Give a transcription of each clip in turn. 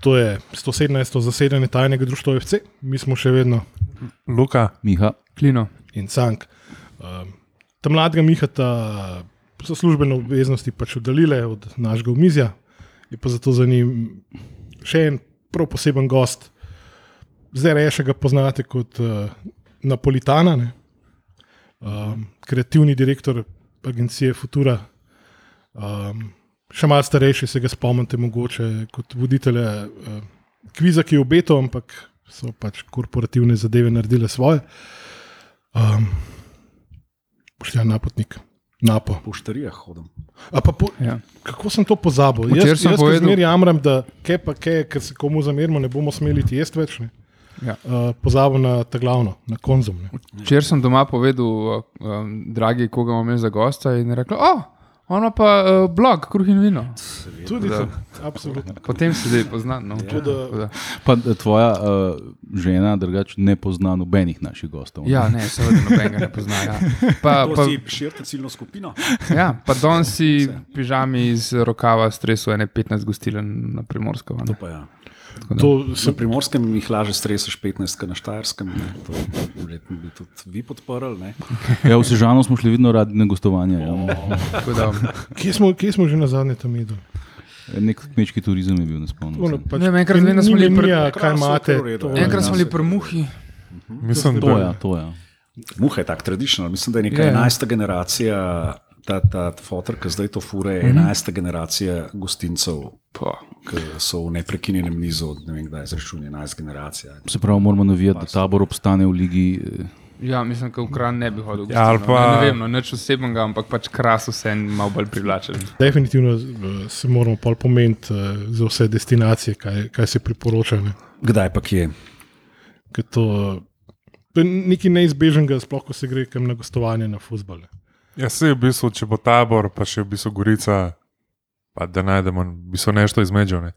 To je 117. zasedanje tajnega društva OFC, mi smo še vedno Luka, Miha, Klino. in Cank. Um, ta mladega Mihata so službene obveznosti pač oddaljile od našega omizja, je pa zato za njim še en prav poseben gost. Zdaj reše ga poznate kot uh, Napolitana, ne? um, kreativni direktor agencije Futura. Um, še malo starejši se ga spomnite, mogoče kot voditelja uh, kviza, ki je obetal, ampak so pač korporativne zadeve naredile svoje. Um, Pošlja napotnik, napo. Po štarijah hodim. A pa po, Ja. kako sem to pozabil? Včeraj Jaz, sem jaz povedal- zmeraj jamram, da kaj pa kaj, ker se komu zamerimo, ne bomo smeli jesti več. Ne? Ja. Uh, pozabil na ta glavno, na konzum. Ne? Včeraj sem doma povedal, um, dragi, koga imam za gosta, in je rekel: O, ono pa uh, blog, kruh in vino. Tudi to, absolutno. Potem se zdaj pozna. No. Pa eh, tvoja uh, žena, drugače ne pozna nobenih naših gostov. Ja, ne, seveda nobenega ne pozna. Ja. Pa, To pa, si širite ciljno skupino. ja, pa danes si pižami iz rokava stresu ene 15 gostilen na primorsko. To pa ja. To Na sem, primorskem jih laže stresiš 15, na štajerskem. Ne. To verjetno bi tudi vi podprli. Ne. ja, v Sežano smo šli vedno radi na gostovanje. Ja. Tako da, kje, smo, kje smo že na zadnje tam jedli? Nek kmečki turizem je bil, ne spomnim. Ono, se. pač, Ne vem, enkrat vem, da smo bili pri- to ja. enkrat smo bili pri muhi. mislim, To da je, to je. Muha je tako tradicionalna. Mislim, da je neka Ja, ja. 11. generacija, ta, ta fotor, ki zdaj to fure, je 11. generacija gostincev, Pa. ki so v neprekinjenem nizu, od ne vem kdaj, zračun 11 generacij. Se pravi, moramo navijati, da tabor obstane v ligi. eh, Ja, mislim, da v Kran ne bi hodil. Ja, ali pa- Ne vem, no, nič osebnega, ampak pač kras vse en malo bolj privlačen. Definitivno eh, se moramo pol pomeniti eh, za vse destinacije, kaj, kaj se priporoča. Ne? Kdaj pa kje? Ker To, to je nekaj neizbežnega, sploh ko se gre kam na gostovanje na fusbale. Ja, se v bistvu, če bo tabor, pa še v bistvu Gorica, pa da najdemo v bistvu nešto izmedžene.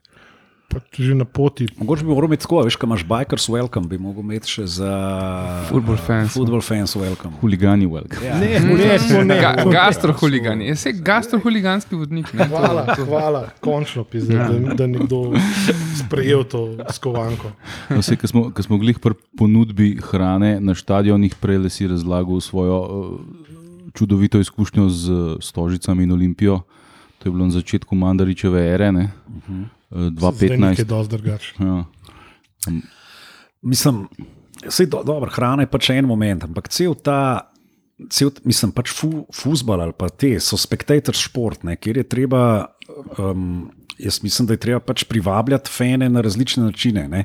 Pač že na poti. Mogoče bi moral imeti tako, veš, kaj imaš Bikers Welcome, bi mogel imeti še za Football fans. Football fans Welcome. Huligani, welcome. Ja. Ne, ne, to ne. Ga, gastrohuligani, je vse gastrohuliganski vodnik. Ne, to, Hvala, to. hvala, končno, pizde, da, da nekdo sprejel to skovanko. No, sej, ko smo, ko smo glih pri ponudbi hrane na stadionih, prej si razlagal svojo uh, čudovito izkušnjo z Stožicami in Olimpijo. To je bilo na začetku Mandaričeve ere, ne? Uh, Zdaj nekaj 2015. dosti drugače. Ja. Mislim, vse do, dobro, hrana je pač en moment, ampak cel ta. Cel, mislim, pač fu, fuzbol ali pa te so spektator šport, ne, kjer je treba, um, jaz mislim, da je treba pač privabljati fene na različne načine. Ne.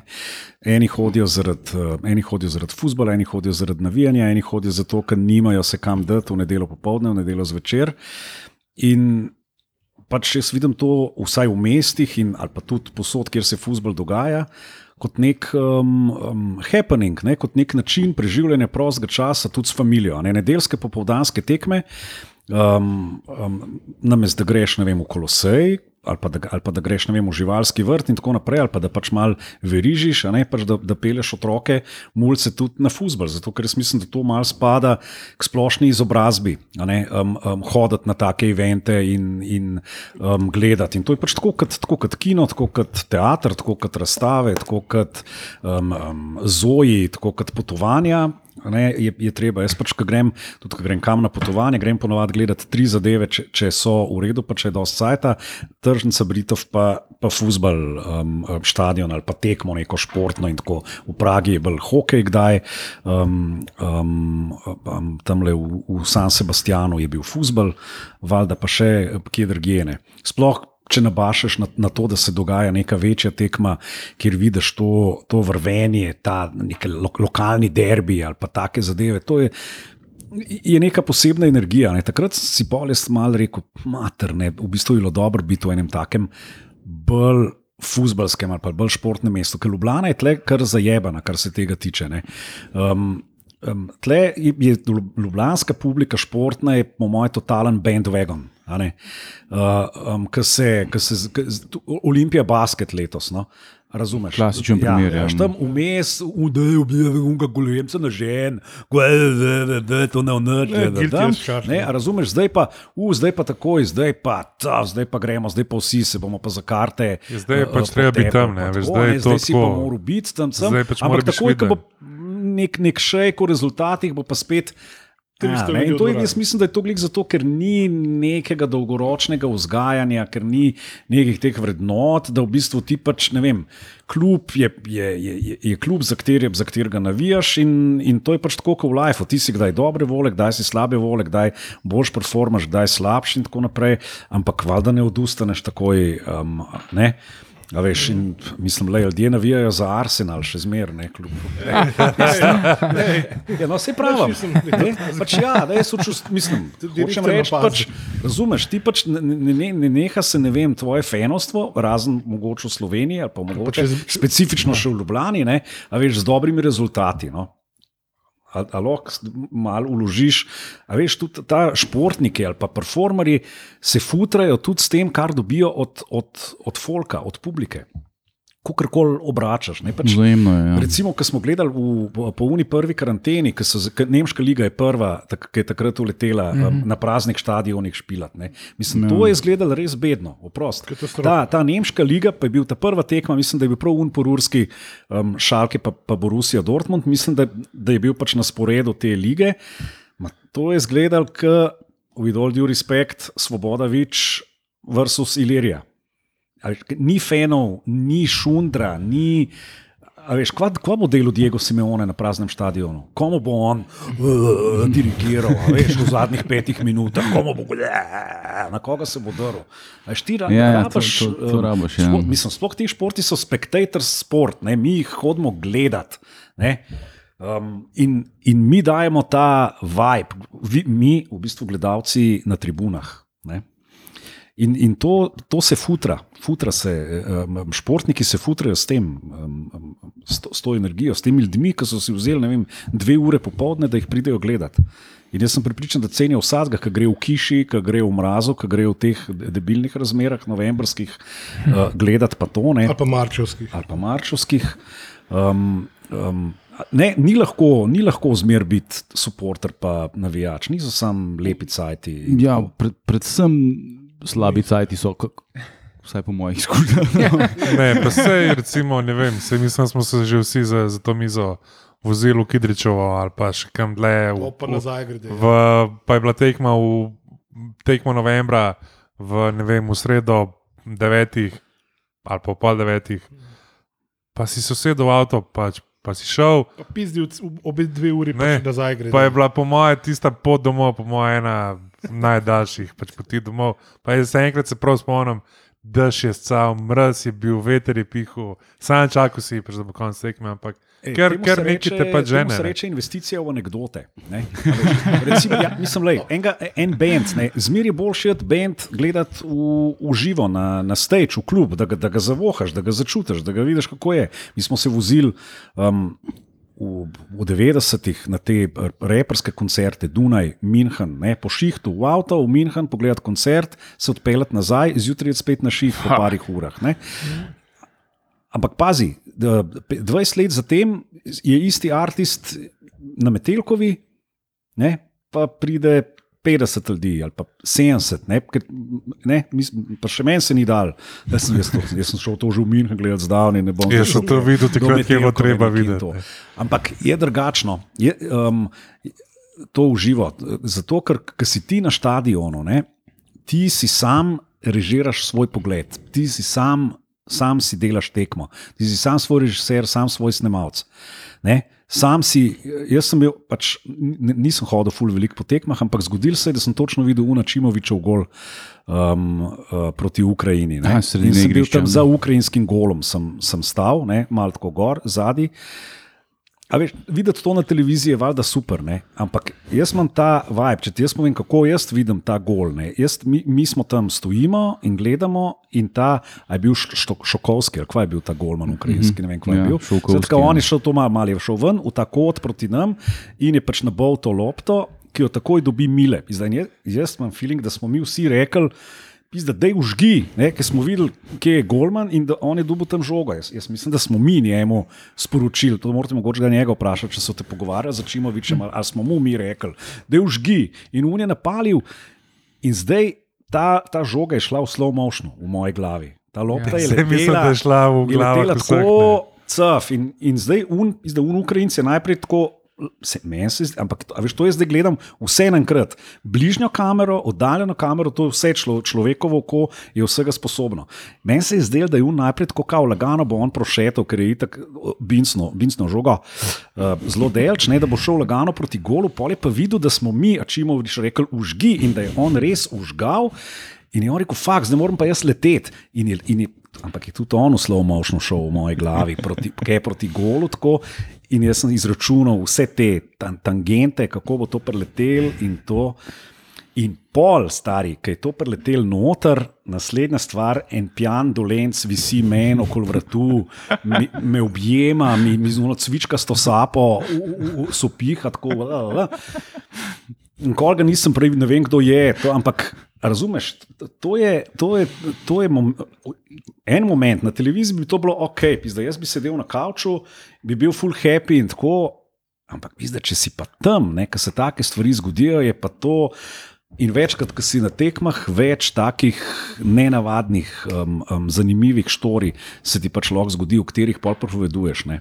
Eni hodijo zaradi uh, zarad fuzbola, eni hodijo zaradi navijanja, eni hodijo zato, ker nimajo se kam dati v nedeljo popovdne, v nedeljo zvečer. In pač jaz vidim to vsaj v mestih in ali pa tudi posod, kjer se fuzbol dogaja. Kot nek um, um, happening, ne, kot nek način preživljanja prostega časa, tudi s familijo. Ne, nedeljske popovdanske tekme, um, um, namesto da greš vem, v kolosej, ali pa, da, ali pa da greš vem, v živalski vrt in tako naprej, ali pa da pač mal verižiš, a ne pač da, da peleš otroke, mulce tudi na fusbal. Zato, ker mislim, da to mal spada k splošni izobrazbi, a ne um, um, hoditi na take evente in, in um, gledati. In to je pač tako kot, tako kot kino, tako kot teater, tako kot razstave, tako kot um, um, zoji, tako kot potovanja. Ne, je, je treba, jaz pač, ko grem, tudi ko grem kam na potovanje, grem ponovadi gledati tri zadeve, če, če so v redu, pa če je dosti sajta, tržnica Britov, pa, pa fusbal, um, stadion ali pa tekmo neko športno in tako. V Pragi je bil hokej, kdaj, um, um, um, tam le v, v San Sebastianu je bil fusbal, valjda pa še kje drugje. Sploh če nabašaš na, na to, da se dogaja neka večja tekma, kjer vidiš to, to vrvenje, ta lo, lokalni derbi ali pa take zadeve. To je, je neka posebna energija. Ne. Takrat si pol jaz malo rekel, mater, ne, v bistvu je bilo dobro biti v enem takem bolj. Fuzbalskem ali pa bolj športnem mestu, ker Ljubljana je tle kar zajebana, kar se tega tiče. Ne. Um, um, tle je je ljubljanska publika športna, je po mojem totalen bandwagon. a ne. Uh, um, Ker se, ke se tu- Olimpija basket letos. No? Razumeš? Klasičen primer, ja. Ja, ja. tam vmes, da je ubil, unga golemca na žen, da je to ne as charged, Ne, razumeš, zdaj pa, uh, zdaj pa takoj, zdaj pa, ta, zdaj pa gremo, zdaj pa vsi se bomo pa za karte. Ja, zdaj je pač eh, treba biti tam, ne, veš, zdaj je to zdaj si pa tako. moral biti tam. tam Zdaj pač mora ampak biti takoj, ko bo viden. Nek, nek šejk v rezultatih, bo pa spet. 300 Ja, ne, to je, jaz mislim, da je to glik zato, ker ni nekega dolgoročnega vzgajanja, ker ni nekih teh vrednot, da v bistvu ti pač, ne vem, klub je, je, je, je- klub, za, kateri, za katerega navijaš in, in to je pač tako, kot v lifeu. Ti si kdaj dobre vole, kdaj si slabe vole, kdaj boš performaš, kdaj slabši in tako naprej, ampak valjda ne odustaneš takoj. Um, ne? A veš, in mislim, da ljudje navijajo za Arsenal, še zmeraj, kljub. Ja, no, se pravi. Pač ja, da jaz učust, mislim, Tudi hočem reči, pač, razumeš, ti pač ne, ne, ne, ne neha se, ne vem, tvoje fenostvo, razen mogoče v Sloveniji ali pa mogoče če z- specifično še v Ljubljani, ne, a veš, z dobrimi rezultati. No. A, a lahko malo uložiš. A veš, tudi ta športniki ali pa performerji se futrajo tudi s tem, kar dobijo od, od, od folka, od publike. Kakorkoli obračaš. Ne, pač, Vzajemno je. Ja. Recimo, ko smo gledali v, po- uni prvi karanteni, ko so, Nemška liga je prva, tak, ki je takrat uletela mm -hmm. na praznih stadionih špilat. Ne. Mislim, Ja. to je izgledalo res bedno, oprost. Ta, ta nemška liga pa je bil ta prva tekma, mislim, da je bil prav unporurski um, šalke, pa, pa Borussia Dortmund, mislim, da, da je bil pač na sporedu te lige. Ma, to je izgledalo, kot with all due respect, Svobodavič versus Ilirija. Veš, Ni fenov, ni šundra, ni. Veš, kva, kva bo delo Diego Simeone na praznem stadionu? Komu bo on uh, dirigiral veš, v zadnjih petih minutah, komu bo uh, na koga se bo drl? Veš, ti ra- Ja, ja, to- rabiš, to- to um, rabiš, ja. šport- Mislim, sploh ti športi so spectators sport, ne? mi jih hodimo gledati. ne. Um, in, in mi dajemo ta vibe, vi, mi, v bistvu, gledalci na tribunah. Ne? In, in to, to se futra, futra se, um, športniki se futrajo s tem, um, um, s, to, s to energijo, s temi ljudmi, ki so si vzeli ne vem, dve ure popovdne, da jih pridejo gledati. In jaz sem pripričan, da cenijo vsakega, ki gre v kiši, ki gre v mrazu, ki gre v teh debilnih razmerah, novembrskih, uh, gledati pa to. Ne Ali pa marčevski. ali pa marčovskih. Um, um, ne, ni lahko, ni lahko zmer biti supporter pa navijač, niso samo lepi cajti. Ja, pred, predvsem slabi cajti so, kak, vsaj po mojih izkušnjah. Ne, pa sej, recimo, ne vem, sej mislim, smo se že vsi za, za to mizo vozili v Kidričevo ali pa še kam dlje. V, pa nazaj grede. v, pa je bila tekma v tekmo novembra, v, ne vem, v sredo devetih ali pa pol devetih. Pa si sosedov avto, pač, pa si šel, Pa pizdi obe dve uri, Ne, nazaj grede. pa je bila po moje tista pot domov, po moje ena najdaljših pač poti domov. Pa jaz se enkrat se prav spomnim, dež je scal, mraz je bil, veter je pihal, sam čakal si, pač, da bo konec tekme, ampak Ej, ker, ker reče- te temu žene. Se reče investicija v anekdote. Ne? Recimo, ja, mislim, lej, enga, en band, zmer je boljši od band gledati v, v živo, na, na stage, v klub, da ga, da ga zavohaš, da ga začutiš, da ga vidiš, kako je. Mi smo se vozili. Um, V, v 90-ih na te reperske koncerte, Dunaj, München, ne, po šihtu v avto, v München, pogledati koncert, se odpeljati nazaj, zjutraj spet na šiht po parih urah. Ne. Ampak pazi, da pe- 20 let zatem je isti artist na Metelkovi, ne, pa pride 50 ljudi ali pa 70, ne, ker, ne, mislim, pa še meni se ni dal. Jaz sem, jaz, to, jaz sem šel to že v München gledati zdavni, Jaz sem to videl takrat, je bilo treba videti, to. Ampak je drugačno. Je, um, to uživo. Zato, ker, ker si ti na stadionu, ne, ti si sam režiraš svoj pogled, ti si sam, sam si delaš tekmo, ti si sam svoj režiser, sam svoj snemalec. Ne? Sam si, jaz sem bil, pač, nisem hodil ful veliko po tekmah, ampak zgodil se je, da sem točno videl Unačimovičev gol um, uh, proti Ukrajini. ne. A, sredine In sem bil tam za ukrajinskim golom, sem, sem stal, ne, malo tako gor, zadaj. A veš, videti to na televiziji je valjda super, ne? ampak jaz imam ta vibe, če ti jaz povem, kako jaz vidim ta gol. ne. Jaz, mi, mi smo tam stojimo in gledamo, in ta a je bil Š- Što- Šokovski, kva je bil ta golman ukrajinski, ne vem, kva je Ja, bil. Šovkovski, Skratka, on ja. je šel to malo, malo je šel ven v ta kot proti nam in je pač nabol to lopto, ki jo takoj dobi mile. Zdaj, jaz imam feeling, da smo mi vsi rekli. Pizda, da je užgi, ker smo videli, kje je Golman in da on je dobil tam žogo. Jaz, jaz mislim, da smo mi njemu sporočili, to morate mogoče ga njega vprašati, če so te pogovarjali z Čimovičem, ali, smo mu mi rekli, da je užgi in on je napalil. In zdaj ta, ta žoga je šla v slow motion v moji glavi. Ta lopta Ja. je letela, mislim, da je šla v glavo tako caf. In, in zdaj un, zdaj un Ukrajinci je najprej tako. Se, se ampak a veš, to jaz zdaj gledam vse enkrat. Bližnjo kamero, oddaljeno kamero, to je vse člo, človekovo oko, je vsega sposobno. Meni se je zdelo, da je on najprej tako kao lagano, bo on prošetal, ker je itak binsno, binsno žogo uh, zelo delč, ne, da bo šel lagano proti golu, pol je pa videl, da smo mi, a čimo viš rekel, užgi in da je on res užgal. In je on rekel, fakt, zdaj moram pa jaz leteti. In je, in je, ampak je tudi on motion šel v moji glavi, proti, kaj proti golu. Tako, in jaz sem izračunal vse te tan, tangente, kako bo to preletel in to. In pol, stari, ki je to preletel noter, naslednja stvar, en pijan dolenc visi meni okoli vratu, mi, me objema, mi, mi zunaj cvička sto sapo, sopiha, tako. la, la, la. Nikoli ga nisem prej, ne vem kdo je, to, ampak razumeš, to je, to je, to je mom, en moment na televiziji, bi to bilo ok, pizda, jaz bi sedel na kavču, bi bil full happy in tako, ampak pizda, če si pa tam, ker se take stvari zgodijo, je pa to. In večkrat, ko si na tekmah, več takih nenavadnih, um, um, zanimivih štori se ti pač lahko zgodi, o katerih pol pripoveduješ. Ne?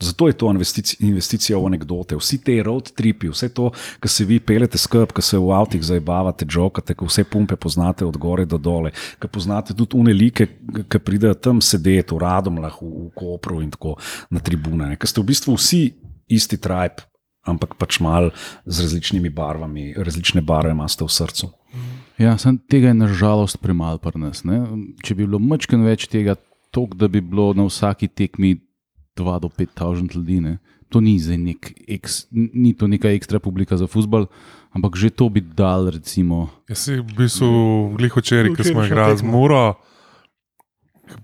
Zato je to investicija, investicija v anekdote. Vsi te road tripi, vse to, kar se vi pelete skrb, kar se v avtih zabavate, jokate, ko vse pumpe poznate od gore do dole, kar poznate tudi unelike, ki pridejo tam sedeti v Radomlah, v, v Kopru in tako na tribune. Ker ste v bistvu vsi isti tribe, ampak pač mal z različnimi barvami, različne barve imate v srcu. Ja, sem tega je nažalost premalo pri nas. Ne? Če bi bilo mačken več tega, tok, da bi bilo na vsaki tekmi 2 do 5 tisoč ljudi. Ne? To ni, zdaj nek eks, ni to neka ekstra publika za futbol, ampak že to bi dal, recimo. Jaz si v bistvu glih včeraj, ko smo igrali z. Muro,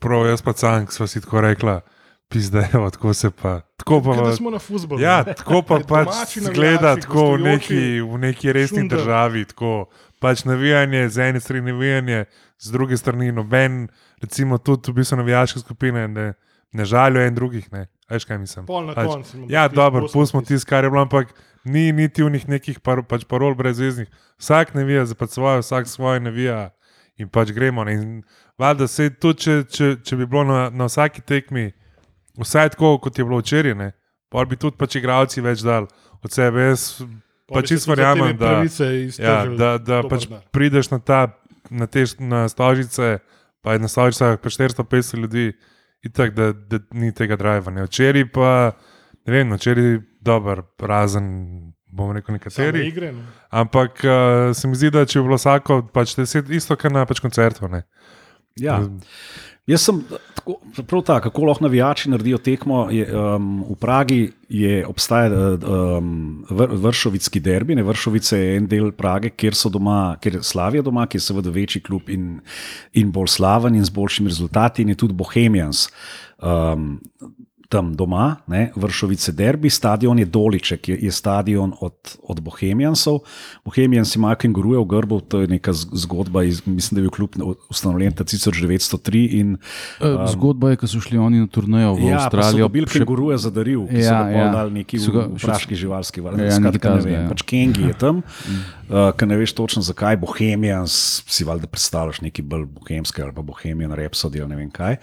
prav jaz pa cank, sva si tako rekla, pizdejo, tako se pa. Tako pa, Kaj, da smo na futbolu. Ja, tako pa pač zgleda tako v neki, v neki resni šunder. državi. Tako. Pač navijanje, z ene strani navijanje, z druge strani noben, recimo tudi v bistvu navijaške skupine, ne, ne žalijo en drugih. Ne. Veš kaj mislim? Pol na Pač, koncu Ja, dobro, pustimo tisto, kar je bilo, ampak ni niti v njih nekih par, pač parol brezveznih. Vsak navija za pač svoje, vsak svoje navija in pač gremo. Ne. In valjda se tudi, če, če, če bi bilo na, na vsaki tekmi, vsaj tako, kot je bilo včeraj, ne, pa bi tudi pač igravci več dal od sebe. Jaz pa čisto verjamem, da, ja, da, da pač denar. prideš na, ta, na te na stožice, pa je na stožicah pa 450 ljudi, itak, da, da ni tega driva. Ne. Včeraj pa, ne vem, včeraj dober, razen, bom rekel, nekateri. igre. no. Ampak uh, se mi zdi, da če bi bilo vsako, pač deset, isto, kar na pač koncertu. Ne. Ja. Jaz sem tako, prav tako, kako lahko navijači naredijo tekmo. Je, um, v Pragi je obstaja um, vr, Vršovicki derbi. Ne? Vršovice je en del Prage, kjer so doma, kjer je Slavija doma, ki je seveda večji klub in, in bolj slaven in z boljšimi rezultati, in je tudi Bohemians. Um, Tam doma, ne, Vršovice derbi, stadion je Doliček, je, je stadion od, od Bohemiansov. Bohemians imajo kenguruje v grbu, to je neka zgodba, iz, mislim, da je bil klub ustanovljen 1903. In, Um, Zgodba je, ko so šli oni na turnejo v ja, so Avstralijo. še- kenguruje za daril, ki so Ja, ga ja. ja. dali neki So ga v še- praški živalski vrst. Ja, Ja, Skratka, ne vem, ja. pač Kengi je tam, uh, ki ne veš točno zakaj, Bohemians, si valjda predstavljaš neki bolj bohemski ali pa Bohemian Rhapsody ali ne vem kaj.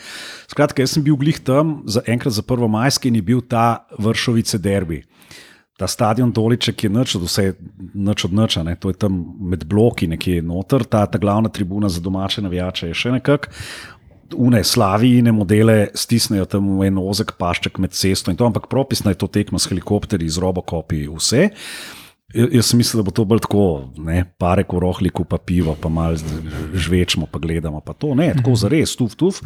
Skratka, jaz sem bil glih tam, za, enkrat za prvo majski in je bil ta Vršovice derbi. Ta stadion Doliček je nič od vse, nič od niča, ne? to je tam med bloki nekje noter, ta, ta glavna tribuna za domače navijače je še nekako. Une slavijine modele stisnejo tam v en ozek pašček med cesto in to, ampak propisno je to tekmo s helikopterji, z robokopi, vse. Ja- Jaz sem mislil, da bo to bolj tako, ne, pare korohliku, pa pivo, pa malo žvečemo, pa gledamo. Pa to ne, tako za res, tuf, tuf.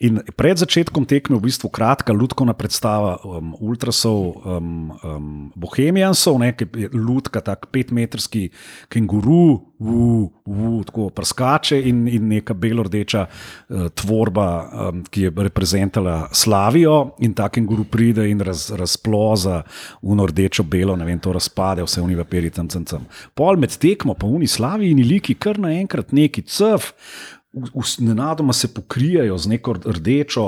In pred začetkom tekme, v bistvu kratka, ljudska predstava um, ultrasov, um, um, bohemijansov, ne, ki je ljudka, tak petmetrski kenguru, u, u, tako prskače in, in neka belo-rdeča uh, tvorba, um, ki je reprezentala Slavijo, in ta kenguru pride in raz, razploza uno rdečo-belo, ne vem, to razpade, vse univa peri tam, tam, tam. Pol med tekmo, pa uni Slavi in liki, kar naenkrat neki cf. Nenadoma se pokrijajo z neko rdečo,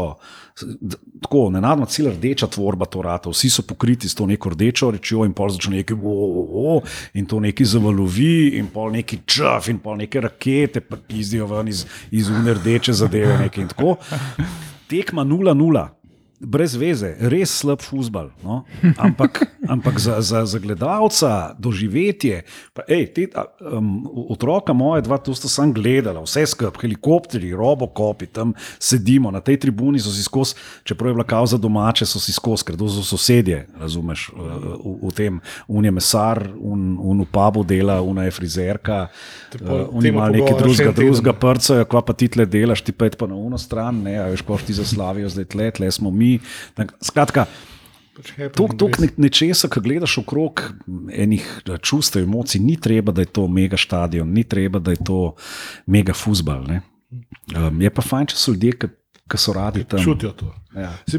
tako, nenadoma cela rdeča tvorba to rata, vsi so pokriti s to neko rdečo rečjo, in pol začne neki, o, o, o, in to neki zavalovi, in pol neki čaf, in pol neke rakete, pa pizdijo ven iz, iz une rdeče zadeve. Tekma 0-0. Brez veze, res slab futbal. No? Ampak, ampak za, za, za gledalca, doživetje. Pa, ej, te, um, otroka moje, dva, to sta sam gledala, vse skupaj, helikopteri, robokopi, tam sedimo na tej tribuni, so si skozi, čeprav je bila kauza domače, so si skozi, ker to so sosedje, razumeš, v, v, v tem, un je mesar, un, un v pubu dela, una je frizerka, pol uh, un ima nekaj drugega, drugega prca, kva pa ti tle delaš, ti pa je pa na uno stran, ne, a veš, ko ti za Slavijo zdaj tle, tle smo mi. Tak, Skratka, Pač happening Tok, tok res. ne, nečesa, ki gledaš okrog enih eh, čustev, emocij, ni treba, da je to mega stadion, ni treba, da je to mega fusbal. Um, je pa fajn, če so ljudje, ki, so radi tam. Čutijo to. Ja. Si,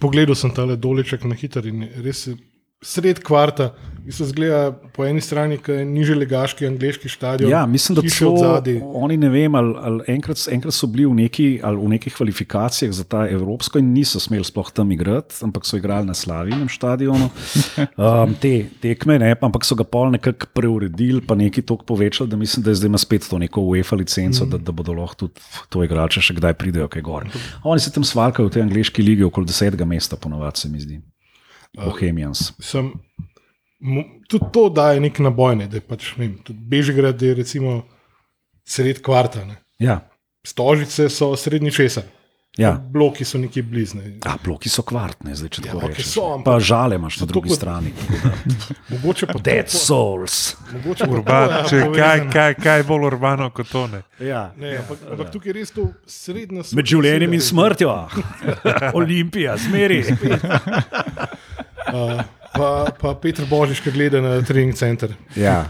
pogledal sem tale doleček na hiter in je res je sred kvarta, ki se zgleda po eni strani, ki je niže legaški angliški stadion. Ja, mislim, da so zadaj. oni, ne vem, ali, ali enkrat, enkrat so bili v, neki, v nekih kvalifikacijah za ta Evropsko in niso smeli sploh tam igrati, ampak so igrali na Slavinem stadionu. Um, te tekme, ne, ampak so ga pol nekako preuredili, pa nekaj toliko povečali, da mislim, da zdaj ima spet to neko UEFA licenco, mm. da, da bodo lahko tudi to igrali, če še kdaj pridejo kaj gor. Oni se tam svalkajo v tej angliški ligi okoli desetega mesta, ponovadi se mi zdi. Bohemians. Sem, mo- tudi to daje nek naboj, ne, da je pač, ne vem, tudi Bežigrad je recimo sred kvarta. Ne. Ja, Stožice so srednji česa, ja. bloki so nekje blizne. A, bloki so kvartne, zdaj če Ja, tako rečeš. so, ampak- Pa žale imaš na to drugi kot- strani. Mogoče pa Dead to- Souls. mogoče Urban, to, ja, če, kaj, kaj, kaj je bolj urbano kot to? Ne? Ja. Ne, ampak, ampak tukaj je res to srednja Med življenjem in smrtjo. Olimpija, zmeri. Uh, pa, pa Petr Božič, ki gleda na trening center. Ja,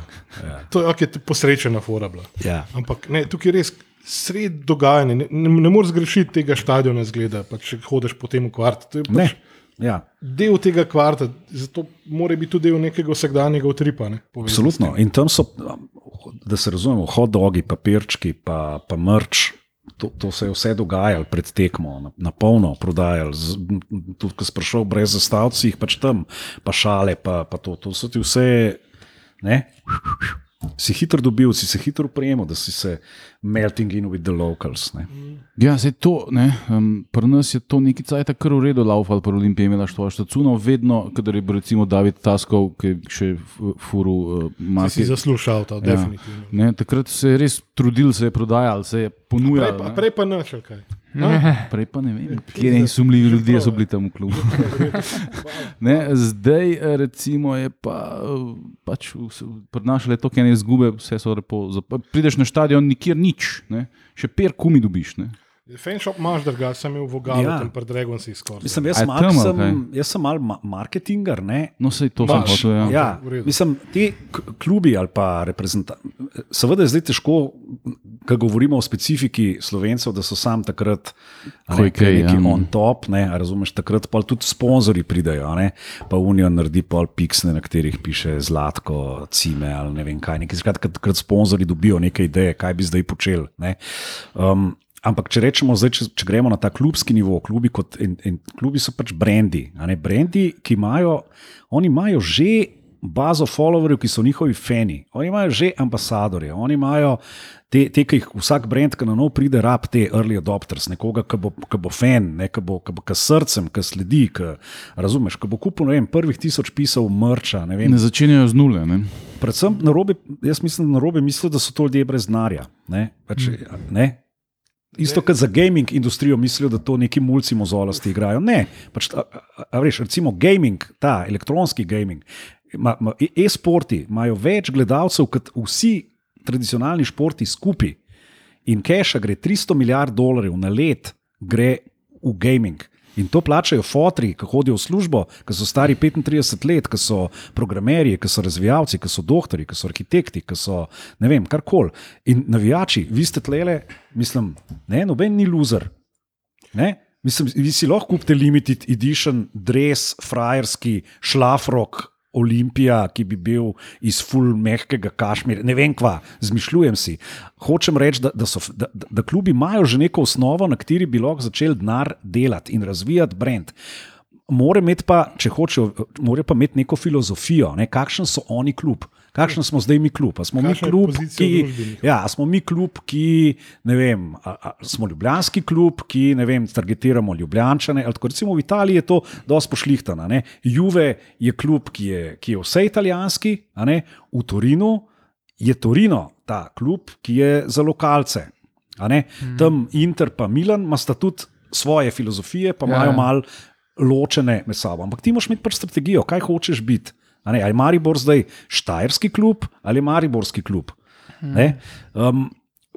To je okay, posrečena fora bila. ja. Ampak ne, tukaj je res sred dogajanja. Ne, ne, ne moreš zgrešiti tega stadiona, zgleda, pa če hodiš po tem kvartu. To je Ne. pač ja. del tega kvarta, zato mora biti tudi del nekega vsakdanjega utripa. Ne, Absolutno. In tam so, da se razumemo, hot dogi, papirčki, pa, pa mrč. To, to se je vse dogajalo pred tekmo, na, na polno prodajali. Tudi, ko si prišel brez zastavcev, pač tam, pa šale, pa, pa to. To so ti vse, ne? Si hitro dobil, si se hitro uprejemal, da si se melting in with the locals. Ne? Ja, se to, ne, um, pri nas je to neki cajt kar v redu, laufal pri Olimpiji, imela što štacuno, vedno, kadar je bil recimo David Taskov, ki je še furu uh, Si si marke. zaslušal ta, Ja. definitivno. Ne, takrat se je res trudil, se je prodajal, se je Prej ponujal. pa, ne. prej pa nič, ali kaj. Prej pa ne vem, kje neki sumljivi ljudje so bili tam v klubu. Ne, zdaj, eh, recimo, je pa, eh, pač prinašale to, ene izgube, vse so lepo. zap- Prideš na stadion, nikjer nič, ne. še per kumi dobiš. Ne. Fanshop imaš, da ga sem imel v Galu, Ja. ja. tam pred Dragonsi skoraj. Mislim, A jaz, mal, tam, sem, kaj? jaz sem mal ma marketinger, ne? No, sej to sem Baš, hotel. Ja. Ja, v redu. mislim, ti klubi ali pa reprezentanti. Seveda je zdaj težko, ko govorimo o specifiki slovencev, da so sam takrat ne, kaj, neki ja. on top, ne, a razumeš, takrat pa tudi sponzorji pridejo, a ne, pa Unijo naredi pol piksne, na katerih piše zlatko, cime ali ne vem kaj. Nekaj, skratka, takrat sponzorji dobijo neke ideje, kaj bi zdaj počeli. ne. Um, Ampak, če rečemo, zdaj, če, če gremo na ta klubski nivo, klubi, kot, in, in klubi so pač brendi. Brendi, ki imajo, oni imajo že bazo followerjev, ki so njihovi fani, oni imajo že ambasadorje, oni imajo te, te ki jih vsak brand, ki na nov pride, rab te early adopters, nekoga, ki bo, ki bo fan, ne, ki bo, ki bo ki srcem, ki sledi, ki, razumeš, ki bo kupil vem, prvih tisoč pisov mrča. Ne vem, Ne začenjajo z nule. Ne. predvsem narobe, jaz mislim, da narobe mislijo, da so to ljudje brez denarja. Ne? Pač, ne? Isto kot za gaming industrijo mislijo, da to neki mulci mozolosti igrajo. Ne, pač, a, a, a veš, recimo gaming, ta elektronski gaming. e- e-sporti imajo več gledalcev kot vsi tradicionalni športi skupaj. In keša gre 300 milijard dolarjev na let, gre v gaming. In to plačajo fotri, ki hodijo v službo, ki so stari 35 let, ki so programerji, ki so razvijalci, ki so doktori, ki so arhitekti, ki so ne vem, karkoli. In navijači, vi ste tlele, mislim, ne, noben ni loser. Ne? Mislim, vi si lahko kupite limited edition, dress, frajerski, šlafrok. Olimpija, ki bi bil iz full mehkega kašmirja, ne vem kva, zmišljujem si. Hočem reči, da, da, so, da, da, klubi imajo že neko osnovo, na kateri bi lahko začeli denar delati in razvijati brand. Mora imeti pa, če hočejo, mora pa imeti neko filozofijo, ne, kakšen so oni klub. Kakšen smo zdaj mi klub? A smo mi Kakšna je klub, ki, ja, smo mi klub, ki ne vem, a, a, smo ljubljanski klub, ki ne vem, targetiramo ljubljančane. Tako, recimo v Italiji je to dosti pošlihtano. Juve je klub, ki je, ki je vse italijanski, v Torinu je Torino ta klub, ki je za lokalce. ne. Tam Inter pa Milan ima sta tudi svoje filozofije, pa Ja, imajo ja. mal ločene med sabo. Ampak ti moraš imeti pač strategijo, kaj hočeš biti. Ali je Maribor zdaj štajerski klub ali je Mariborski klub. Ne? Um,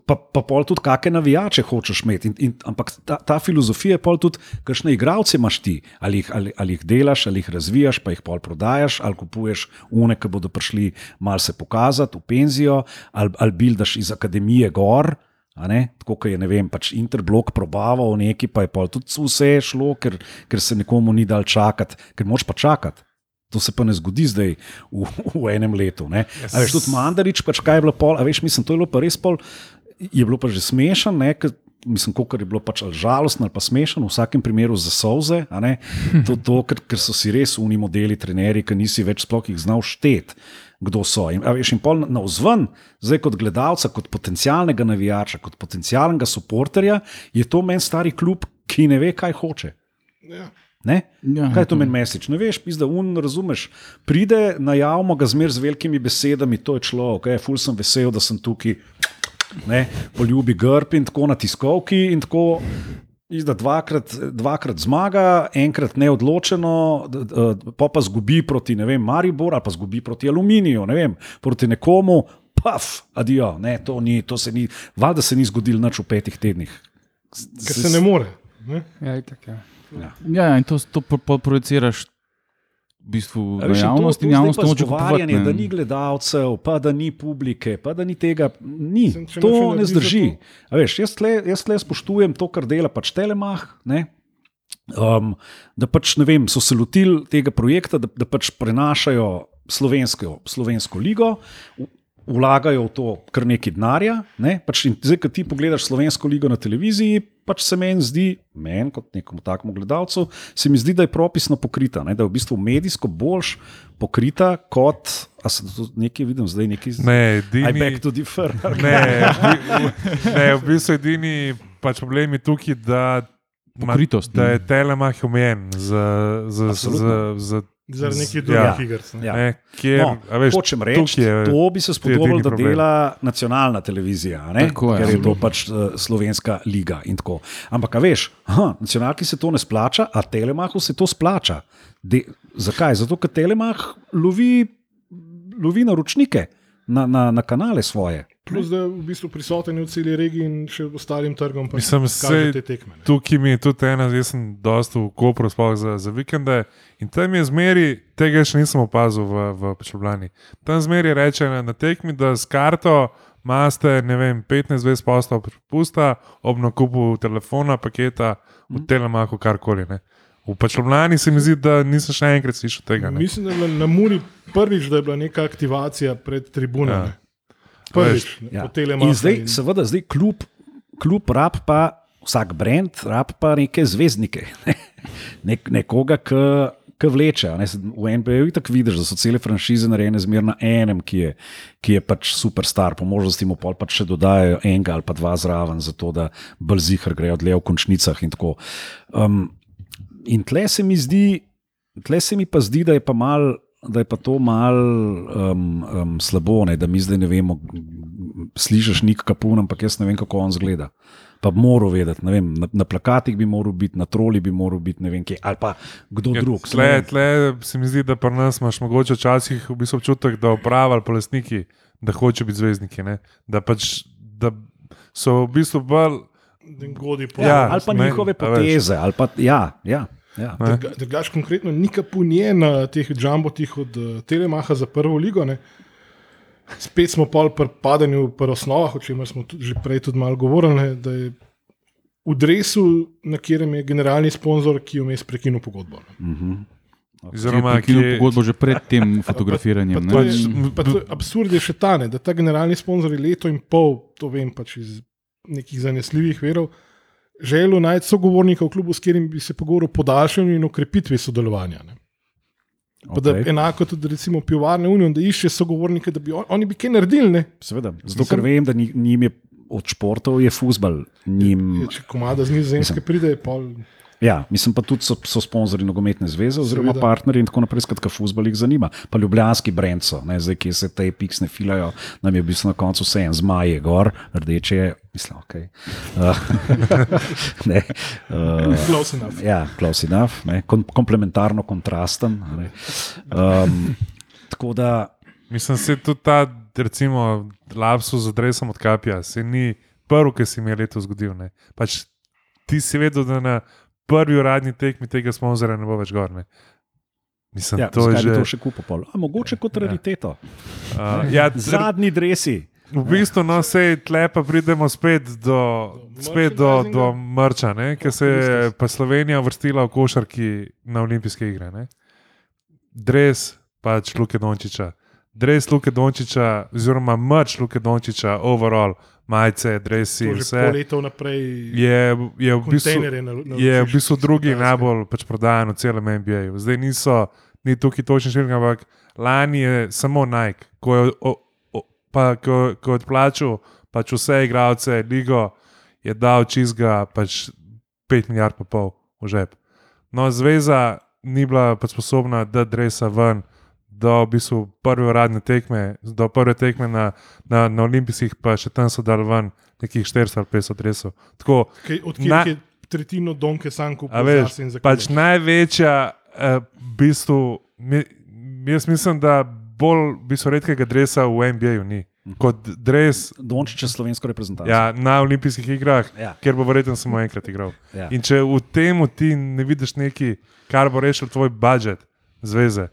pa, pa pol tudi, kakšne navijače hočeš imeti. In, in, ampak ta, ta filozofija je pol tudi, kakšne igralce imaš ti, ali jih, ali, ali jih delaš, ali jih razvijaš, pa jih pol prodajaš, ali kupuješ une, ki bodo prišli malo se pokazati v penzijo, ali, ali bildaš iz akademije gor. Tako kot je vem, pač Interblok probaval neki, pa je pol tudi vse šlo, ker, ker se nekomu ni dal čakati, ker moč pa čakati. To se pa ne zgodi zdaj v, v enem letu. ne. A veš, tudi Mandarič, pač kaj je bilo pol, a veš, mislim, to je bilo pa res pol, je bilo pa že smešno, mislim, koliko je bilo pač ali žalostno ali pa smešno, v vsakem primeru za solze, to, to ker, ker so si res uni modeli, trenerji, ki nisi več sploh jih znal šteti. Kdo so. In, veš, in pol na vzven, zdaj kot gledalca, kot potencialnega navijača, kot potencialnega suporterja, je to meni stari klub, ki ne ve, kaj hoče. Ja. Ne? Ja, Kaj je to meni mesič? Ne veš, pizda, un, razumeš. Pride, najavimo ga zmer z velikimi besedami, to je človek, okay, ful sem vesel, da sem tukaj, ne, poljubi grb in tako na tiskovki in tako. Izda dvakrat, dvakrat zmaga, enkrat neodločeno, d- pa pa zgubi proti ne vem, Maribor ali pa zgubi proti Aluminiju, ne vem, proti nekomu, paf, adijo, ne, to, ni, to se ni, valjda se ni zgodilo nič v petih tednih. Ker se ne more. Ne? Ja, itak, ja. Ja, in to, to projiciraš v bistvu A na in javnost to, in to javnost pa noče kupovati. da ni gledalcev, pa da ni publike, pa da ni tega. Ni. Sem, to ne zdrži. to- A Veš, jaz, tle, jaz tle spoštujem to, kar dela pač Telemah. Ne? Um, da pač ne vem, so se lotili tega projekta, da, da pač prenašajo slovensko, slovensko ligo, vlagajo v to kar nekaj denarja. Ne? Pač zdaj, ko ti pogledaš slovensko ligo na televiziji, pač se meni zdi, meni kot nekomu takemu gledalcu, se mi zdi, da je propisno pokrita, ne? da je v bistvu medijsko boljš pokrita kot, a se to nekaj vidim zdaj, nekaj z- Ne, I beg edini, to differ. ne, ne, v bistvu edini pač problem je tukaj, da, ma- Pokritost, da ne. je Telemach omejen z, z, z, z, Absolutno. z, Zaradi nekih Ja. drugih iger. ne. Ja. ne, kjer, No, a veš, Hočem reči, je to bi se spodobilo, da problem. dela nacionalna televizija, a ne? Tako je, ker je to absolutno. pač uh, slovenska liga. in tako. Ampak, a veš, aha, nacionalki se to ne splača, a Telemahu se to splača. De, zakaj? Zato, ker Telemah lovi, lovi naročnike na, na, na kanale svoje. Plus, da je v bistvu prisoten v celi regiji in še ostalim trgom. pa Mislim, sej te tekme. ne. Tukaj mi je tudi ena, jaz sem dosta v Kopru, sploh za, za vikende. In tam je zmeri, tega še nisem opazil v, v Pečoblani. Tam zmeri reče na, na tekmi, da s karto imate, ne vem, 15-20 poslov prepusta ob nakupu telefona, paketa, v telemahu, karkoli. Ne. V Pečoblani se mi zdi, da nisem še enkrat slišal tega. Ne. Mislim, da je bila na Muri prvič, da je bila neka aktivacija pred tribunami. Ja. Prvič, Ja. In zdaj, seveda, zdaj kljub, kljub rab pa vsak brand, rab pa neke zvezdnike, Nek, nekoga, ki. Ki vleče. a Ne, v NBA-ju tako vidiš, da so cele franšize narejene zmer na enem, ki je, ki je pač superstar, po možnosti mu pol pač še dodajajo enega ali pa dva zraven, zato da bolj zihar grejo dlje v končnicah. In, tako. um, in tle se mi zdi, tle se mi pa zdi, da je pa mal. Da je pa to malo um, um, slabo, ne? da mi zdaj ne vemo, slišiš nek kapun, ampak jaz ne vem, kako on zgleda. pa moral vedeti. ne Vem, na, na plakatih bi moral biti, na troli bi moral biti, ne vem kje, ali pa kdo Ja, drug. Tle, tle se mi zdi, da pri nas imaš mogoče včasih v bistvu občutek, da uprava ali pa lastniki, da hoče biti zvezdniki. Ne? Da, pač, da so v bistvu bolj. Godi po. Ja, ali pa ne, njihove poteze, ali pa ja. ja, ja. Ne. Drugač, konkretno, Nika Punje na teh džambotih od uh, Telemaha za prvo ligo. Ne. Spet smo pol pri padanju v osnovah, o čemer smo tudi, že prej tudi malo govorili, ne, da je v dresu, na katerem je generalni sponzor, ki je vmes prekinil pogodbo. Ne. Oziroma, ki je pogodbo že pred tem fotografiranjem. Pa ne. je, pa to, absurd je še ta, ne, da ta generalni sponzor je leto in pol, to vem pač iz nekih zanesljivih verov, želel najti sogovornika v klubu, s katerim bi se pogovoril o podaljšanju in okrepitvi sodelovanja. Ne. Pa da Okej. enako tudi recimo pivovarne unijo, da išče sogovornike, da bi on, oni bi kaj naredili. Ne? Seveda, zato ker vem, da njim je od športov je futbal. Njim, Ja, Če komada z nizozemske pride, je pol. ja, mislim pa tudi so, so sponzorji nogometne zveze oziroma Seveda. partnerji in tako naprej, skratka, futbal jih zanima. Pa ljubljanski brend so, ne, zdaj, ki se te piksne filajo, nam je v bistvu na koncu vse en zmaj je gor, rdeče je, mislim, ok. Uh, ne, uh, Close enough. Ja, close enough, ne, kom, komplementarno kontrasten. a Ne. Um, tako da, Mislim, da je tudi ta, recimo, lapsus z adresom od kapija, se ni prvi, ki se mi je letos zgodil. Ne. Pač ti si vedel, da na prvi uradni tekmi tega sponzorja ne bo več gor. Ne. Mislim, ja, to je že. to še kupil? pol? A, mogoče kot rariteto. Uh, ja, Zadnji dresi. V bistvu, no, sej tle pa pridemo spet do, spet do, do mrča, ne, ker se je pa Slovenija vrstila v košarki na olimpijske igre. Ne. Dres pač Luke Dončiča, dres Luke Dončiča, oziroma mrč Luke Dončiča, overall, majice, dresi, vse. pol leta vnaprej. Je, je v bistvu, na- na je v bistvu drugi najbolj pač prodajan v celem NBA. -u. Zdaj niso, ni tukaj točni številka, ampak lani je samo Nike, ko je, o, pa, ko, ko odplačal pač vse igralce, ligo, je dal čizga pač 5 milijard pa pol v žep. No, zveza ni bila pač sposobna, da dresa ven. Do v bistvu prve uradne tekme, do prve tekme na, na, na olimpijskih, pa še tam so dali ven nekih 400 ali 500 dresov. Tako, Kaj, od Na- kjer je tretjino donke za pač največja, uh, v bistvu, mi, jaz mislim, da bolj v bistvu, redkega dresa v NBA-ju ni. Kot dres Dončić je slovensko reprezentacijo. ja, na olimpijskih igrah, Ja. kjer bo verjetno samo enkrat igral. Ja. In če v tem ti ne vidiš nekaj, kar bo rešil tvoj budžet, zveze,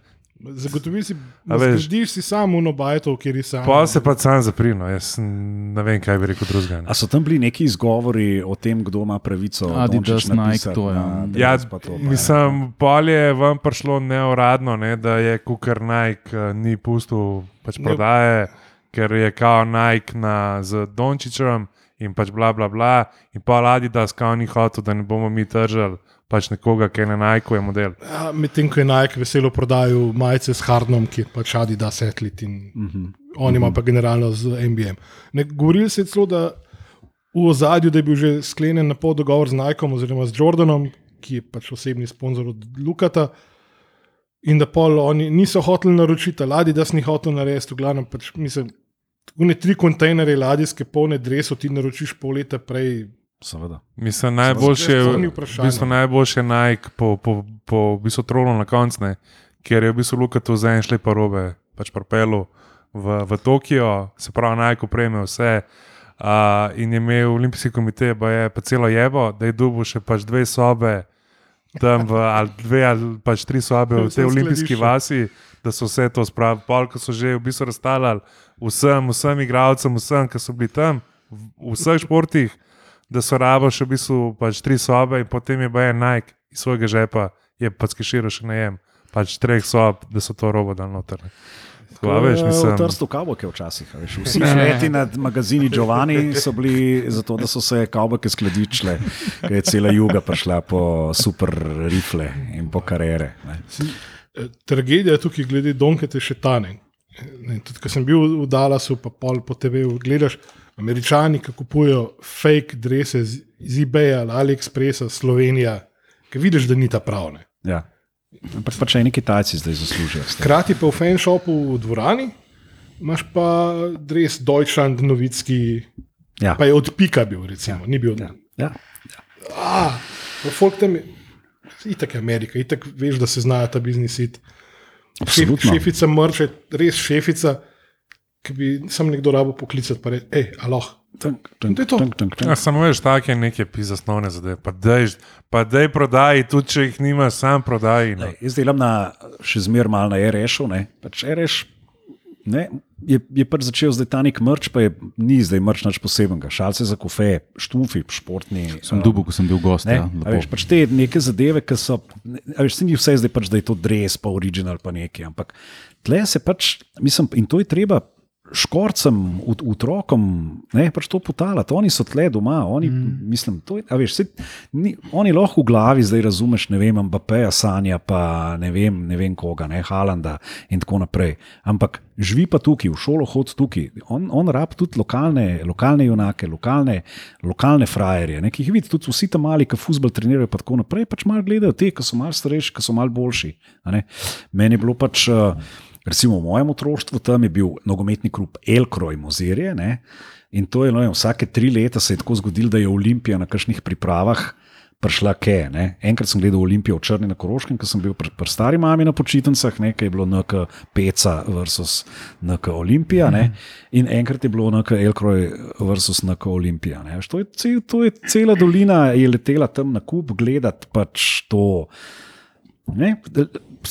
Zagotovi si, A veš. zgradiš si samo unobajtov, kjer je sam. pa se pa sam zaprino. Jaz ne vem, kaj bi rekel drugega. ne. A so tam bili neki izgovori o tem, kdo ima pravico Adidas, Dončić Nike, napisati to je. na Ja, dres pa to, pa, mislim, pol je vam prišlo neuradno, ne, da je Kukar Nike eh, ni pustil pač Ne. prodaje, ker je kao Nike na, z Dončičem in pač bla bla bla. In pa Adidas, kao ni hotel, da ne bomo mi tržali pač nekoga, ki je na Nike je model. Ja, Medtem ko je Nike veselo prodajal majice s Hardnom, ki je pač Adidas Atlet in Mhm. on ima pa generalno z MBM. Ne, govorili se je celo, da v ozadju, da je bil že sklenjen na pol dogovor z Nikom oziroma z Jordanom, ki je pač osebni sponzor od Lukata. In da pol oni niso hoteli naročiti, ladji, da si ni hotel narediti, v glavnem pač mislim. Une tri kontejnerje ladijske polne dresov ti naročiš pol leta prej. Seveda. Mislim, najboljše je v bistvu najboljše Nike po, po, po v bistvu trolu na koncu, ker je v bistvu Luka to en šle pa robe, pač propelu v, v Tokio, se pravi Nike upreme vse. Uh, in je imel olimpijski komitej, pa je pa celo jebo, da je dubu še pač dve sobe, tam v, ali dve ali pač tri sobe v tej olimpijski vasi, da so vse to spravili. Pol, ko so že v bistvu razstavljali vsem, vsem igralcem, vsem, ki so bili tam, v vseh športih, da so rabo še v bistvu pač tri sobe in potem je baje Nike iz svojega žepa, je pač skiširal še najem, pač treh sob, da so to robo dal noter. Tako, veš, V mislim, Trstu kavboke včasih. a Veš, vsi leti nad magazini Giovanni so bili zato, da so se kavboke skladičile, ker je cela juga prišla po super rifle in po karere. Ne. Eh, Tragedija tukaj glede Donkete še tane. Ne, tudi, ko sem bil v Dallasu, pa pol po TV-u gledaš, američani, ki kupujejo fake drese z, z eBaya ali AliExpressa, Slovenija, ki vidiš, da ni ta pravne. Ja. Ampak pa če eni Kitajci zdaj zaslužijo. Hkrati pa v fanshopu v dvorani imaš pa dres Deutschland, novitski, Ja. pa je od pika bil, recimo, ni bil od Ja. Ja. Ah, folk tam je, itak je Amerika, itak veš, da se znajo ta biznis iti. Šef, šefica mrče, res šefica, ki bi sam nekdo rabo poklicati, pa reči, hej, aloh. Tank, tank, To tank, tank, tank. Ja, samo veš, take neke pisasnovne zadeve. Pa dej, pa dej prodaji, tudi če jih nimaš, sam prodaji. No. Lej, Jaz delam na, še zmeraj malo na ne. Pač RS ne, je, je pač začel zdaj ta nek mrč, pa je, ni zdaj mrč nič posebenega. Šalce za kofe, štufi, športni. Sem eh, dubu, ko sem bil gost. Ne, Ja, veš, pač te neke zadeve, ki so. ne, a Veš, se ni vse zdaj, pač, da je to dres, pa original, pa nekaj. Ampak tle se pač, mislim, in to je treba škorcem, ut- otrokom, ne, pač to potalati. Oni so tle doma, oni, mm. mislim, to je, a veš, se, ni, oni lahko v glavi zdaj razumeš, ne vem, Mbappéja, Sanja, pa ne vem, ne vem koga, ne, Halanda in tako naprej. Ampak živi pa tukaj, v šolo hod tukaj. On, on rab tudi lokalne, lokalne junake, lokalne, lokalne frajerje, ne, ki jih vidi, tudi vsi tam mali, ki fusbal trenirajo, pa tako naprej, pač malo gledajo te, ki so malo starejši, ki so malo boljši. Meni je bilo pač. Uh, Recimo v mojem otroštvu tam je bil nogometni klub Elkroj Mozirje. Ne? In to je no, vsake tri leta se je tako zgodilo, da je Olimpija na kakšnih pripravah prišla ke. Ne? Enkrat sem gledal Olimpijo v Črni na Koroškem, ko sem bil pri, pri stari mami na počitnicah, nekaj je bilo NK Peca versus NK Olimpija. Ne? In enkrat je bilo NK Elkroj versus NK Olimpija. ne. To je, cel, to je cela dolina, je letela tam na kup gledati pač to. Ne,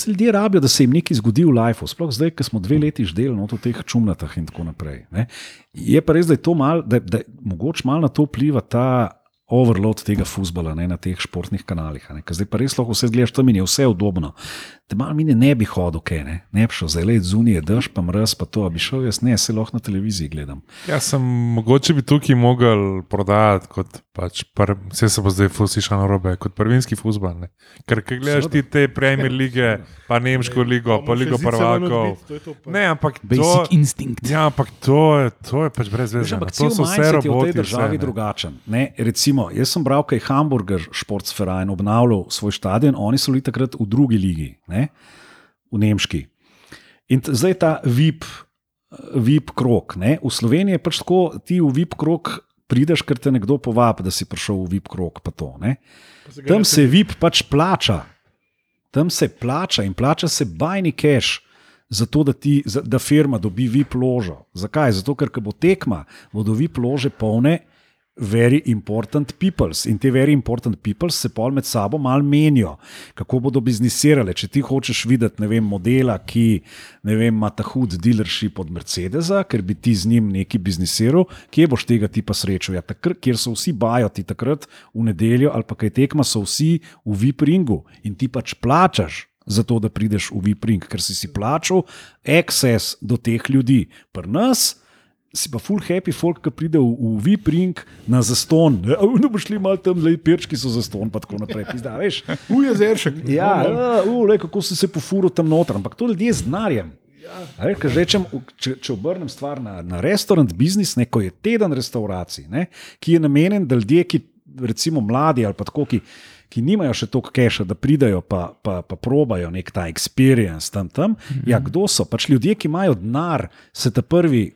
ljudje rabijo, da se jim nekaj zgodi v življenju, sploh zdaj, ko smo dve leti ždeli no, v teh čumnatah in tako naprej. Ne. Je pa res, da je to mal, da, da mogoče malo na to vpliva ta overload tega futbola ne, na teh športnih kanalih. Zdaj pa res lahko vse gledaš tam je vse udobno. Te malo mine ne bi hodil, kaj ne, ne bi šel, zdaj le zunije, dež pa mraz, pa to, a bi šel jaz, ne, se lahko na televiziji gledam. Ja, sem, mogoče bi tukaj mogel prodajati kot pač, pr, vse se bo zdaj fusišal na robe, kot prvinski futbol. ne. Ker ko gledaš ti te Premier lige, pa Nemško ligo, pa Ligo prvakov. Ne, ampak to, Basic instinct. ja, ampak to, je- to je pač brez veze. ampak To so vse je v roboti. tej državi vse, ne. drugačen. Ne? Recimo, jaz sem bral, kaj je Hamburger Sportsverein obnavljal svoj stadion, oni so bili takrat v drugi ligi, ne? V Nemški. In zdaj ta VIP, VIP krok. Ne? V Sloveniji je pač tako, ti v VIP krok prideš, ker te nekdo povabi, da si prišel v VIP krok. pa To, ne? Tam se VIP pač plača, tam se plača in plača se bajni cash. Zato, da, ti, da firma dobi VIP ložo. Zakaj? Zato, ker bo tekma, bodo VIP lože polne very important peoples. In te very important peoples se pol med sabo malo menijo, kako bodo biznisirale. Če ti hočeš videti, ne vem, modela, ki vem, ima ta hud dealership od Mercedesa, ker bi ti z njim neki biznisiral, kje boš tega tipa srečal? Ja, takr, kjer so vsi bajoti takrat v nedeljo ali pa kaj tekma, so vsi v VIP ringu in ti pač plačaš. Zato, da prideš v VIP-ring, ker si si plačal access do teh ljudi. Pri nas si pa full happy folk, ki pride v, v VIP-ring na zaston. Ne, no, boš šli malo tam, le perčki so zaston, pa tako naprej. Pizda, veš? Ujezeršek. Ja, ja uh, le, kako si se pofuril tam noter, ampak to ljudje z denarjem. A veš, kaj Rečem, če, če obrnem stvar na, na restaurant biznis, ne, ko je teden restauracij, ne, ki je namenjen, da ljudje, ki recimo mladi ali pa tako, ki, ki nimajo še toliko keša, da pridajo pa, pa, pa probajo nek ta experience tam. tam. Ja, kdo so? Pač ljudje, ki imajo denar, se te prvi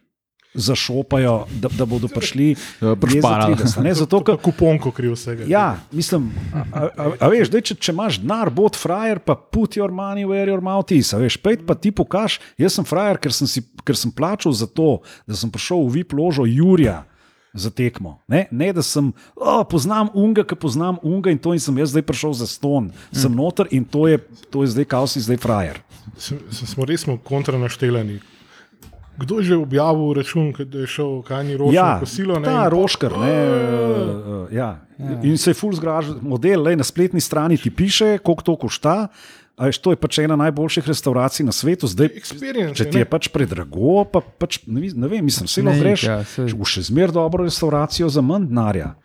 zašopajo, da, da bodo prišli Ja, 30, ne, Zato, ker Kuponko kriv vsega. Ja, mislim, a, a, a, veš, dej, če, če imaš denar, bod frajer, pa put your money where your mouth is. Veš, pejt pa ti pokaž, jaz sem frajer, ker sem, si, ker sem plačal za to, da sem prišel v VIP ložo Jurija. Za tekmo. Ne, ne da sem, oh, poznam unga, ki poznam unga in to, in sem jaz zdaj prišel za ston, mm. sem noter in to je, to je zdaj, kao si zdaj frajer. Smo res kontra naštelani. Kdo je že objavil račun, da je šel Kanji ročno Ja, kosilo? ne, ta roškar. Ne, uh, ja. In se je full zgražal, model, lej, na spletni strani ti piše, koliko to košta. A veš, to je pač ena najboljših restauracij na svetu, zdaj, Experience, če ti je ne. pač predrago, pa pač, ne, ne vem, mislim, vse Ne, lahko greš ja, saj. v še zmeraj dobro restauracijo za manj denarja.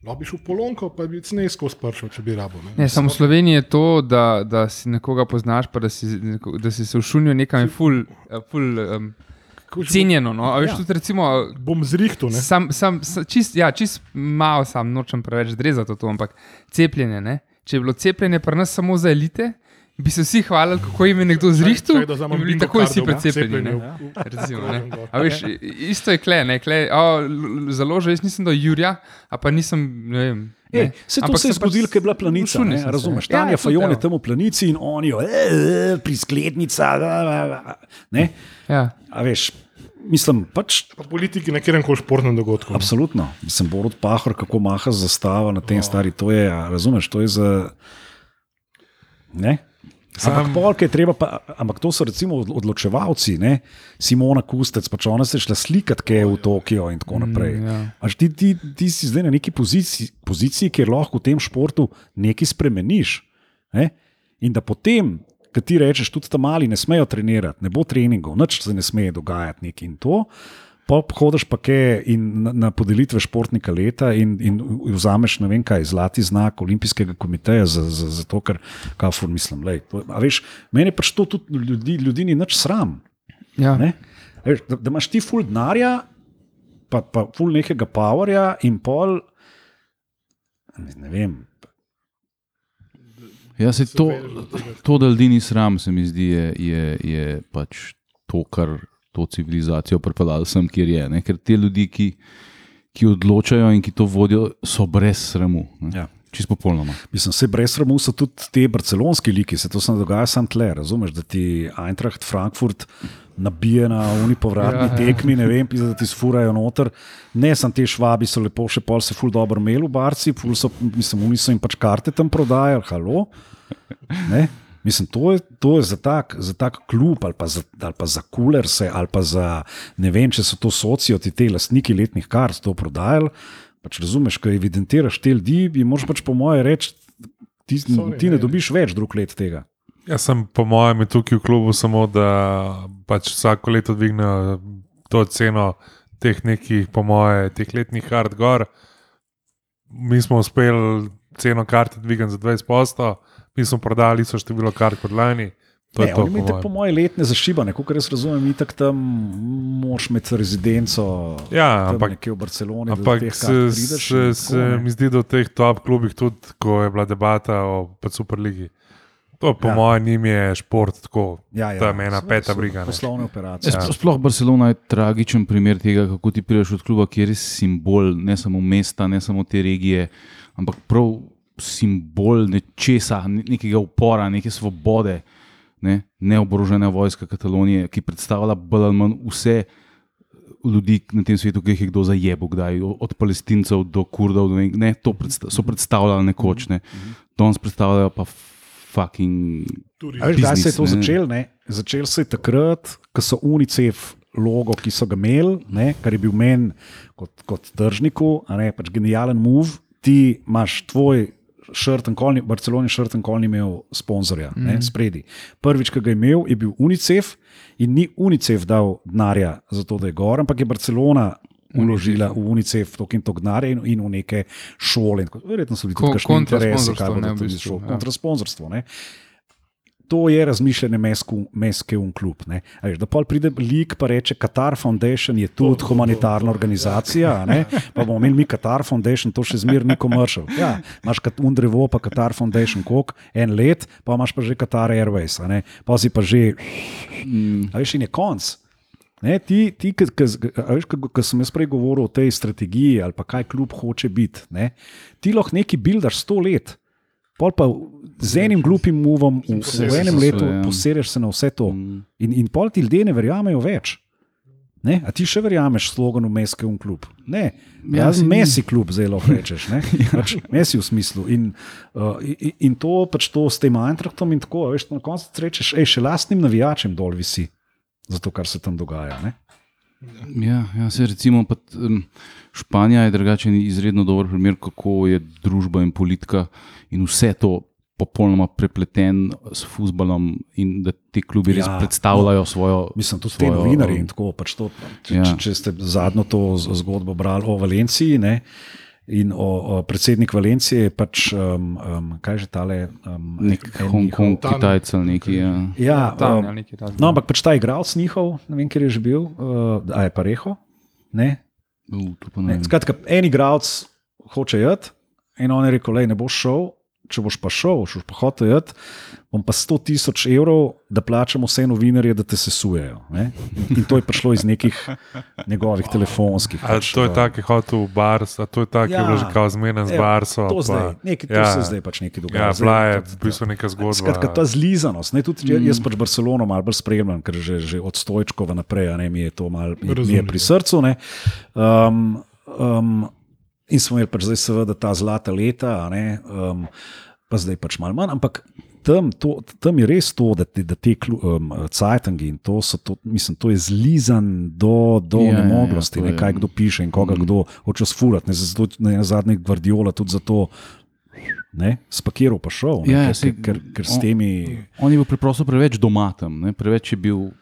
No, bi šel v Polonko, pa bi cenej skozi pršel, če bi rabo. Ne. Ne, samo v Sloveniji je to, da, da si nekoga poznaš, pa da si, da si se všunil nekam in ful, eh, ful um, cenjeno. No? A Veš, Ja. tudi recimo, Bom zrihtel, sam, sam, sam, čist, ja, čist malo sam, nočem preveč drezati to, ampak cepljenje. Ne? Če je bilo cepljenje pri nas samo za elite, bi se vsi hvalili, kako jim je nekdo zrihtel, da in bili takoj vsi precepljeni. v- Recimo, A veš, isto je kle, ne, kle o, l- zelo že, jaz nisem do Jurja, a pa nisem, ne vem. Ej, ne. se to Ampak se je pač zgodilo, ker je bila planica. Ne, se. razumeš? Ja, Tanja tudi, Fajon je tam v planici in oni jo, "Eh, prisklednica. la, la, la." Ne, Ja. a veš, mislim, pač. Pa politiki na katerem koli športnem dogodku. Absolutno. Sem Borod Pahor, kako maha z zastavo na tem stari. To je, razumeš, to je za. Ne? Ampak, Sam- polk je treba, pa, ampak to so recimo od- odločevalci, ne? Simona Kustec, pač ona se je šla slikati, kaj je v Tokiu in tako naprej. Mm, ja. Až ti, ti, ti si zdaj na neki poziciji, poziciji, kjer lahko v tem športu nekaj spremeniš. Ne? In da potem, ki ti rečeš, tudi tam mali ne smejo trenirati, ne bo treningov, nič se ne sme dogajati, nekaj in to. Pa hodiš pa kaj in na, na podelitve športnika leta in, in vzameš, ne vem kaj, zlati znak Olimpijskega komiteja za, za, za to, kar kafur mislim. Lej, to, a veš, meni pač to tudi ljudi, ljudi ni nič sram. Ja. Ne? Veš, da, da imaš ti ful denarja, pa, pa ful nekega powerja in pol. Ne, ne vem. Ja, se to, to, da ljudi ni sram, se mi zdi, je, je, je pač to, kar to civilizacijo pripeljalo sem, kjer je. Ne? Ker te ljudi, ki, ki odločajo in ki to vodijo, so brez sramu. ne. Ja. Čisto popolnoma. Mislim, se brez sramu so tudi te barcelonski liki, se to se ne dogaja samo tle. Razumeš, da ti Eintracht Frankfurt nabije na unipovratni Ja, ja, tekmi, ne vem, pizda, da ti sfurajo noter. Ne, sem te švabi so lepo, še pol se ful dobro imeli v barci, ful so, mislim, oni so jim pač karte tam prodajali, halo. Ne? Mislim, to je, to je za, tak, za tak klub ali pa za, ali pa za kulerse ali pa za ne vem, če so to socioti, te lastniki letnih kart to prodajali. Pač razumeš, ko evidentiraš te ljudi, bi moraš pač po moje reči, ti, Sorry, ti ne ne. dobiš več drug let tega. Jaz sem, po mojem, je tukaj v klubu samo, da pač vsako leto dvignejo to ceno teh nekih, po moje, teh letnih kart gor. Mi smo uspeli ceno karte dvigati za 20%, mi smo prodali isto število kart kot lani. To Ne, je to, oni po mojem. moje letne zašibane, kot jaz razumem, itak tam moraš imeti rezidenco. Ja, ampak nekje v Barceloni. Ampak se, prideš se, in se tako, ne. mi zdi, da v teh top klubih, tudi ko je bila debata o pač Superligi, to po Ja. ja. mojem njim je šport tako. Ja, ja, Tam je ena seveda peta so briga. ne. Poslovne operacije. Ja. Sploh Barcelona je tragičen primer tega, kako ti prideš od kluba, ki je res simbol ne samo mesta, ne samo te regije, ampak prav simbol nečesa, ne- nekega upora, neke svobode, ne? neoborožena vojska Katalonije, ki predstavlja bolj ali manj vse ljudi na tem svetu, ki jih je kdo zajebil, kdaj, od palestincev do kurdov. Ne, ne, to predsta so predstavljali nekoč, ne. danes predstavljajo pa fucking. Turisti. A Veš, kdaj se je to začelo? Začelo se je takrat, ko so UNICEF logo, ki so ga imeli, ne, kar je bil meni kot, kot tržniku, a ne pač genijalen move. Ti imaš tvoj šrten kolni, Barceloni šrten kolni imel sponzorja, mm. spredi. Prvič, ki ga je imel, je bil UNICEF in ni UNICEF dal denarja za to, da je gor, ampak je Barcelona. Uložila v UNICEF toliko in toliko denarja in, in v neke šole. in tako. Verjetno so bili tudi kakšni interesi, kaj bo ne, v tudi bistvu, šlo. ja. Kontrasponzorstvo. To je razmišljanje meske un klub. Veš, da pol pride lik pa reče, Qatar Foundation je tudi humanitarna organizacija, ne? pa bomo imeli mi Qatar Foundation, to še zmeraj ni komercial. Ja, imaš kat un drevo, pa Qatar Foundation, koliko, en let, pa imaš pa že Qatar Airways, pa si pa že, a veš, in je konc. Ne, ti, ti ki sem jaz prej govoril o tej strategiji ali pa kaj klub hoče biti, ti lahko neki buildaš sto let, pol pa z enim glupim movom v, v enem se, letu ja. posereš se na vse to. In, in pol ti ljudje ne verjamejo več. Ne? A ti še verjameš sloganu Meske un klub? Ne, Ja, ja, saj ni. Messi klub zelo rečeš. ne. Pač Messi v smislu. In, uh, in, in to pač to s tem Eintrachtom in tako, veš, na koncu rečeš, ej, še lastnim navijačem dol visi za to, kar se tam dogaja. Ne? Ja, ja se recimo pa, um, Španija je drugačen izredno dober primer, kako je družba in politika in vse to popolnoma prepleten s futbolom in da ti klubi res Ja, predstavljajo svojo. Mislim, tudi te svojo, novinarji um, in tako. Pač to, če, Ja. ja. če ste zadnjo to zgodbo brali o Valenciji ne, in o, o predsednik Valencije je pač, um, um, kaj že tale. Um, Nek Hongkong. Kitajci ali neki. Ja. Ja, Tam, um, nekaj takega. no, ampak pač ta igralec njihov, ne vem, kje je že bil, uh, a je pa reho. Ne? Uh, Ne, skratka, en igralec hoče jeti, in on je rekel: Lej, ne boš šel, če boš pa šel, če boš pa hotel jeti, bom pa 100 tisoč evrov, da plačamo vse novinarje, da te sesujejo. Ne? In to je prišlo iz nekih njegovih telefonskih. Ali pač, to je eh, tako, ki je hotel v Bars, ali to je tako, ki je Ja. bilo že kao zmeden z Evo, Barso. To, zdaj, nekaj, to ja. se zdaj pač nekaj dogaja. Ja, bila je v bistvu neka zgodba. Skratka, ta zlizanost. Ne, tudi, mm. Jaz pač Barcelono malo bolj spremljam, ker že, že od Stojčkova naprej a ne, mi je to malo mi, mi je pri srcu. ne. Um, um, in smo imeli pač zdaj, seveda, ta zlata leta, ne, um, pa zdaj pač malo manj. Ampak tam, to, tam je res to, da te, da te um, cajtangi in to, so to, mislim, to je zlizan do, do Ja, ja, ja, nemoglosti, to ne, je- kaj kdo piše in koga kdo hoče sfurati. Zato na zadnje Guardiola tudi zato. Ne, spakiral pa šel, ne, Ja, ja, ker, saj- ker, ker s on- temi. On je bil preprosto preveč doma tam, ne? preveč je bil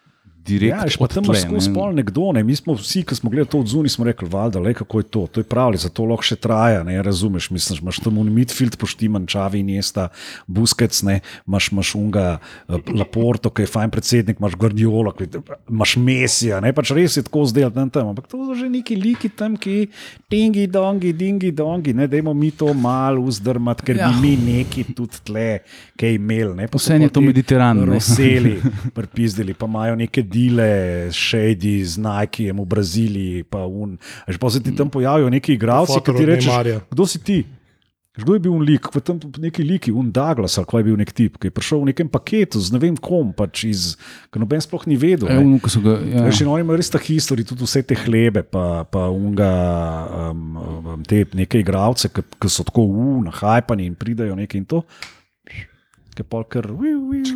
direkt. Ja, pa tam imaš skozi pol nekdo, ne. mi smo vsi, ki smo gledali to od zunaj, smo rekli, valjda, le kako je to, to je pravi, zato lahko še traja, ne razumeš, misliš, imaš tam un midfield poštiman, čavi in jesta, buskec, ne, imaš, imaš unga eh, Laporto, ki je fajn predsednik, imaš Guardiola, ki imaš Mesija, ne, pač res je tako zdaj tam, tam, ampak to so že neki liki tam, ki tingi, dongi, dingi, dongi, ne, dajmo mi to malo vzdrmati, ker ja. Bi mi neki tudi tle, kaj imeli, ne, pa Vseeno je to Mediteran. Roseli, pripizdili, pa imajo neke dile, šejdi z Nikejem v Braziliji. Pa, un, Až pa se ti tam pojavijo neki igralci, ki ti Neymarja. kdo si ti? Kdo je bil un lik, pa tam neki liki, un Douglas, ali kaj je bil nek tip, ki je prišel v nekem paketu z ne vem kom, pač iz, ki noben sploh ni vedel. Ja, ono, ko so ga, ja. Veš, in oni imajo res ta histori, tudi vse te hlebe, pa, pa unga, um, um, te neke igralce, ki, ki so tako unahajpani in pridajo nekaj in to. Ki je pol kar.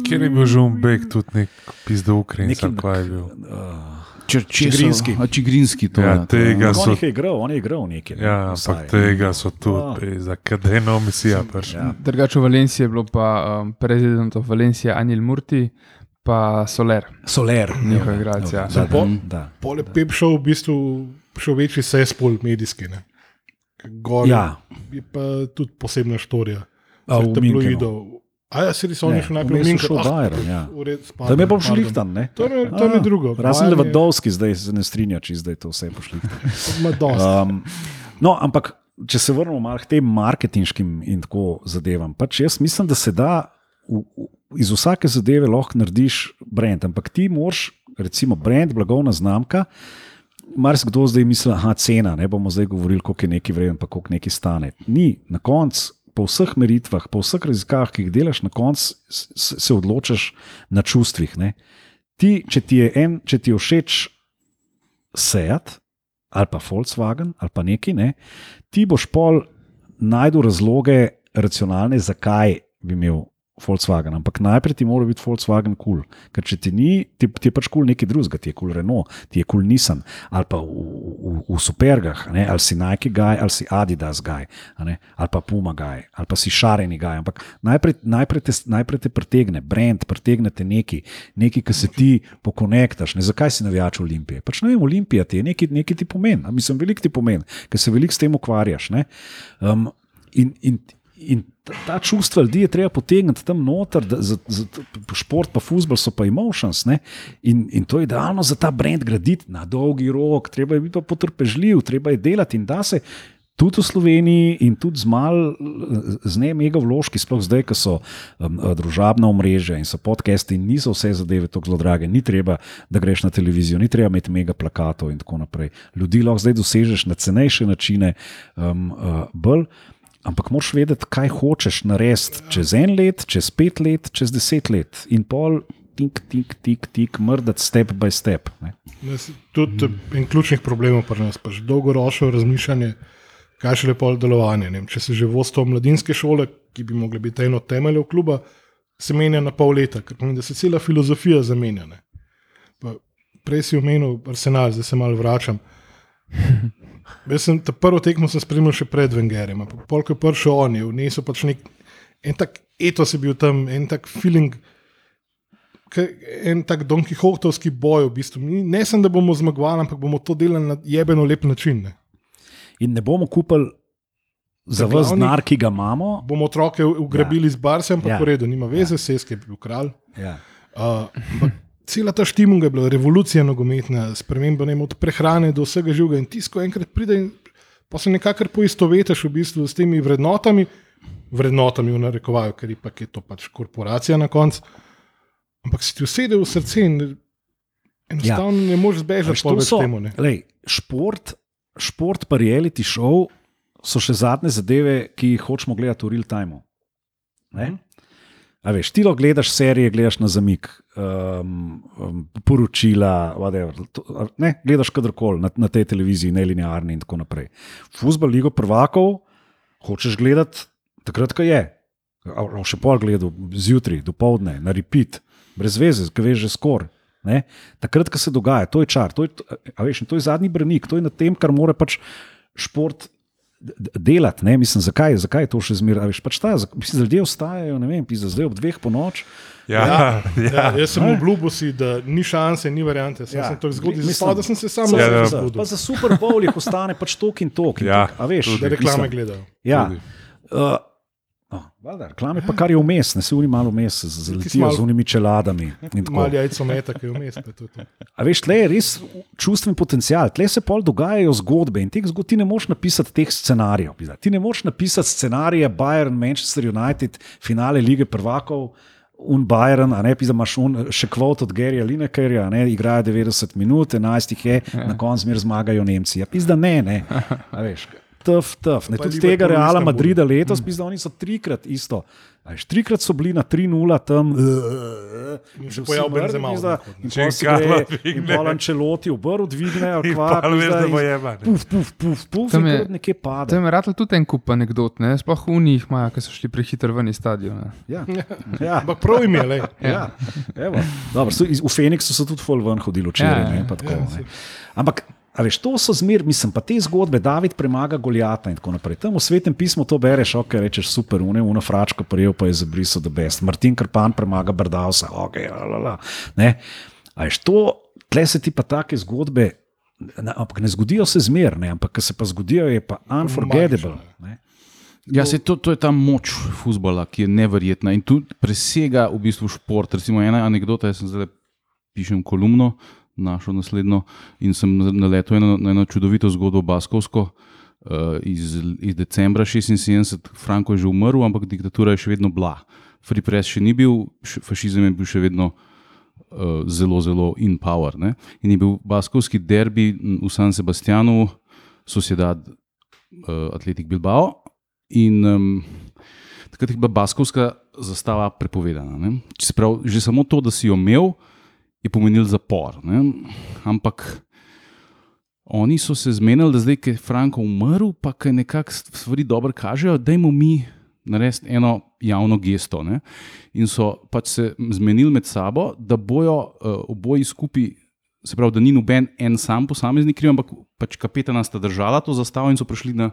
Kjer je bil že umbek, tudi nek pizdo Ukrajinc, Neki- ali kaj je bil. Česa- Čigrinski. a, Čigrinski to. Ja, ja, tega ja. so- On je igral, on je igral nekaj. ne, Ja, ampak tega so Ah. tudi, za kadeno misija prišla. Ja. Drugače v Valenciji je bilo pa um, prezident Valencija Anil Murti, pa Soler. Soler, Njihov igralec, ja. Da, da, Po- da. Pole Pep šel v bistvu še večji sespol medijski. Ne. Gor Ja. je pa tudi posebna štorija. A, v tabloidov. A ja, se res on Ne, je šel najprej v je München. šel Bayern, ja. v redu, Tam je pa pardon, pošlihtan, ne? To je, to je drugo. Razen Levadovski zdaj se ne strinja, če zdaj to vse pošlihtan. dosti. Um, no, ampak če se vrnemo malo k tem marketinškim in tako zadevam, pač jaz mislim, da se da v, v, iz vsake zadeve lahko narediš brand, ampak ti moraš, recimo, brand, blagovna znamka. Marsikdo zdaj misli, da je cena, ne bomo zdaj govorili, koliko je neki vreden, pa koliko neki stane. Ni, na koncu, po vseh meritvah, po vseh raziskavah, ki jih delaš, na koncu se odločaš na čustvih. Ne. Ti, če ti je, en, če ti je všeč Seat ali pa Volkswagen ali pa neki, ne, ti boš pol najdel razloge racionalne, zakaj bi imel Volkswagen. Ampak najprej ti mora biti Volkswagen kul, cool. ker če ti ni, ti, ti je pač kul cool nekaj drugega, ti je kul cool Renault, ti je kul cool Nissan ali pa v, v, v supergah, ne, ali si Nike gaj ali si Adidas ne, ali pa Puma gaj, ali pa si Šareni gaj. Ampak najprej, najprej, te, najprej te pretegne, brand, pretegne te neki, neki, ki se ti pokonektaš. Ne, zakaj si navijač Olimpije? Pač ne vem, Olimpija ti je nekaj, nekaj ti pomeni, mislim, veliko ti pomeni, ker se veliko s tem ukvarjaš. ne. Um, in, in, in ta- čustva ljudi je treba potegniti tam noter, da, za, za, šport, pa futbol so pa emotions. ne. In, in to je idealno za ta brand graditi na dolgi rok, treba je biti pa potrpežljiv, treba je delati in da se. Tudi v Sloveniji, in tudi z malo, z ne mega vložki, sploh zdaj, ko so um, družabna omrežja in so podcasti, in niso vse zadeve tako zelo drage. Ni treba, da greš na televizijo, ni treba imeti mega plakatov in tako naprej. Ljudi lahko zdaj dosežeš na cenejše načine, um, uh, bolj. Ampak moraš vedeti, kaj hočeš narediti čez en let, čez pet let, čez deset let. In pol, tik, tik, tik, tik, mrdati step by step. Ne. Tudi en ključnih problemov pri nas, pač dolgoročno razmišljanje, kaj še lepo delovanje. Vem, Če se že vodstvo mladinske šole, ki bi mogli biti eno temeljev kluba, se menja na pol leta, ker pomeni, da se cela filozofija zamenja. Prej si omenil arsenal, zdaj se malo vračam. Jaz sem ta prvo tekmo sem spremljal še pred Vengerjem, polk je prišel on, je vnesel pač nek en tak etos je bil tam, en tak feeling. En tak Don Quixotovski boj, v bistvu. Ni- Ne sem, da bomo zmagovali, ampak bomo to delali na jebeno lep način. Ne. In ne bomo kupili za vse denar, ki ga imamo. Bomo otroke ugrabili ja. z barcem, ampak Ja. v redu, nima veze, ja. seske je bil kralj. Ja. Uh, ampak cela ta štimunga je bila revolucija nogometna, sprememba ne, od prehrane do vsega živega. In tisto enkrat pride in pa se nekako poistovetiš v bistvu s temi vrednotami, vrednotami v narekovaju, ker ipak je to pač korporacija na koncu. Ampak si ti usede v srce in enostavno ja. ne moreš zbežati temu. ne. Lej, šport, šport pa reality show so še zadnje zadeve, ki jih hočemo gledati v real time. A veš, ti gledaš serije, gledaš na zamik, um, um, poročila, whatever, to, ne, gledaš kadarkoli na, na tej televiziji, ne linearni in tako naprej. Fusbal, Ligo prvakov, hočeš gledati takrat, ko je. A, a še pol gledal, zjutraj, do povdne, na repeat, brez veze, ki veš že skor. Ne? Takrat, ko se dogaja, to je čar, to je, veš, to je zadnji branik, to je na tem, kar mora pač šport delati. Ne? Mislim, zakaj, zakaj je to še zmeraj? Pač ta, mislim, da ljudje ostajajo, ne vem, pizda, zdaj ob dveh po noč. Ja, ja, Ja, jaz sem obljubil si, da ni šanse, ni variante. Sam Ja. ja. sem to zgodil, Mislim- da sem se sam Za- Ja, ja. Pa za Super Bowl jih ostane pač tok in tok. In Ja, tok. A veš, tudi. Da reklame mislim, gledajo. Ja. Tudi. Uh, oh, valjda, reklame pa kar je vmes, ne se uni malo vmes, zaletijo malo- z unimi čeladami. in tako. Mal jajco meta, ki je vmes. A veš, tle je res čustven potencial, tle se pol dogajajo zgodbe in teh zgodb ti ne moreš napisati teh scenarijev. pizda. Ti ne moreš napisati scenarija Bayern, Manchester United, finale lige prvakov. Un Bayern, a ne pisa, imaš un, še kvot od Gerija Linekerja, a ne igrajo 90 minut, 11 jih je, ja. na koncu zmer zmagajo Nemci. Ja, pisa, ne, ne. A veš, Tuf, tuf. Ne, tudi Liverpool tega Reala. Madrida letos, pisa, oni so trikrat isto. A Veš, trikrat so bili na 3-0 tam, In že se pojavi vsi Benzema. mrli, pizda, od nekod, ne. in Če pol se Karla gre, in dvigne. pol Ancelotti obrv dvigne, ali In kva, pol veš, pizda, da bo in jeba, ne. Puf, puf, puf, puf, Tam in je- kar nekje pada. Tam je ratl tudi en kup anegdot, ne? sploh v njih imajo, ki so šli prehiter ven iz stadiona. Ja, ja. Ampak prav ime, le. Ja, evo. Dobro, so, iz- v Feniksu so tudi full ven hodili včeraj. Ja, ne, ja. pa tako, ne. Ampak, a veš, to so zmer, mislim, pa te zgodbe, David premaga Goljata in tako naprej. Tam v svetem pismu to bereš, ok, rečeš super, une, uno fračko prijel pa je za briso the best. Martin Krpan premaga Brdausa, ok, la, la, la. Ne. A veš, to, tle se ti pa take zgodbe, ne, ampak ne zgodijo se zmer, ne, ampak ko se pa zgodijo, je pa unforgettable. Ne. Ja, se to, to je ta moč futbola, ki je neverjetna in tu presega v bistvu šport. Recimo ena anekdota, jaz sem zdaj pišem kolumno, našo naslednjo in sem naletel na, na eno čudovito zgodbo Baskovsko. Uh, iz, iz decembra 76, Franko je že umrl, ampak diktatura je še vedno bila. Free press še ni bil, še, fašizem je bil še vedno uh, zelo, zelo in power. Ne? In je bil baskovski derbi v San Sebastianu, Sociedad uh, Atletik Bilbao. In um, takrat je bila baskovska zastava prepovedana. Pravi, že samo to, da si jo imel, je pomenil zapor. Ne? Ampak oni so se zmenili, da zdaj, ki je Franko umrl, pa ki nekako stvari dobro kažejo, da jim mi narediti eno javno gesto. Ne? In so pač se zmenili med sabo, da bojo uh, oboji skupaj. Se pravi, da ni noben en sam posameznik kriv, ampak pač kapetana sta držala to zastavo in so prišli na,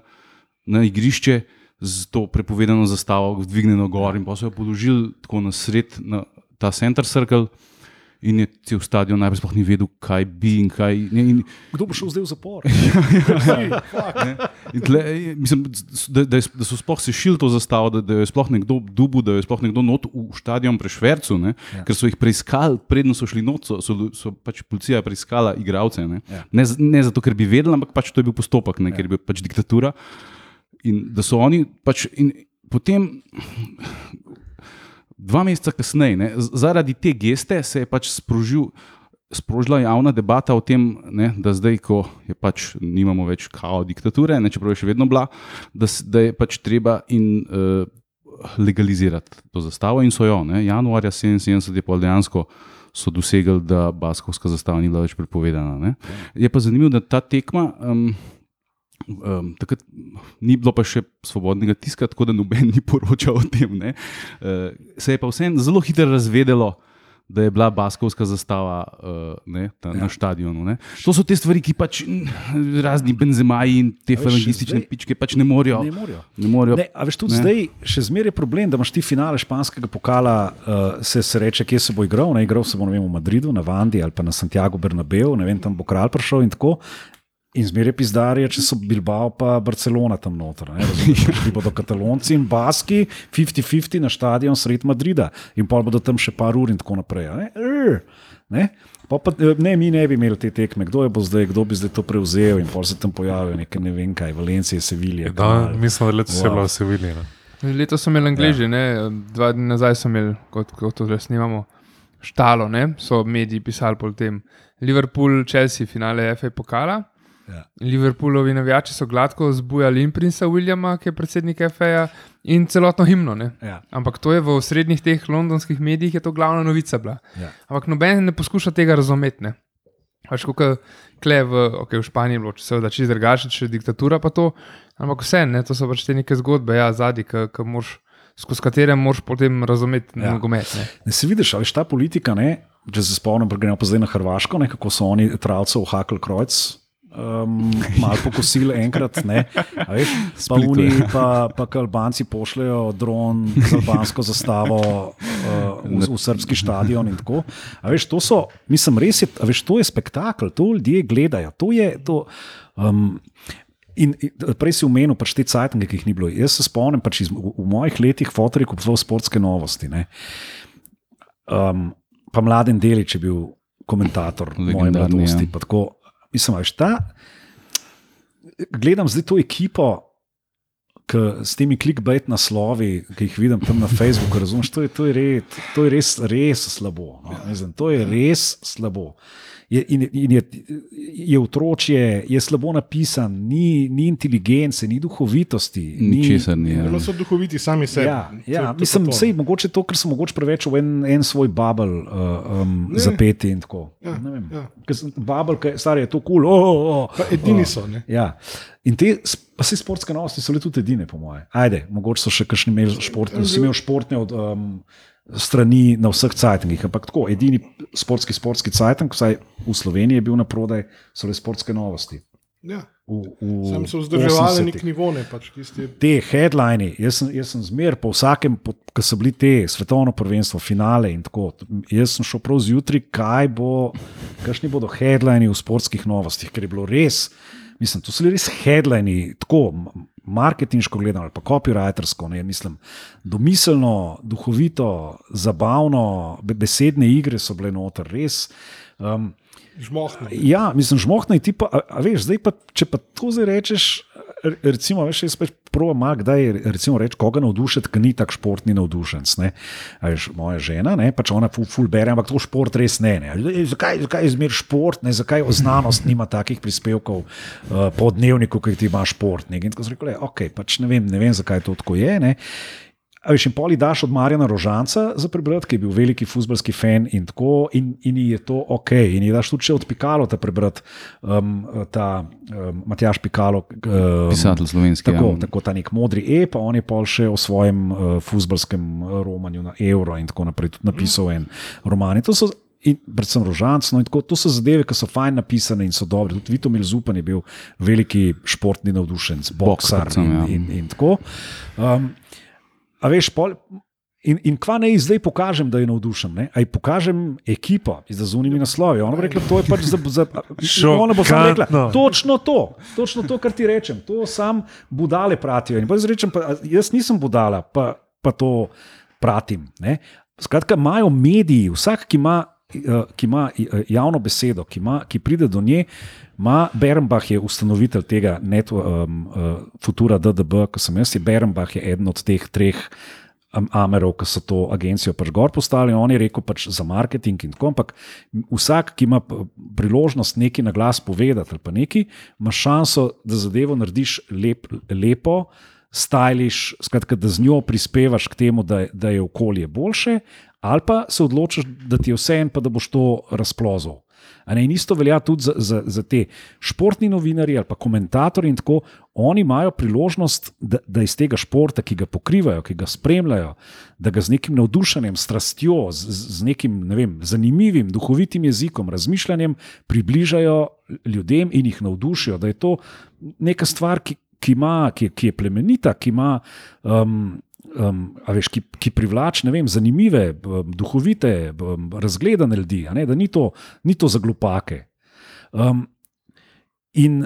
na igrišče z to prepovedano zastavo, dvignjeno gor in pa so jo položili tako na sred, na ta center circle. In je cel stadion najprej sploh ni vedel, kaj bi in kaj. Ne, in, Kdo bo šel zdaj v zapor? ne, in tle, mislim, da, da, da so sploh sešili to zastavo, da, da je sploh nekdo dubu, da je sploh nekdo not v stadion prešvercu, ne, ja. ker so jih preiskali, predno so šli not, so, so, so pač policija preiskala igralce. Ne, Ja. ne, ne zato, ker bi vedeli, ampak pač to je bil postopek, ne, ja. ker je bil pač diktatura. In da so oni pač. In potem, dva meseca kasneje, ne, zaradi te geste se je pač sprožil. Sprožila javna debata o tem, ne, da zdaj, ko je pač nimamo več kao diktature, ne, čeprav je še vedno bila, da, da je pač treba in, uh, legalizirati to zastavo. In so jo, ne, januarja 77 je pa dejansko so dosegli, da baskovska zastava ni bila več prepovedana. Ne. Je pa zanimivo, da ta tekma. Um, Um, takrat ni bilo pa še svobodnega tiska, tako da noben ni poročal o tem. ne. Uh, se je pa vseeno zelo hitro razvedelo, da je bila baskovska zastava uh, ne, ta, ja. na stadionu. Ne. To so te stvari, ki pač razni benzemaji in te falangistične pičke pač ne morejo. Ne morejo. Ne morejo Ne, veš, tudi Ne. zdaj še zmeraj je problem, da imaš ti finale španskega pokala, uh, se, se reče, kje se bo igral. Ne, igral se bo vem, v Madridu, na Vandi ali pa na Santiago Bernabeu, ne vem, tam bo kralj prišel in tako. In zmeraj pizdarje, če so Bilbao pa Barcelona tam noter. ne, razumeš, Prišli bodo katalonci in baski, 50-50 na stadion sred Madrida in pa bodo tam še par ur in tako naprej. a Ne, Rr, ne? Pa pa, eh, ne, mi ne bi imeli te tekme, kdo je bo zdaj, kdo bi zdaj to prevzel in pa se tam pojavijo neke ne vem kaj, Valencije, Sevilje. Da, mislim, da letos je Wow. bila vse vidna. Letos so imeli Angliži, ja. dva dni nazaj so imeli, kot, kot to zdaj snimamo, štalo, ne? so mediji pisali po tem. Liverpool, Chelsea, finale FA pokala. Ja. Liverpoolovi navijači so gladko zbujali in princa Williama, ki je predsednik FA, in celotno himno. Ne? Ja. Ampak to je v srednjih teh londonskih medijih, je to glavna novica bila. Ja. Ampak noben ne poskuša tega razumeti. ne. Pač kot kle v, okay, v Španiji, je bilo seveda čisto drugače, če je diktatura pa to, ampak vse, ne, to so pač te neke zgodbe, ja, zadnji, skozi katere moraš potem razumeti Ja. nogomet. ne. Ne se vidiš, ali ta politika, ne, če se spomnim, gremo pa zdaj na Hrvaško, ne, kako so oni travcev hakl krojc. Um, malo pokosili enkrat, ne, a veš, pa, oni, ja. pa, pa Albanci pošljajo dron z albansko zastavo uh, v, v srpski stadion. veš, to so, mislim, res je, veš, to je spektakel, to ljudje gledajo. To je, to, um, In in prej si omenil pač te cajtnike, ki jih ni bilo. Jaz se spomnim, pač iz, v, v mojih letih fotor je kupoval sportske novosti. Ne. Um, pa mladen Delič je bil komentator moje Legendarni, mladosti. ja. Tako, mislim, veš, ta, gledam zdaj to ekipo. K, s temi clickbait naslovi, ki jih vidim tam na Facebooku, razumeš, to je, to je, to je res, res slabo. No? Mislim, to je res slabo. Je, in, in je, je otročje, je slabo napisan, ni, ni inteligence, ni duhovitosti. Ni, Ničesar ni. Ja. Zelo so duhoviti sami sebi. Ja, To- ja, to- to mislim, pa to. sej, mogoče to, ker so mogoče preveč v en, en svoj bubble uh, um, zapeti in tako. Ja, Ne vem. ja. Sem- Bubble, ki star je to kul. Cool, oh, oh, oh. Pa edini so. Ne? Ja. In te, pa se sportske novosti so le tudi edine, po moje. Ajde, mogoče so še kakšni imeli športne, si imel športne od um, strani na vseh cajtangih, ampak tako, edini sportski, sportski cajtang, vsaj v Sloveniji je bil na prodaj, so le sportske novosti. Ja. V, v Sam so vzdrževali 80-ih nek nivo, ne pač tisti. te headline, jaz sem, jaz sem zmer po vsakem, ko so bili te svetovno prvenstvo, finale in tako. Jaz sem šel prav zjutraj, kaj bo, kakšni bodo headline v sportskih novostih, ker je bilo res. Mislim, to so res headline, tako m- marketinško gledano ali pa copywritersko. Ne, mislim, domiselno, duhovito, zabavno, be- besedne igre so bile noter, res. Um, Žmohno. Ja, mislim, žmohno je ti pa, a, a veš, zdaj pa, če pa to zdaj rečeš, re- recimo, veš, jaz pač provam, kdaj recimo reči, koga navdušiti, ki ni tak športni navdušenc. Veš, moja žena, ne, pač ona ful, ful bere, ampak to šport res ne. ne. Zakaj, zakaj je zmer šport, ne, zakaj znanost nima takih prispevkov uh, po dnevniku, ki ti ima šport. Ne. In tako sem rekel, ok, pač ne vem, ne vem, zakaj to tako je. Ne. A veš, in poli daš od Marjana Rožanca za prebrati, ki je bil veliki futbalski fan in tako, in, in je to ok. In ji daš tudi od Pikalo ta prebrati, um, ta um, Matjaš Pikalo. Um, Pisatelj slovenski. Tako, ja. tako ta nek modri E, pa on je pol še o svojem uh, futbalskem romanju na evro in tako naprej tudi napisal en roman. In to so In predvsem rožanc. No, in tako, to so zadeve, ki so fajn napisane in so dobre. Tudi Vito Milzupan je bil veliki športni navdušenec, boksar predvsem, in, ja. in, in tako. Um, a veš, pol, in, in kva naj zdaj pokažem, da je navdušen? Ne? Aj pokažem ekipo z zunimi naslovi. Ona bo rekla, to je pač za. za ona bo samo rekla, točno to, točno to, kar ti rečem. To sam budale pratijo. In pa jaz rečem, pa, jaz nisem budala, pa, pa to pratim. Ne? Skratka, imajo mediji, vsak, ki ima. eh, Ki ima eh, javno besedo, ki, ima, ki pride do nje, ima Berenbach, je ustanovitelj tega net, um, uh, Futura DDB, ki sem jaz, je Berenbach je eden od teh treh um, Amerov, ki so to agencijo pač gor postavili. On je rekel pač za marketing in tako, ampak vsak, ki ima priložnost nekaj na glas povedati ali pa nekaj, ima šanso, da zadevo narediš lep, lepo. Stajliš, skratka, da z njo prispevaš k temu, da, da je okolje boljše, ali pa se odločiš, da ti je vse en, pa da boš to razplozil. Ne, in isto velja tudi za, za, za te športni novinarji ali pa komentatorji. in Tako, oni imajo priložnost, da, da iz tega športa, ki ga pokrivajo, ki ga spremljajo, da ga z nekim navdušenjem, strastjo, z, z nekim ne vem, zanimivim, duhovitim jezikom, razmišljanjem približajo ljudem in jih navdušijo. Da je to neka stvar, ki, ki, ima, ki, ki je plemenita, ki ima. Um, Um, veš, ki, ki privlači ne vem, zanimive, um, duhovite, um, razgledane ljudi, ne, da ni to, ni to za glupake. Um, in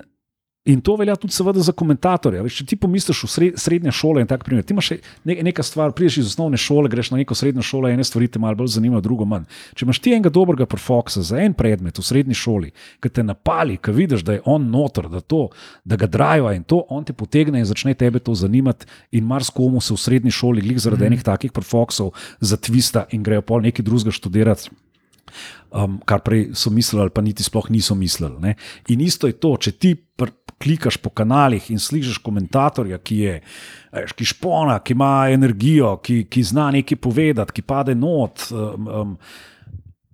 In to velja tudi seveda za komentatorja. Veš, če ti pomisliš v sred, srednje šole in tako naprej, ti imaš ne, nekaj stvar, prideš iz osnovne šole, greš na neko srednjo šolo, ene stvari te malo bolj zanimajo, drugo manj. Če imaš ti enega dobrega profoksa za en predmet v srednji šoli, ki te napali, ki vidiš, da je on noter, da, to, da ga drajo in to, on te potegne in začne tebe to zanimati in marskomu se v srednji šoli, glih zaradi enih takih profoksov, zatvista in grejo pol nekaj drugega študirati. Um, kar prej so mislili, ali pa niti sploh niso mislili. Ne? In isto je to, če ti klikaš po kanalih in slišiš komentatorja, ki je veš, ki špona, ki ima energijo, ki, ki zna nekaj povedati, ki pade not. Um, um,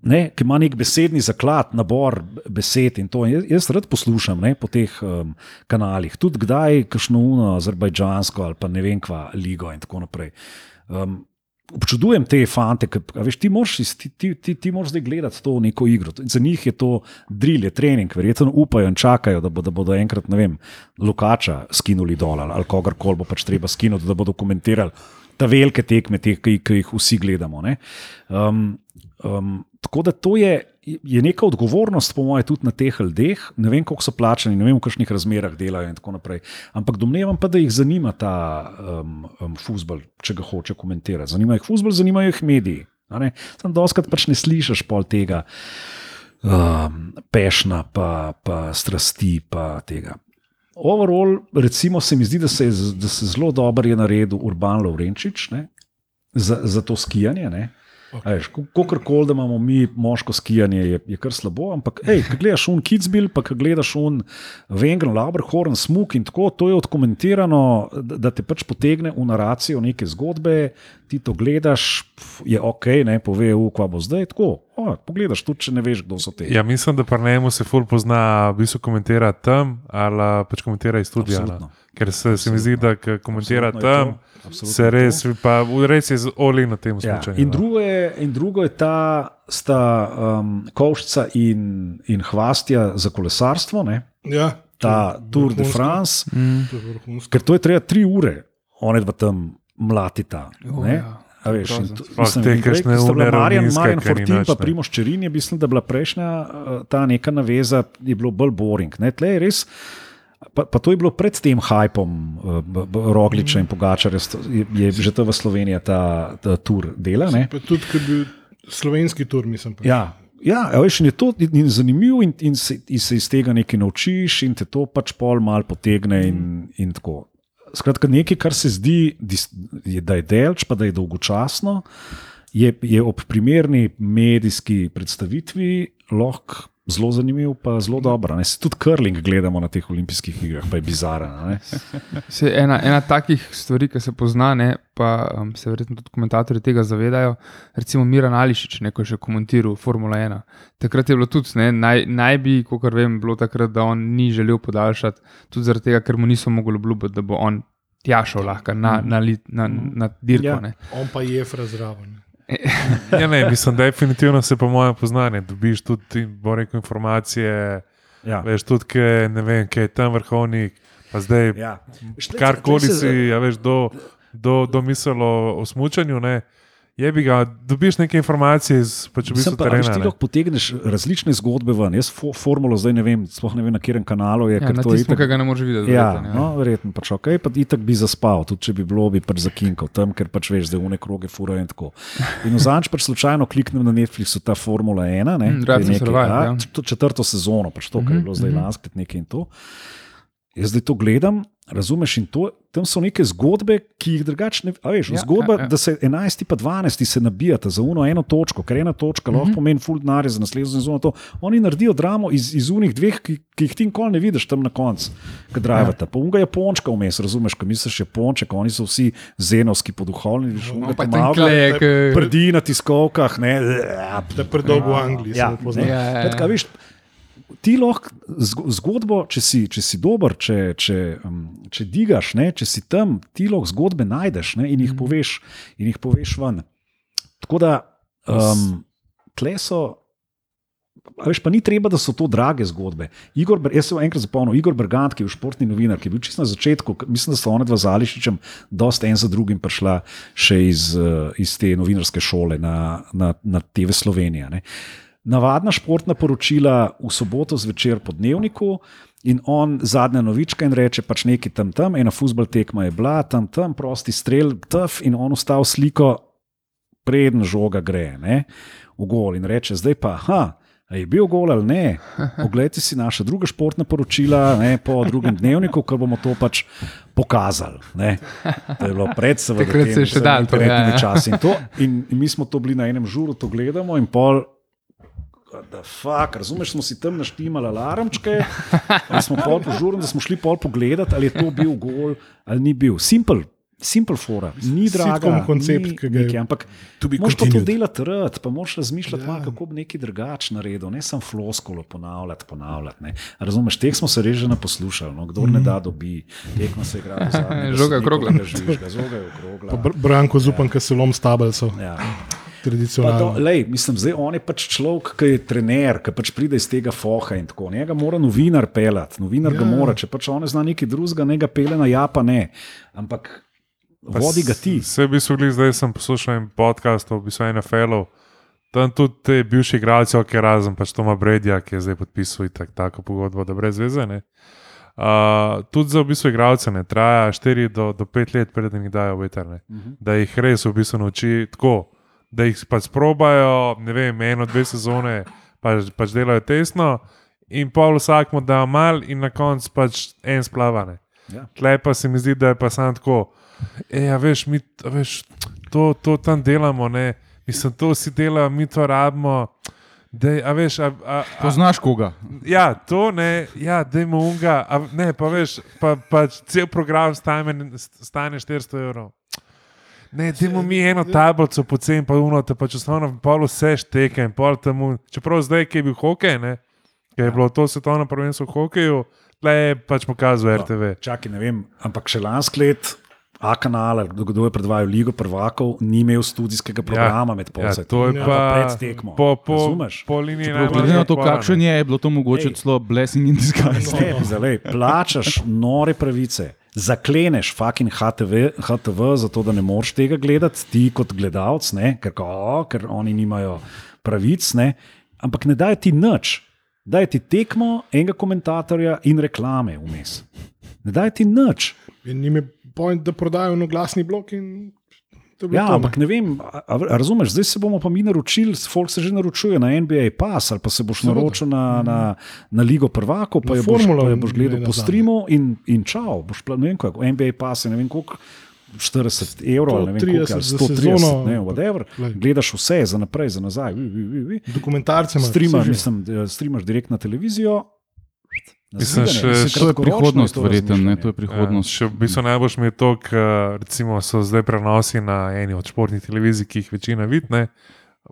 Ne, ki ima nek besedni zaklad, nabor besed in to. Jaz, jaz rad poslušam ne, po teh um, kanalih, tudi kdaj, kakšno uno, azerbajdžansko ali pa ne vem, kva ligo in tako naprej. Um, občudujem te fante, ki veš, ti moraš, ti, ti, ti, ti moraš zdaj gledati to neko igro. Za njih je to drill, je trening, verjetno upajo in čakajo, da, bo, da bodo enkrat, ne vem, Lukača skinuli dol ali kogarkoli bo pač treba skinuti, da bodo komentirali ta velike tekme, te, ki, ki jih vsi gledamo. Um, um, tako da to je. Je neka odgovornost, po mojem, tudi na teh ljudeh. Ne vem, koliko so plačani, ne vem, v kakšnih razmerah delajo in tako naprej. Ampak domnevam pa, da jih zanima ta um, um, futbol, če ga hoče komentirati. Zanima jih futbol, zanimajo jih mediji. Sam doskrat pač ne slišiš pol tega um, pešna, pa, pa strasti, pa tega. Overall, recimo, se mi zdi, da se je da se zelo dobro naredil Urban Lovrenčič ne, za, za to skijanje. Ne. Okay. Kakorkoli, da imamo mi moško skijanje, je, je kar slabo, ampak ej, ko gledaš un Kidsbill, pa ko gledaš un Vengen, Labrhorn, Smuk in tako, to je odkomentirano, da, da te pač potegne v naracijo neke zgodbe, ti to gledaš, je ok, ne pove, kva bo zdaj tako. O, pogledaš tudi, če ne veš, kdo so te. Ja, mislim, da pa ne mu se ful pozna, v bistvu komentira tam ali pač komentira iz studia. Ker se, se mi zdi, da komentira Absolutno tam, se res, pa res je oli na tem ja. slučaju. In, drugo je, in drugo je ta, sta um, Kovšca in, in Hvastja za kolesarstvo, ne? Ja, ta Tour de France. Mm. Ker to je treba tri ure, one dva tam mlatita. O, ja. A veš, in to- mislim, te sta bila une Marjan, Marjan Fortin, pa. Primoš Čerin, je mislim, da je bila prejšnja eh, ta neka naveza, je bilo bolj boring. Ne, tle je res. Pa, pa to je bilo pred tem hajpom uh, Rogliča in Pogačarja, je, je že to v Sloveniji ta, ta tur dela. Tudi, je bil slovenski tur, mislim. Pa. Ja, ja veš, in je to in, in zanimivo, in, in, se, in se iz tega nekaj naučiš, in te to pač pol mal potegne. In, in tako. Skratka, nekaj, kar se zdi, da je delč, pa da je dolgočasno, je, je ob primerni medijski predstavitvi lahko zelo zanimiv, pa zelo dobro. Ne? Se Tudi curling gledamo na teh olimpijskih igrah, pa je bizaren. Se ena, ena takih stvari, ki se pozna, ne, pa um, se verjetno tudi komentatorji tega zavedajo. Recimo Miran Ališič, neko je še komentiral Formula 1. Takrat je bilo tudi, ne, naj, naj bi, kot vem, bilo takrat, da on ni želel podaljšati, tudi zaradi tega, ker mu niso mogli obljubiti, da bo on tja šel lahko na, na, na, na dirko. Ja. ne. On pa je frazraven. Ja, ne, mislim, definitivno se po mojem poznanje. Dobiš tudi rekel, informacije, Ja. veš tudi, kaj, ne vem, kaj je tam vrhovnik, pa zdaj Ja. Tle- karkoli si, ja, veš, do, do, do misel o, o smučanju. Je bi ga, dobiš neke informacije iz pač v Mislim bistvu pa, ali ti terena. ne. lahko potegneš različne zgodbe ven. Jaz fo, formulo zdaj ne vem, sploh ne vem, na katerem kanalu je. Ja, na to je tistem, itak- ki ga ne moreš videti. Ja, verjetno, no, verjetno pač ok, pa itak bi zaspal, tudi če bi bilo, bi pač zakinkal tam, ker pač veš, da une kroge furajo in tako. In vzanč pač slučajno kliknem na Netflixu ta Formula 1, ne, Mm, je nekaj, Survive, ja, ja. to četrto sezono, pač to, kar je bilo zdaj lansko nekaj in to. Jaz zdaj to gledam, razumeš, in to, tam so neke zgodbe, ki jih drugače ne a veš. Ja, Ja, zgodba, ja, ja. ja, da se 11 in 12 se nabijata za uno eno točko, ker ena točka lahko pomeni full denarja za naslednjo sezono. To. Oni naredijo dramo iz, iz unih dveh, ki, ki jih ti nikoli ne vidiš tam na koncu, ki drivata. Pa unga Japončka vmes, razumeš, ko misliš Japonček, oni so vsi zenovski poduhovni, vidiš, unga Pa tam eh, prdi na tiskovkah, ne, Da je predolgo v Angliji. ja. Ja, ja, ja. Skratka, veš, Ti lahko zgo- zgodbo, če si, če si dober, če, če, um, če digaš, ne, če si tam, ti lahko zgodbe najdeš ne, in, jih poveš, in jih poveš ven. Tako da, um, tle so. Veš, pa ni treba, da so to drage zgodbe. Igor, jaz sem enkrat zapomnil, Igor Bergant, ki je bil športni novinar, ki je bil čisto na začetku, mislim, da sta ona dva z Ališičem, dosta en za drugim prišla še iz, eh, iz te novinarske šole na, na, na TV Slovenija. Ne. Navadna športna poročila v soboto zvečer po dnevniku. In on zadnja novička in reče, pač nekaj tam tam, ena futbol tekma je bila, tam tam, prosti strel, tf, in on ustal sliko, preden žoga gre ne, v gol. In reče, zdaj pa, ha, a je bil gol ali ne. Poglejte si naša druga športna poročila ne, po drugem dnevniku, ker bomo to pač pokazali. Ne. To je bilo pred seveda, Takrat se še dalo to, ja, internetnimi ja. časi. In, to, in, in mi smo to bili na enem žuru, to gledamo in pol. Da, fak, razumeš, smo si tam naštimali alarmčke, in smo pol požurni, da smo šli pol pogledat, ali je to bil gol ali ni bil. Simple, simple fora, ni draga. Sitcom koncept, ni ki ga je- Ampak To be moraš pa to delati rad, pa moraš razmišljati, Ja. ja. kako bi nekaj drugače naredil, ne samo floskolo ponavljati, ponavljati. Ne. Razumeš, teh smo se res že naposlušali, no, kdo ne da dobi, tekmo se igra. Žoga je okrogla. Žoga je okrogla. Branko Zupan, ki se lom stabelcev, Ja. Pa tradicionalno. to, lej, mislim, zdaj on je pač človek, ki je trener, ki pač pride iz tega foha in tako. Njega mora novinar pelati, novinar ja. ga mora, če pač on zna nekaj drugega, ne ga pele na ja, pa ne. Ampak vodi ga ti. Vse bi so bili, zdaj sem poslušal en podcast o bistvu NFL-u. Tam tudi te bivši igralci, ok, razen pač Toma Bredija, ki je zdaj podpisal tak, tako pogodbo, da brez veze. Ne. Uh, tudi za v bistvu igralce ne traja 4 do, do 5 let, preden jih dajo veter. Uh -huh. Da jih res v bistvu nauči tako, da jih pač sprobajo, ne vem, eno, dve sezone, pač, pač delajo tesno, in pol vsak mu da mal, in na koncu pač en splavane. Ja. Tlej pa se mi zdi, da je pa samo tako. E, a veš, mi veš, to, to tam delamo, ne? mislim, to si dela, mi to rabimo. Dej, a veš, a, a, a, Poznaš koga? ja, to ne, ja, dajmo unga, a, ne, pa veš, pa, pa cel program stane, stane 400 evrov. Ne, dajmo mi eno tablico pocen, pa uno, te pač osnovno pol vse šteke in pol temu. Čeprav zdaj, ki je bil hokej, ne, ki je bilo to svetovno prvenstvo v hokeju, tle je pač pokazal RTV. Čakaj, ne vem, ampak še lansko let. A kanal, kdo je predvajal Ligo prvakov, ni imel studijskega programa med Ja, polcem. to je Ja, pa pred tekmo. Po, po, Razumeš? po liniji Prav, glede na to, kakšen je, je bilo to mogoče Ej. celo blessing in disguise. Ne, zdaj, plačaš nore pravice, zakleneš fucking HTV, HTV zato da ne moreš tega gledati, ti kot gledalec, ker, kao, ker oni nimajo pravic, ne, ampak ne dajo ti nič. Daj ti tekmo, enega komentatorja in reklame vmes. Ne daj ti nič. In jim je point, da prodajo glasni blok. in Ja, to, ampak ne vem, a, a, razumeš, zdaj se bomo pa mi naročili, folk se že naročuje na NBA Pass ali pa se boš Seveda. naročil na, na, na Ligo prvakov, pa Na jo boš, pa jo boš gledal po streamu in, in čau, boš pa ne vem kako, NBA Pass je ne vem koliko. 40 evrov, ne vem, koliko, 130 ali za 130, sezono. ne, whatever. Glej. Gledaš vse, za naprej, za nazaj. Vi, vi, vi, vi. Dokumentarce imaš. Streamaš, mislim, streamaš direkt na televizijo. Mislim, še- še- To je prihodnost, verjetno, to je prihodnost. Ja, še v bistvu najbolj mi je to, ker recimo so zdaj prenosi na eni od športnih televizij, ki jih večina vidne.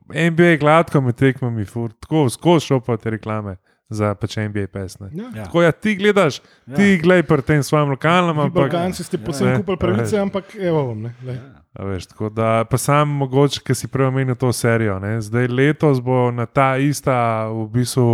NBA gladko med tekmami, tako skozi šopa te reklame za pač NBA pesne. Ja. Ja. Tako ja, ti gledaš, Ja. ti gledaj pri tem svojem lokalnem, ampak Balkanci ste Ja. posebej Ja. kupili pravice, ampak evo vam. Ne, glej. A Veš, tako da, pa sam mogoče, ki si prej omenil to serijo. Ne? Zdaj letos bo na ta ista v bistvu,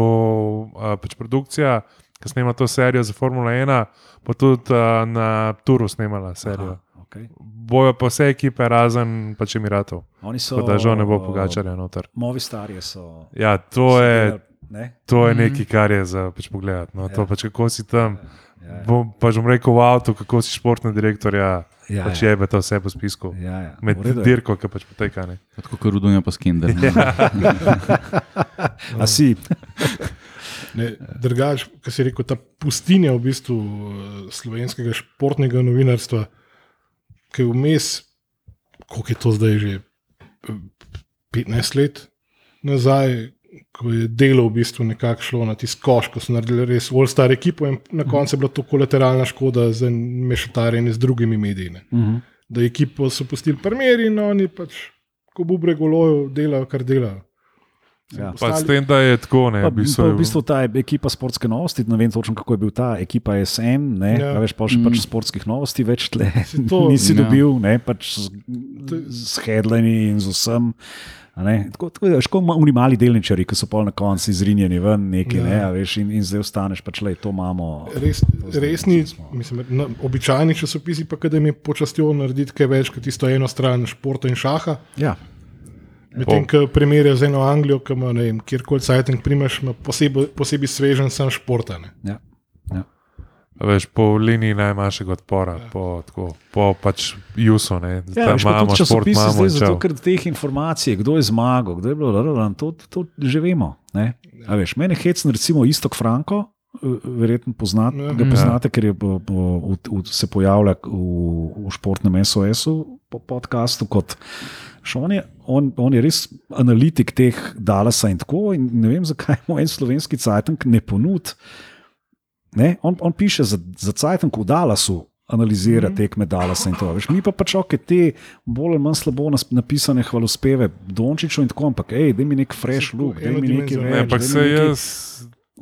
a, pač produkcija, ki snema to serijo za Formula 1, pa tudi a, na Turu snemala serijo. Aha, okay. Bojo pa vse ekipe razen pač Emiratov. Oni so. Tako da žal ne bo pogačarja noter. Movi starije so. Ja, to so je, ne? to je nekaj, kar je za pač pogled. No, to Ja. pač kako si tam. Ja, ja. Bom, pač bom rekel v avtu, kako si športni direktor, ja, Ja, pač ja. jebe to vse po spisku. Ja, ja. Med dirko, ki pač poteka. Ne. Tako kot Rudonja pa Skender. ne. A si, drugač, kar si rekel, ta pustinja v bistvu eh, slovenskega športnega novinarstva, ki je vmes, koliko je to zdaj že, eh, 15 let nazaj, ko je delo v bistvu nekako šlo na tisti koš, ko so naredili res all-star ekipo in na koncu je bila to kolateralna škoda za mešetarjenje z drugimi mediji. ne. uh -huh. Da ekipo so pustili primeri in oni pač, ko bubre golojo, delajo, kar delajo. Ja. Pa s tem, da je tako, ne, Pa, v bistvu, pa v je- bistvu ta ekipa sportske novosti, ne vem točno, kako je bil ta ekipa SM, ne, Ja. veš, pa še Mm. pač sportskih novosti več tle Si to- nisi Ja. dobil, ne, pač z, z headlini in z vsem. a Ne, tako, tako, veš, kot oni mali delničari, ki so pol na koncu izrinjeni ven, nekaj, Ja. ne, a veš, in, in zdaj ostaneš, pač le, to imamo. Res, to zdaj resni, smo. mislim, na, običajni časopisi, pa da jim je počastjo narediti kaj več kot tisto eno stran športa in šaha. Ja, Medtem, ko primerjajo z eno Anglijo, ki ima ne vem, kjerkoli sajten primaš, ima posebej, posebej svežen sam športa. Ne. Ja. Ja. A Veš, po liniji najmanjšega odpora, po, tako, po pač Jusu. Ne, Ja, Tam veš, imamo časopisi imamo zdaj, zato ker teh informacij, kdo je zmagal, kdo je bilo, lalala, to, to že vemo. Ne? A Veš, mene hecen, recimo, Istok Franko, eh, verjetno poznate, Ja. ga poznate, ker je bo, bo, v, v, se pojavlja v, v športnem SOS-u po podkastu kot Šon je, on, on je res analitik teh Dalasa in tako. In ne vem, zakaj mu en slovenski cajtank ne ponudi. Ne? On, on piše za, za cajtank v Dallasu, analizira mm -hmm. tekme Dallasa in to. Veš, mi pa pač oke te bolj ali manj slabo napisane hvalospeve Dončiću in tako, ampak hej, da mi nek fresh look, da mi nekaj enodimenzionalno. Ne, več. ampak se nekaj- jaz.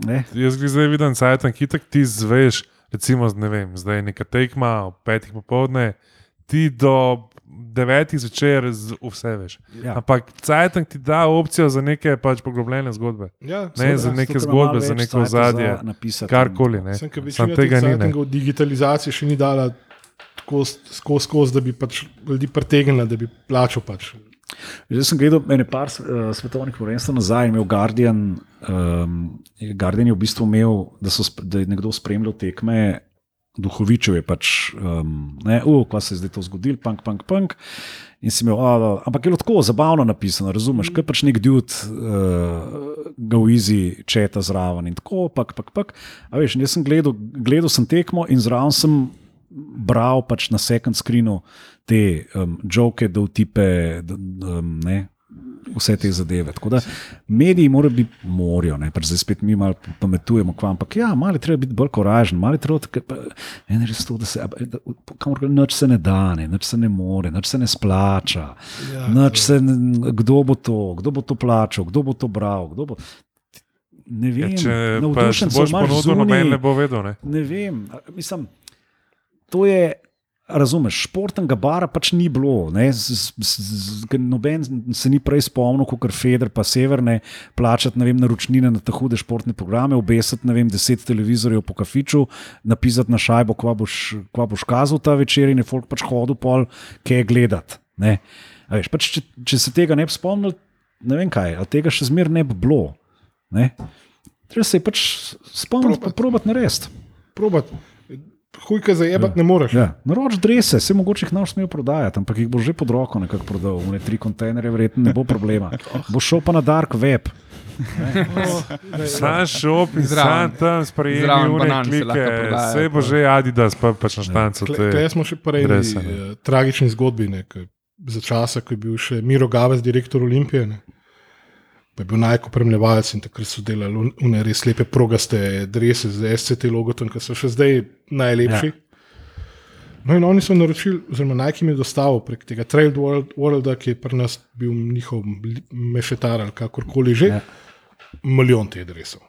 Ne? Jaz gre zdaj vidim, da ti tak ti zveš, recimo, ne vem, zdaj je neka tekma ob petih popovdne, ti do devetih zvečer z- vse veš. Ja. Ampak Cajtank ti da opcijo za neke pač poglobljene zgodbe. Ja, Ne, seveda. za neke zgodbe, za neko cajta ozadje, za napisati. karkoli. ne. Sem, Sam tega ni. ne. ni. Digitalizacije še ni dala tako skozi, skozi, da bi pač ljudi pritegnila, da bi plačal. Pač. Zdaj sem gledal ene par uh, svetovnih prvenstv nazaj in imel Guardian. Um, Guardian je v bistvu imel, da, so, da je nekdo spremljal tekme. Duhovičev je pač, um, ne, uh, kaj se je zdaj to zgodilo, punk, punk, punk. In si imel, a, ampak je bilo tako zabavno napisano, razumeš, kaj pač nek dude uh, ga v izi četa zraven in tako, pak, pak, pak. A veš, jaz sem gledal, gledal sem tekmo in zraven sem bral pač na second screenu te um, joke, da vtipe, da, um, ne, vse te zadeve. Tako da mediji morajo biti morajo, ne, zdaj spet mi malo pametujemo, kva, ampak ja, malo treba biti bolj koražen, malo treba, tako, je res to, da se, kamor noč se ne da, ne, noč se ne more, noč se ne splača, Ja, noč se, ne- kdo bo to, kdo bo to plačal, kdo bo to bral, kdo bo. Ne Ja, vem, navdušen če boš ponudil, noben ne bo vedel. Ne. Ne vem, mislim, to je. Razumeš, športnega bara pač ni bilo. z- z- z- Noben se ni prej spomnil, kot Feder, pa Severne, plačati vem, naročnine na te hude športne programe, obesiti vem, deset televizorjev po kafiču, napisati na šajbo, kva boš, kva boš kazal ta večer in je folk pač hodil pol, kaj gledati. Veš, pač, če, če se tega ne bi spomnil, ne vem kaj, ali tega še zmeraj ne bi bilo. Ne. Treba se je pač spomniti, pa probati narediti. Probat. Hujka za jebat ne moreš. Ja, naroč drese, se mogoče jih noč smejo prodajati, ampak jih bo že pod roko nekako prodal, v ne tri kontejnerje, verjetno ne bo problema. Bo šel pa na dark web. Sam šop in Zraven- sam tam sprejeli se klike, vse bo že Adidas, pa pač na štancu. Kle- te- Klej smo še prej drese, v ne. tragični zgodbi, ne, ke za časa, ko je bil še Miro Gavez, direktor Olimpije. Ne. Pa je bil najopremljevalec in takrat so delali un- une res lepe progaste drese z SCT logotom, ki so še zdaj najlepši. Ja. No, in oni so naročili, oziroma Nike jim je dostavil prek tega Trail World, Worlda, ki je pri nas bil njihov mešetar ali kakorkoli že, Ja. milijon teh dresov.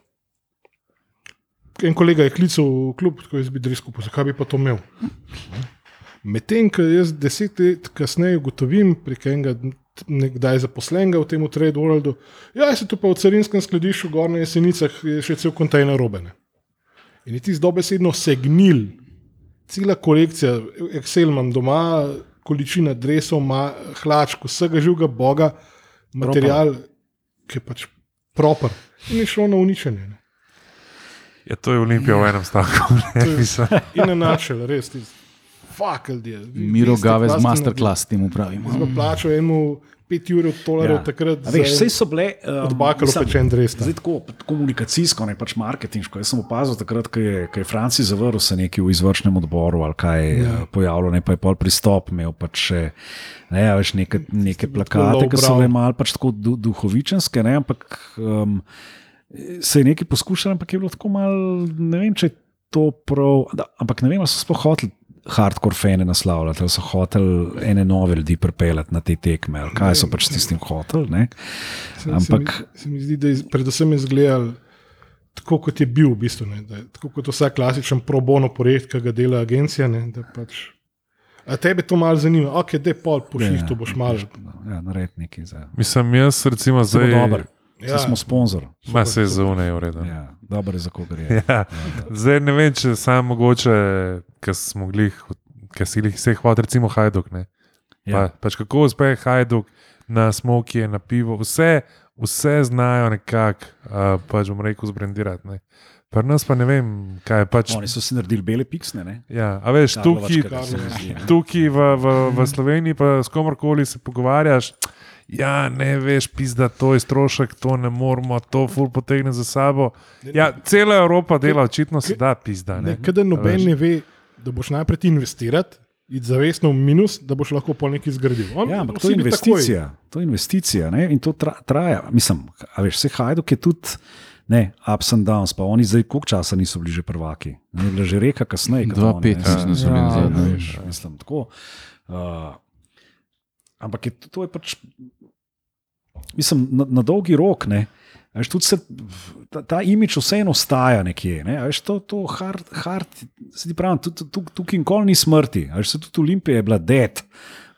En kolega je klical v klub, tako jaz bi res kupil, zakaj bi pa to imel. Medtem, ko jaz deset let kasneje ugotovim, prek enega nekdaj zaposlenega v tem Trade Worldu, ja, se tu pa v carinskem skladišču, gor na jesenicah, je še cel kontejner robene. In je ti dobesedno segnil, cela kolekcija, Excel imam doma, količina dresov, ma, hlačk, vsega živega boga, material, ki je pač proper. In je šlo na uničenje. Ne. Ja, to je Olimpija v enem stavku. ne, mislim. In na načel, res. Fakal je. Vi Miro Gavez, kaj ste masterclass temu pravimo. naredili. Jaz pa plačal enemu 5 ur dolarjev Ja. takrat. A Veš, vse so bile. Um, od bakalo mislim, pečen dres, ta. Zdaj tako komunikacijsko, ne pač marketinško. Jaz sem opazil takrat, ko je, ko je Franci zavrl se nekaj v izvršnem odboru ali kaj je ja. pojavilo, ne pa je pol pristop imel pač še. Ne, a veš, neke, neke plakate, ki so bile malo pač tako du, duhovičenske, ne, ampak um, se je nekaj poskušalo, ampak je bilo tako malo, ne vem, če je to prav, da, ampak ne vem, ali so sploh hoteli hardcore fane naslavljati, ali so hoteli ene nove ljudi pripeljati na te tekme, ali kaj so pač s tistim hoteli, Ampak- Se mi, se mi zdi, da je predvsem izgledal tako, kot je bil, v bistvu, ne, da tako kot vsak klasičen pro bono projekt, ki ga dela agencija. Ne, da pač, a tebe to malo zanima, ok, da je pol pošiljš, to boš malo. Ja, narediti nekaj za. mislim, jaz recimo Zdaj, zdaj. Ja. Ja. smo sponzor. Ma se za une je ureda. Ja, dobro je za koga gre. Ja. Zdaj ne vem, če sam mogoče, ker smo glih, ker si jih vseh hod, recimo Hajduk. Ne. Ja. Pa, pač kako uspe Hajduk na smokije, na pivo, vse, vse znajo nekako, uh, pač bom rekel, zbrendirati. ne. Pri nas pa ne vem, kaj je pač. Oni so si naredili bele piksne. Ne? Ja, a veš, tukaj, ne. tukaj v, v, v Sloveniji, pa s komorkoli se pogovarjaš. Ja, ne veš, pizda, to je strošek, to ne moramo, to ful potegne za sabo. Ja, cela Evropa dela, očitno se da, pizda. Ne, Nekaj noben veš. ne ve, da boš najprej ti investirati, iti zavestno v minus, da boš lahko pol nekaj zgradil. On, Ja, ampak to je investicija. To je investicija ne? in to tra, traja. Mislim, a veš, vse Hajduk je tudi. Ne, ups and downs, pa oni zdaj koliko časa niso bili že prvaki. Ne, je bila že reka kasneje. kot Dva oni, pet, ne. mislim, da so bili Ja, zadnji. Veš, mislim, tako. Uh, ampak je, to je pač, mislim, na, na dolgi rok. Ne, veš, tudi se, ta, ta imič vseeno ostaja nekje. Ne, veš, to, to hard, hard, se ti tu, tukaj nikoli ni smrti. Veš, tudi Olimpija je bila dead.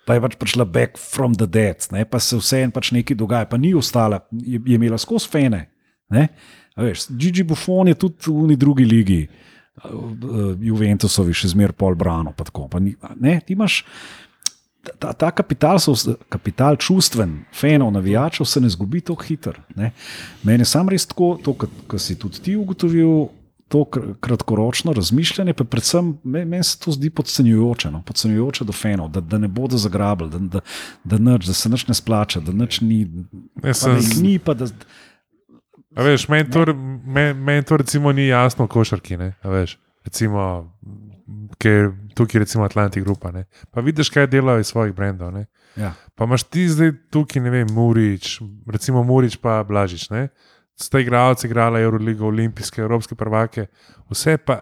Pa je pač prišla back from the dead, ne? pa se vseeno pač nekaj dogaja, pa ni ostala, je, je imela skozi fene. Veš, Gigi Buffon je tudi v neki drugi ligi, uh, Juventusovi še zmeraj pol brano. Pa tako, pa ni, ne, ti imaš ta, ta kapital, so, kapital čustven, fenov, navijačev se ne zgubi tako hitro. ne. Meni je sam res tako, to, kar si tudi ti ugotovil. To kr- kratkoročno razmišljanje, pa predvsem me- meni se to zdi podcenjujoče, no? podcenjujoče do fenov, da, da ne bodo zagrabili, da, da, da, nič, da se nič ne splača, da nič ni. Jaz Pa da sem z- ni, pa da, A veš, meni to, men, men to recimo ni jasno košarki. Ne, recimo, ker tukaj recimo Atlantic. Ne, pa vidiš, kaj delajo iz svojih brendov. Ne. ja. Pa imaš ti zdaj tukaj, ne vem, Murič, recimo Murič pa Blažič. Ne. Ste igralci, igrala Euroliga, olimpijske, evropske prvake, vse pa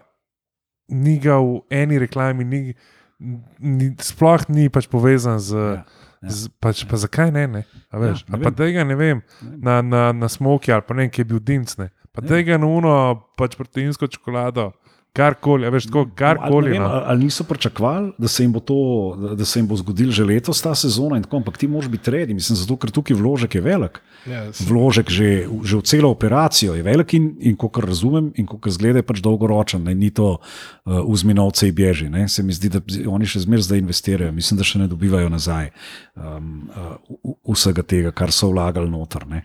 ni ga v eni reklami, ni, ni, sploh ni pač povezan z. Ja, ja. Z, pač, pa zakaj ne? ne? A veš, Ja, ja, ne pa vem. tega ne vem, na, na, na smoki ali pa ne, ki je bil dimc, ne. pa Ja. tega na uno, pač proteinsko čokolado, karkoli, a veš, tako Ali, karkoli. ne vem, No. ali, ali niso pričakovali, da se jim bo to, da, se jim bo zgodil že letos ta sezona, in tako, ampak ti moraš biti redi, mislim, zato ker tukaj vložek je velik. Ja, s- Vložek že, že v celo operacijo je velik in, in kot razumem, in kot zgleda, je pač dolgoročen, ne, ni to uh, vzminovce in bježi. Ne. Se mi zdi, da oni še zmeraj zdaj investirajo, mislim, da še ne dobivajo nazaj um, uh, vsega tega, kar so vlagali noter. ne.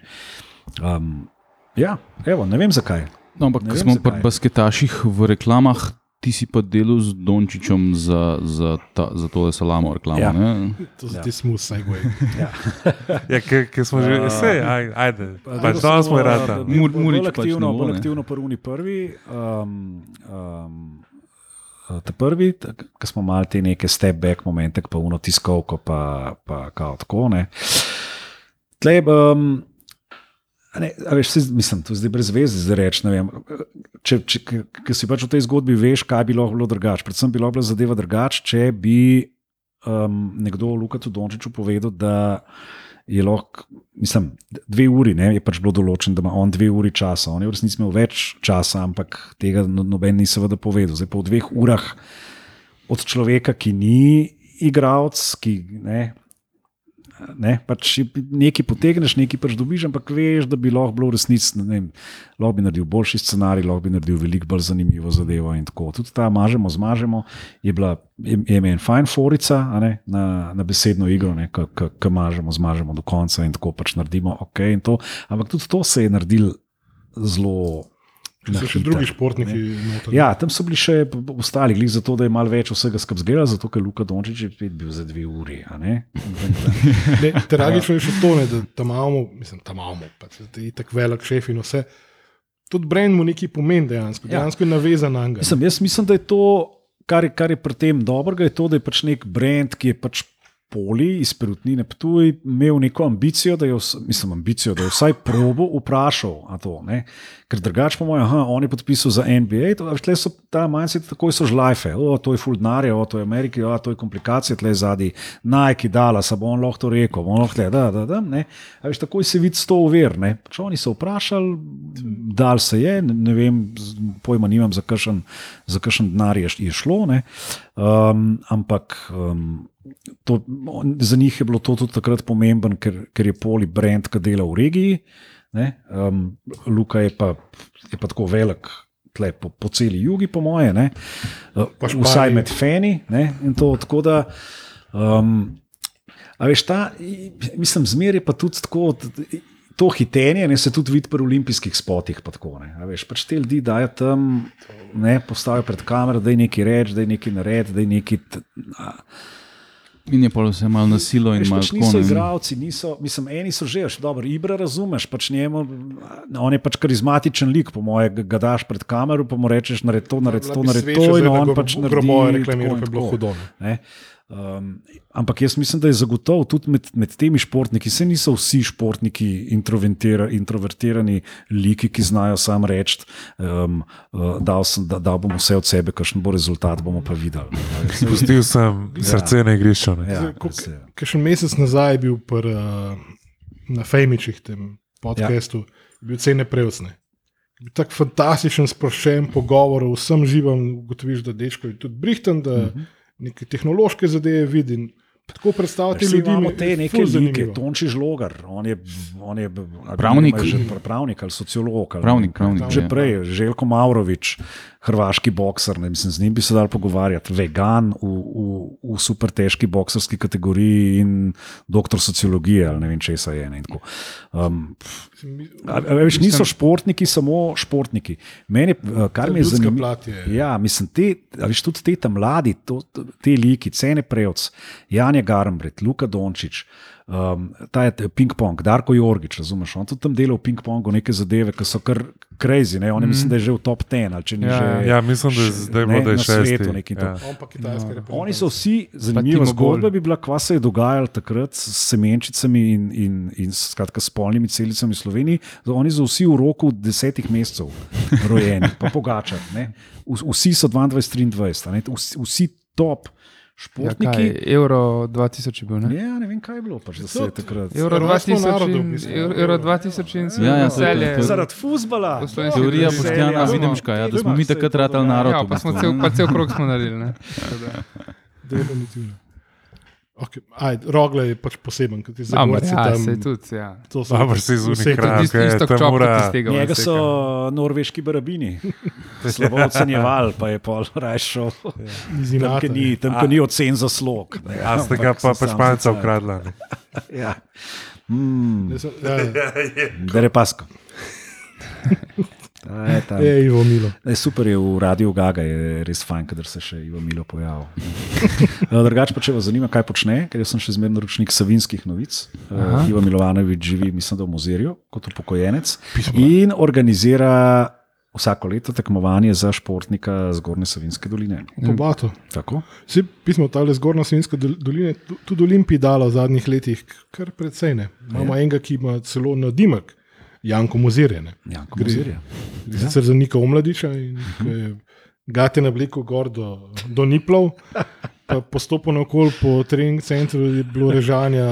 Um, ja, evo, ne vem zakaj. No, ampak Ne ko smo pri basketaših v reklamah, ti si pa delal z Dončićem za, za, ta, za to, da se lamo reklamo. Ja. Ja. To je ti smooth segue. Ja, ki smo že, A- vse, aj, ajde, Pa pač danes smo uh, bolj- Mur- bolj Murič pač aktivno, ne bo, bolj ne. aktivno prvi prvi. Um, um, Ta prvi, ki smo imeli te neke step back momente, pa uno tiskovko, pa, pa kao tako. Ne. Tle, um, ne, veš, saj mislim, to je zdaj brez veze, zdaj vem. Če, če, Ker si pač v tej zgodbi veš, kaj bi lahko bilo drugače. Predvsem bi lahko bila zadeva drugače, če bi um, nekdo Lukatu Dončiću povedal, da je lahko, mislim, dve uri, ne, je pač bilo določeno, da ima on dve uri časa. On je v resnici imel več časa, ampak tega no- noben ni seveda povedal. Zdaj v dveh urah od človeka, ki ni igralec, ki ne. Ne, pač nekaj potegneš, nekaj pač dobiš, ampak veš, da bi lahko bilo vem, lahko bi naredil boljši scenarij, lahko bi naredil veliko bolj zanimivo zadevo. Tudi ta mažemo, zmažemo, je bila je, je meni fajn forica ne, na, na besedno igro, ki mažemo, zmažemo do konca in tako pač naredimo ok. in to. Ampak tudi to se je naredil zelo. Na So še hitro, drugi športniki. Ja, tam so bili še ostali, glih zato, da je malo več vsega skupaj zgledal, zato ker Luka Dončić je spet bil za dve uri. ne. Ne, tragično je še to, ne, da tam imamo, mislim, tam imamo, pač, da je tako velik šef in vse. Tudi brend mu nekaj pomeni dejansko, Ja. dejansko je navezan na njega. Mislim, jaz mislim, da je to, kar je, kar je pri tem dobrega, je to, da je pač nek brand, ki je pač poli iz Perutnine Ptuj, imel neko ambicijo, da je, mislim, ambicijo, da je vsaj probo vprašal. To. Ker drugače, po mojem, on je podpisal za NBA, tle so ta mindset, takoj so žlajfe, o, to je full denarja, o, to je Amerika, o, to je komplikacija, tle zadnji, Nike, dala, sa bo on lahko to rekel, bo on lahko tle, da, da, da, ne. A veš, takoj se vidi sto uver, ne. Pač oni so vprašali, dal se je, ne, ne vem, pojma nimam, za kakšen denar je, je šlo, ne. Um, ampak um, to, za njih je bilo to tudi takrat pomemben, ker, ker je poli brand, ki dela v regiji. Ne? Um, Luka je pa, je pa tako velik. tle Po, po celi jugi, po moje, ne? Uh, vsaj med fani. ne, in to, Tako da, um, A veš, ta, mislim, zmeraj pa tudi tako. To hitenje ne, se tudi vidi pri olimpijskih spotih. pa Tako, ne. A veš, pač te ljudi dajo tam, ne, postavijo pred kamero, da je nekaj reči, da je nekaj narediti, da je nekaj. In je pa vse malo na silo in malo pač tako. niso igravci, niso, mislim, eni so že, veš, dobro, Ibra razumeš, pač njemu, on je pač karizmatičen lik, po moje, ga- daš pred kamero, pa mu rečeš, naredi to, naredi to, naredi to, in on pač naredi Groboje tako reklamiral, in ko je bilo hudo. ne. Um, ampak jaz mislim, da je zagotovo tudi med, med temi športniki, se niso vsi športniki introvertira- introvertirani liki, ki znajo sam reči, um, uh, sem, da, dal bom vse od sebe, kakšen bo rezultat, bomo pa videli. Pustil sem srce na igrišču. ne. Ja, še mesec nazaj je bil pr, uh, na Fejmičih, tem podkastu, ja. bil cene prevsne. Bil tak fantastičen, sproščen pogovor o vsem živem, ugotoviš, da dečko je tudi brihten, da uh Mhm. -huh. Neke tehnološke zadeve vidi. Tako predstavljati ljudi, imamo mi- te neke zanimivo. Tonči Žlogar, on je, on je Pravnik. že pravnik ali sociolog. Ali Pravnik, pravnik, Že ja. prej, Željko Maurovič, hrvaški bokser, ne, mislim, z njim bi se dal pogovarjati, vegan v, v, v super težki bokserski kategoriji in doktor sociologije ali ne vem česa je. Ne, um, a, a, veš, niso športniki samo športniki. Meni, eh, kar me plat je- Ja, mislim, te, veš, tudi te tam mladi, to, te liki, Cene Prevc, Janja Garmbret, Luka Dončić, um, ta je t- ping-pong, Darko Jorgič, razumeš, on tudi tam dela v ping-pongu neke zadeve, ki so kar crazy, ne, on je, mislim, da je že v top 10 ali če ni Ja, že. Ja, mislim, da je zdaj ne, bilo, da je na svetu šesti. neki to. Ja. Reprezentanca. Oni so vsi, zanimiva Timo zgodba bi bila, kva se je dogajalo takrat s semenčicami in, in, in skratka, s polnimi celicami v Sloveniji. Oni so vsi v roku desetih mesecev rojeni, pa pogačar. ne. Vsi so 22-23, a ne, vsi, vsi top Ja, športniki. kaj, Euro 2000 je bil, ne? Ja, ne vem, kaj je bilo, pač, da se je takrat. Euro Rojstvo 2000 narodov, in, mislim. Euro- Euro 2000 in Ja, ja, to je Zaradi futbola. V slovenski Teorija Boštjana ja. Videmška, ja, da smo mi takrat se ratali narod. Ja, pa cel, ne. pa cel krok smo naredili. Definitivno. Okay. Aj, Rogle je pač poseben, kot je za Ampak, ja, tam. se tudi, ja. to so- Dobro, si iz vse unih to- krajev. Isto- Isto tam mora-. Njega so norveški barabini, slabo ocenjevali, pa je pol raje šel. iz Tam, ki ni, tam, ki ni ocen za slog. ne. A ste ga Ampak pa so pa sam španca za- ukradla. ne. Ja. Mm, Ja, da je pasko. Je, tam. je Ivo Milo. E, super je v Radiu Gaga, je res fajn, da se še Ivo Milo pojavil. Eh, Drugače pa če vas zanima, kaj počne, ker sem še zmerno ročnik savinskih novic. Uh, Ivo Milovanovič živi, mislim, da v Mozirju kot upokojenec in organizira vsako leto tekmovanje za športnika Zgornje Savinske doline. Pobato. Tako? Vsi pismo tale zgornja Savinska dol- doline, tu- tudi Olimpiji dala v zadnjih letih, kar precej ne. Imamo enega, ki ima celo nadimek, Janko Mozirje. ne. Janko Mozirja. Gre Sicer za Nika Omladiča in je gate na bliku gor do, do Niplov, pa postopno okoli po trening centru je bilo režanja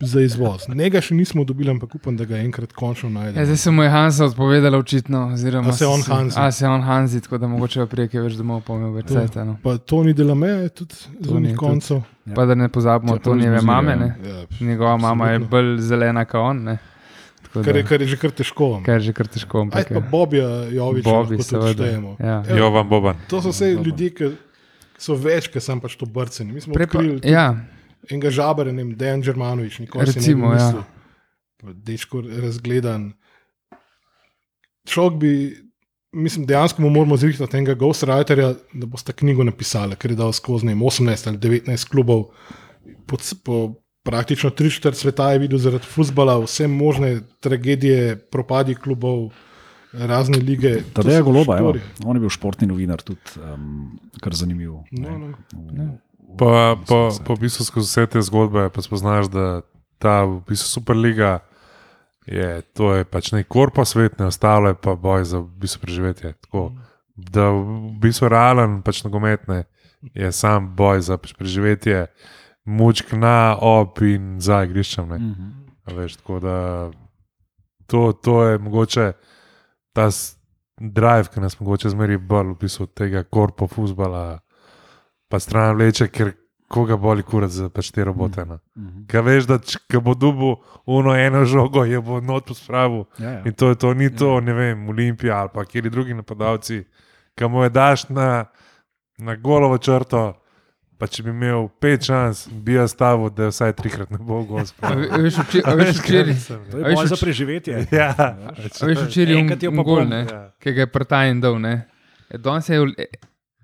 za izvoz. Njega še nismo dobili, ampak upam, da ga enkrat končno Ja, najdemo. zdaj se mu je Hansa odpovedala očitno. Oziroma, A se on Hanzi? A se on Hanzi, tako da mogoče ga prijeke več domov, pa imel več cajta. No. Pa Toni Delame je tudi z Toni je unih tudi. koncev. Pa da ne pozabimo iz Tonijeve mame. ja. Ne? Ja, Njegova mama je absolutno. bolj zelena kot on. Ne? Kar je, kar je že kar težko. Kar je že kar težko. Aj ampak pa je- Bobja Joviča Bobi, štejemo. Ja. Evo, Jovan Boban. To so vse ljudje, ki so več, kot sem pač to brceni. Mi smo Prej pa- odkrili tudi Ja, enega žabara, ne vem, Dejan Džermanovič, nikoli Recimo, se ne bi ja. mislil. Pa Dečko razgledan. Šok bi, mislim, dejansko mu moramo zrihtati enega ghostwriterja, da boste knjigo napisali, ker je dal skozi ne vem, 18 ali 19 klubov. Po, po praktično tri četrt sveta je videl zaradi futbola vse možne tragedije, propadi klubov, razne lige. To Tadej so Goloba, evo, on je bil športni novinar, tudi um, kar zanimiv. No, no. ne. Pa, pa, pa v bistvu skozi vse te zgodbe pa spoznaš, da ta v bistvu superliga je, to je pač nek korpo svet, ne ostalo je pa boj za v bistvu preživetje. Tako, da v bistvu realen, pač nogometne, je sam boj za pač preživetje, mučk na, ob in za igriščem. ne. Mhm. A Veš, tako da to, to je mogoče ta drive, ki nas mogoče zmeri bolj v bistvu tega korpo futbola, pa stran vleče, ker koga boli kurat za pač te robote. No. Mhm. Kaj veš, da če bo dubu uno eno žogo, je bo not pospravil. Ja, ja. In to, je to ni to, ne vem, Olimpija ali pa kjer drugi napadalci, ki mu je daš na, na golovo črto, pa če bi imel pet šans, bi jaz stavil, da vsaj trikrat ne bo a veš, vči- a veš, včeraj. To je boj za preživetje. Ja, a Veš, včeraj je je pa bil gol, bom. ne, Ja. ki ga je Prtajn dal. ne. E, Danes je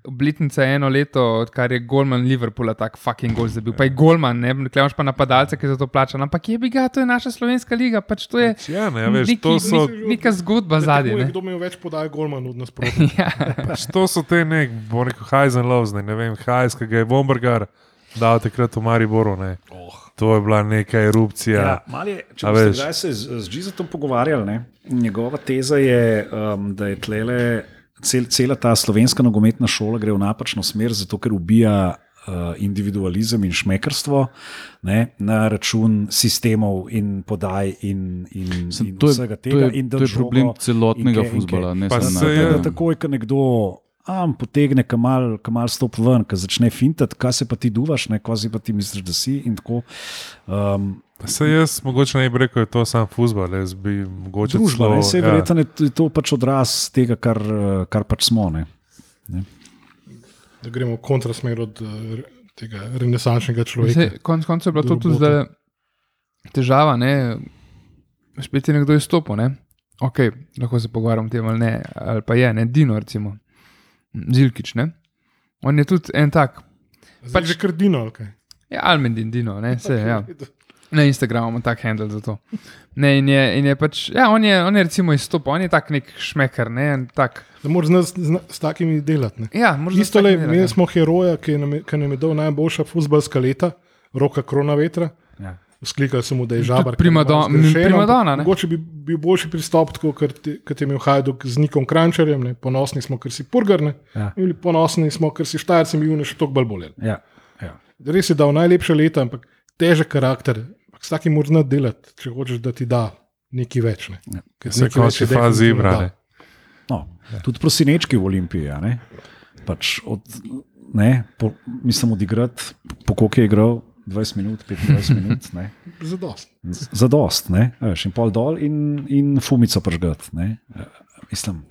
v- e, obletnica eno leto, odkar je Golman Liverpoola tak fucking gol zabil. Pa je Golman, ne, klevaš pa napadalce, ki za to plača. Ampak je bi ga, to je naša slovenska liga, pač to je Ja, ne, veš, neki- to so, nek- neka zgodba. Zadnji. ne. Kdo imel več podaj, Golman od nasprotnika. Ja. pač to so te nek, bo rekel, and lows, ne, vem, ki ga je Bombergar dal takrat v Mariboru. Ne. Oh. To je bila neka erupcija. Ja, mal je, če A veš. kdaj se z, z Gizetom pogovarjali, ne? njegova teza je, um, da je tlele, cel, cela ta slovenska nogometna šola gre v napačno smer, zato ker ubija uh, individualizem in šmekrstvo ne? na račun sistemov in podaj in, in, Sem, in to je, vsega to tega. je, in to je problem celotnega in in futbola. Ne Pa samo se na je- tem. da takoj, ko nekdo am, potegne, kamal, kamal stop ven, ki začne fintati, kaj se pa ti duvaš, ne, kaj si pa ti misliš, da si. in tako. Um, Se jaz mogoče ne bi rekel, da je to sam futbol, jaz bi mogoče družba, celo- ne, se je ja. verjetno je to pač odraz tega, kar, eh, kar pač smo. Ne. Da gremo v kontrasmer od uh, tega renesančnega človeka. Sej, konc koncev je bila to tudi zdaj težava. Ne? Spet je nekdo izstopil. Ne? Okay, lahko se pogovarjamo o tem, ali, ne, ali pa je, ne Dino, recimo, Zilkič. Ne? On je tudi en tak, Zdaj pač- že kardino, ali kaj. ja, Almendin Dino, ne, se, ja. na Instagramu ima tak handle za to. Ne, in je, in je pač, ja, on je, on je recimo izstopil, on je tak nek šmeker, ne, en tak. Da moraš z, z, z takimi delati. Ne. Ja, možda Isto s le, takim imeli delati, smo heroja, ki, nam ki nam je dal najboljša futbalska leta, roka krona vetra. Ja. Sklikali so mu, da je žabar. je primadona, ne? Mogoče bi bil boljši pristop, tako kot je imel Hajduk z Nikom Krančarjem. Ne? Ponosni smo, ker si purgarne. Ja. In ponosni smo, ker si štajerci, mi june še toliko bolj bolje. Ja, ja. Res je dal najlepše leta, ampak težek karakter. Ampak S takim moraš znati delati, če hočeš, da ti da nekaj več. Ne? Ja. Ker Se končni je fazi ibra. da. ne. No, tudi prosinečki v Olimpiji. a Ne? Pač od, ne, po, mislim, odigrati, po koliko je igral, 20 minut, 25 minut. Ne? Zadost. Z- Za dost, ne, veš, in pol dol, in, in fumico. Eh, Mislim,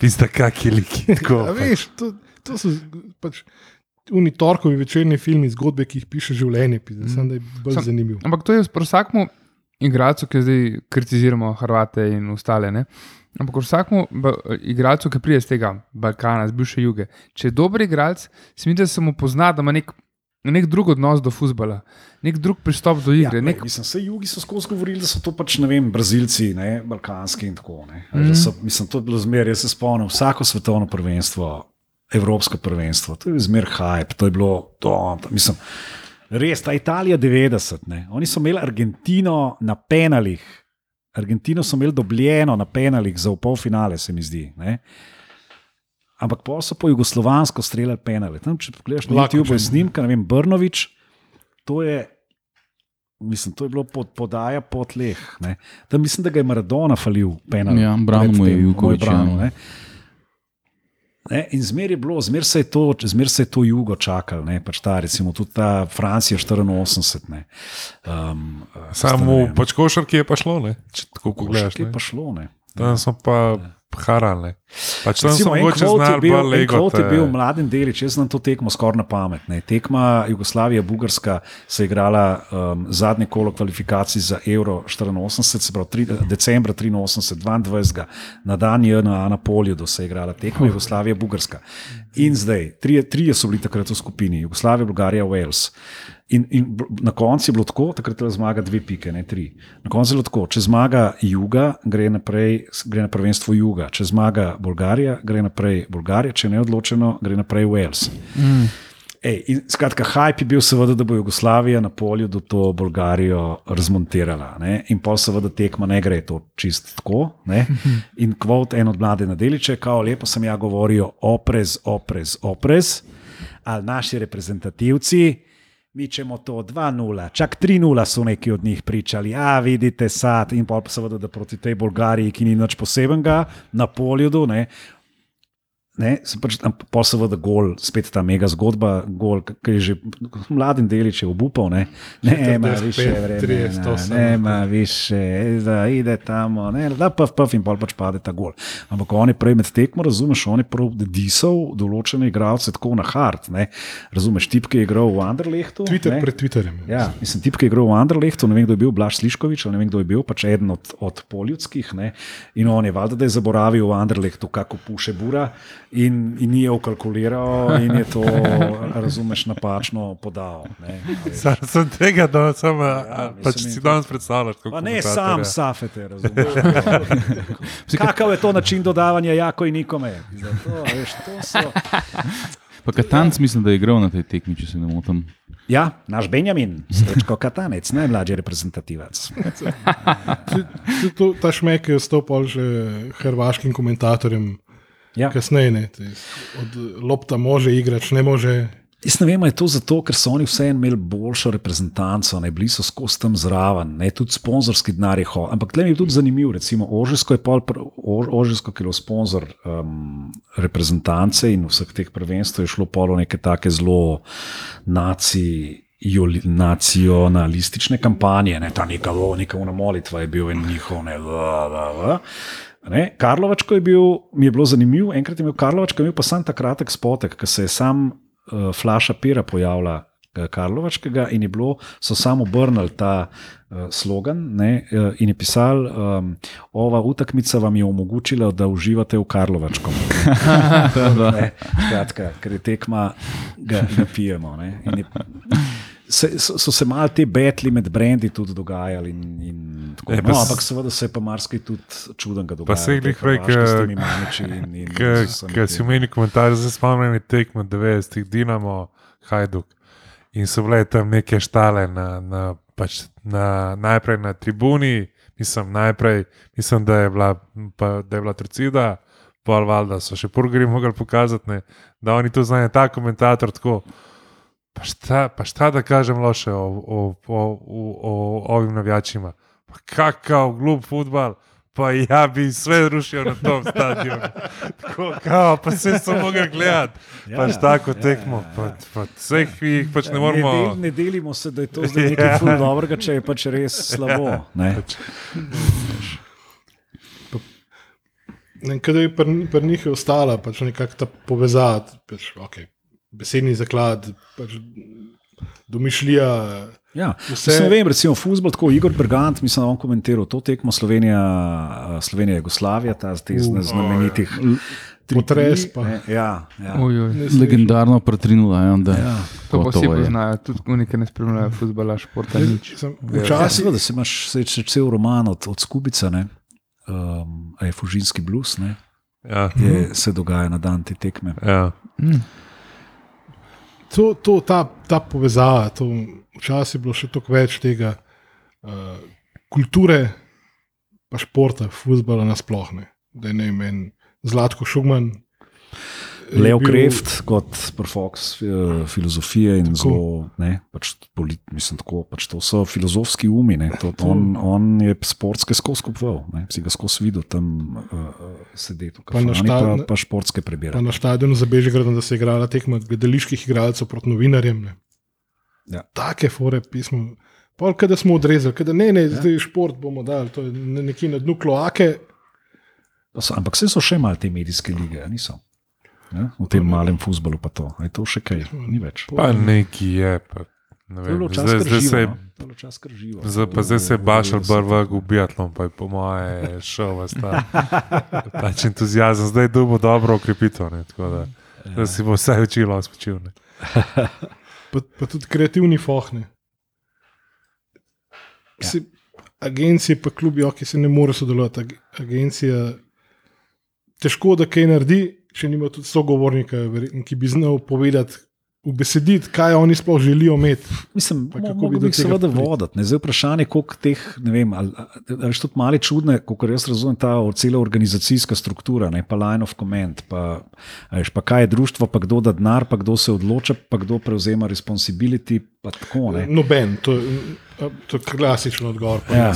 Tista, kaki liki. Tako, A pač. veš, to, to so pač oni torkovi večerni filmi, zgodbe, ki jih piše življenje, mm. sem da je bolj Sam- zanimiv. Ampak to je pri vsakmu igralcu, ki zdaj kritiziramo Hrvate in ostale. Ne? Ampak vsakmu igralcu, ki pride z tega Balkana, z bivše juge, če je dober igralec, da se mu pozna, da ima nek, nek drug odnos do futbola, nek drug pristop do igre. Ja, nek, ne, mislim, vse jugi so skozi govorili, da so to pač ne vem, Brazilci, ne, balkanski in tako. Ne, mm. so, mislim, to je bilo zmeraj. Jaz se spomnim, vsako svetovno prvenstvo, evropsko prvenstvo, to je zmeraj hype, to je bilo to. Mislim, res, ta Italija 90. Ne, oni so imeli Argentino na penalih. Argentino so imeli dobljeno na penalih za v polfinale, se mi zdi. Ne. Ampak pa so po jugoslovansko streljali penale. Tam, če pogledaš na YouTube, je snimka, ne vem, Brnovič, to je. Mislim, to je bilo pod, podaja po tleh. ne. Tam mislim, da ga je Maradona falil, penal. Ja, branil mu je Jukovič, ja. Ne? Ne, in zmer je bilo, zmer se je to, zmer se je to jugo čakalo, ne, pač ta, recimo tudi ta Francija 84. Ne, um, Samo pač košarki je pa šlo, ne? če tako pogledaš. Košarki je pa šlo. Ne. Tam so pa harali. Pač tam Recimo, en mogoče kvot je znali bil- pa en lego. kvot je bil mladen delič, jaz znam to tekmo skoraj na pamet. Ne. Tekma Jugoslavija-Bugarska se je igrala um, zadnje kolo kvalifikacij za Euro 84, se pravi tri, decembra 83, 22. na dan JNA na Poljudu se je igrala tekma Jugoslavija-Bugarska. In zdaj, trije, trije so bili takrat v skupini, Jugoslavija, Bulgarija, Wales. In, in na koncu je bilo tako, takrat je zmaga dve pike, ne tri. Na koncu je bilo tako, če zmaga Juga, gre naprej, gre na prvenstvo Juga, če zmaga Bolgarija, gre naprej Bolgarija, če ne odločeno, gre naprej Wales. Mm. Ej, in, skratka, hype je bil seveda, da bo Jugoslavija na polju do to Bolgarijo razmontirala. Ne? In pa seveda tekma ne gre to čist tako. Ne? In kvot en od mlade nadeliče, kao lepo sem ja govoril, oprez, oprez, oprez, ali naši reprezentativci. Mi ćemo to 2-0, čak 3-0 so neki od njih pričali, a vidite sad, in pa seveda, da proti tej Bolgariji, ki ni nič posebenega, na poljudu, ne, Ne, se pač, amp- pol seveda gol, spet ta mega zgodba, gol, ki je že mladim delič je obupal. Ne, ne ima 45, više vremena, 38. ne ima više, da ide tamo, ne, da pa pf in pol pač pade ta gol. Ampak on je prej med tekmo, razumeš, on je prav disal določene igralce tako na hard. Ne, razumeš, tip, ki je igral v Anderlehtu. Twitter ne, pred Twitterjem. Ja, mislim, tip, ki je igral v Anderlehtu, ne vem, kdo je bil, Blaž Sliškovič, ne vem, kdo je bil, pač eden od, od poljudskih. Ne? In on je valjda, da je zaboravil v Anderlehtu, kako puše bura in, in ni je ukalkuliral in je to, razumeš, napačno podal. Ne? Sam, sem tega, da sem, ja, pač si to- danes predstavljaš. kot Pa ne sam ja. safete, razumeš. Kakav je to način dodavanja jako in nikome? Zato, veš, to so... Pa Katanc mislim, da je igral na tej tekmi, če se ne motim. Ja, naš Benjamin, Srečko Katanec, najmlajši to- Ta šmek je ostal pol že hrvaškim komentatorjem Ja. kasneje. ne, Od lopta može igrati, ne može. Jaz ne vem, ali je to zato, ker so oni vseeno imeli boljšo reprezentanco, ne bili so skozi tam zraven, ne tudi sponzorski denar je hodil. Ampak tle mi je tudi zanimivo, recimo Ožisko je pol, pr- Ož- Ožisko, ki je bil sponzor um, reprezentance in vseh teh prvenstv, je šlo polo neke take zelo naci. joli- Nacionalistične kampanje, ne, ta neka, neka molitva je bil in njihov, ne, la, la, la. Ne, Karlovačko je bil, mi je bilo zanimivo, enkrat je imel Karlovačko, je imel pa sam ta kratek spotek, ki se je sam uh, flaša pera pojavila. eh, Karlovačkega in je bilo, so samo obrnili ta uh, slogan ne, uh, in je pisal, um, ova utakmica vam je omogočila, da uživate v Karlovačkom. Skratka, ker je tekma, ga, ga pijemo. ne, Je, se, so, so se malo te betli med brendi tudi dogajali. In, in tako, E, no, pa s- ampak seveda se je pa marsikaj tudi čudenega dogajalo. se je glih prej, vsemi Ker si omenil komentar, zdaj spomnim tekmo 90-ih, Dinamo, Hajduk. In so bile tam neke štale, na, na, pač na, najprej na tribuni, mislim, najprej, mislim, da je bila, pa, da je bila Trucida, pol valjda so še purgari mogli pokazati, ne, da oni to znajo, ta komentator tako. Pa šta, pa šta da kažem loše o, o, o, o, o ovim navijačima? Pa kakav glup futbal, pa ja bi sve rušil na tom stadionu. Tako, kao, pa vse so mogli gledati. Ja, Pač ja, tako ja, tekmo, ja, pa, pa vseh jih pač ne moremo. Ne, del, ne delimo se, da je to zdaj nekaj Ja. ful dobrega, če je pač res slabo. Ne? Ne, Kaj je pri, pri njih ostala, pač nekako ta povezava, pač, okay, besedni zaklad, pač, domišljija. Ja, Vse- vse vem, recimo futbol, tako Igor Bergant, mislim, da je on komentiral to tekmo Slovenija, Slovenija Jugoslavija, ta zdaj Uh, znamenitih. Potres pa. Ne, Ja, ja. Uj, uj. Ne slišim. Legendarno pretrinula je, da Ja. To pa vsi poznajo, tudi oni, ki ne spremljajo futbola, športa, Ja, Včasih seveda, se imaš se, se cel roman od, od Skubica, ne? Um, a je Fužinski blues, ne? Ja, Je, se dogaja na dan te tekme. ja. Mm. To, to, ta, ta povezava, to, včasih je bilo še toliko več tega uh, kulture, pa športa, futbola nasplošno. Da je ne vem, Zlatko Šugman. Leo bil- Kreft kot profoks eh, filozofije in Tako. zelo, ne, pač, polit, mislim, tako, pač to so filozofski umi. Ne, to, on, on je sportske skozi kupoval, si ga skozi videl tam uh, sedeti Pa šta- pa, pa športske prebirati. na stadionu za Bežigrad, da se je igrala tekma gledaliških igralcev proti novinarjem. Ne. Ja. Take fore pismo. Polk, da smo odrezali, da ne, ne, zdaj je šport bomo dali, to je ne- nekje na dnu kloake. To So, ampak vse so še malo te medijske lige, niso. Ja, v tem malem futbalu pa to. Je to še kaj, ni več. Pa neki je. Pa, ne vem, zdaj, zdaj se je živo. no. To je živo. Zdaj, pa zdaj se je bašal brvak v biatlon, pa je po moje šel v ta pač entuzijazem. Zdaj dobo dobro okrepitev, ne, tako da, da si bo vse učilo, spočil. Ne. pa, pa tudi kreativni fohne. Ja. Si, agencije, pa klubi, ki se ne more sodelovati. Ag- Agencija težko da kaj naredi, če nima tudi sogovornika, ki bi znal povedati, ubesediti, kaj oni sploh želijo imeti. Mislim, Pa kako bi jih seveda voditi. Zdaj vprašanje, koliko teh, ne vem, ali, ali, ali tudi malo čudne, kot jaz razumem, ta cela organizacijska struktura, ne, pa line of command, pa, a veš, pa kaj je društvo, pa kdo da denar, pa kdo se odloča, pa kdo prevzema responsibility, pa tako. Ne. Noben, to, je- to je klasičen odgovor. Ja.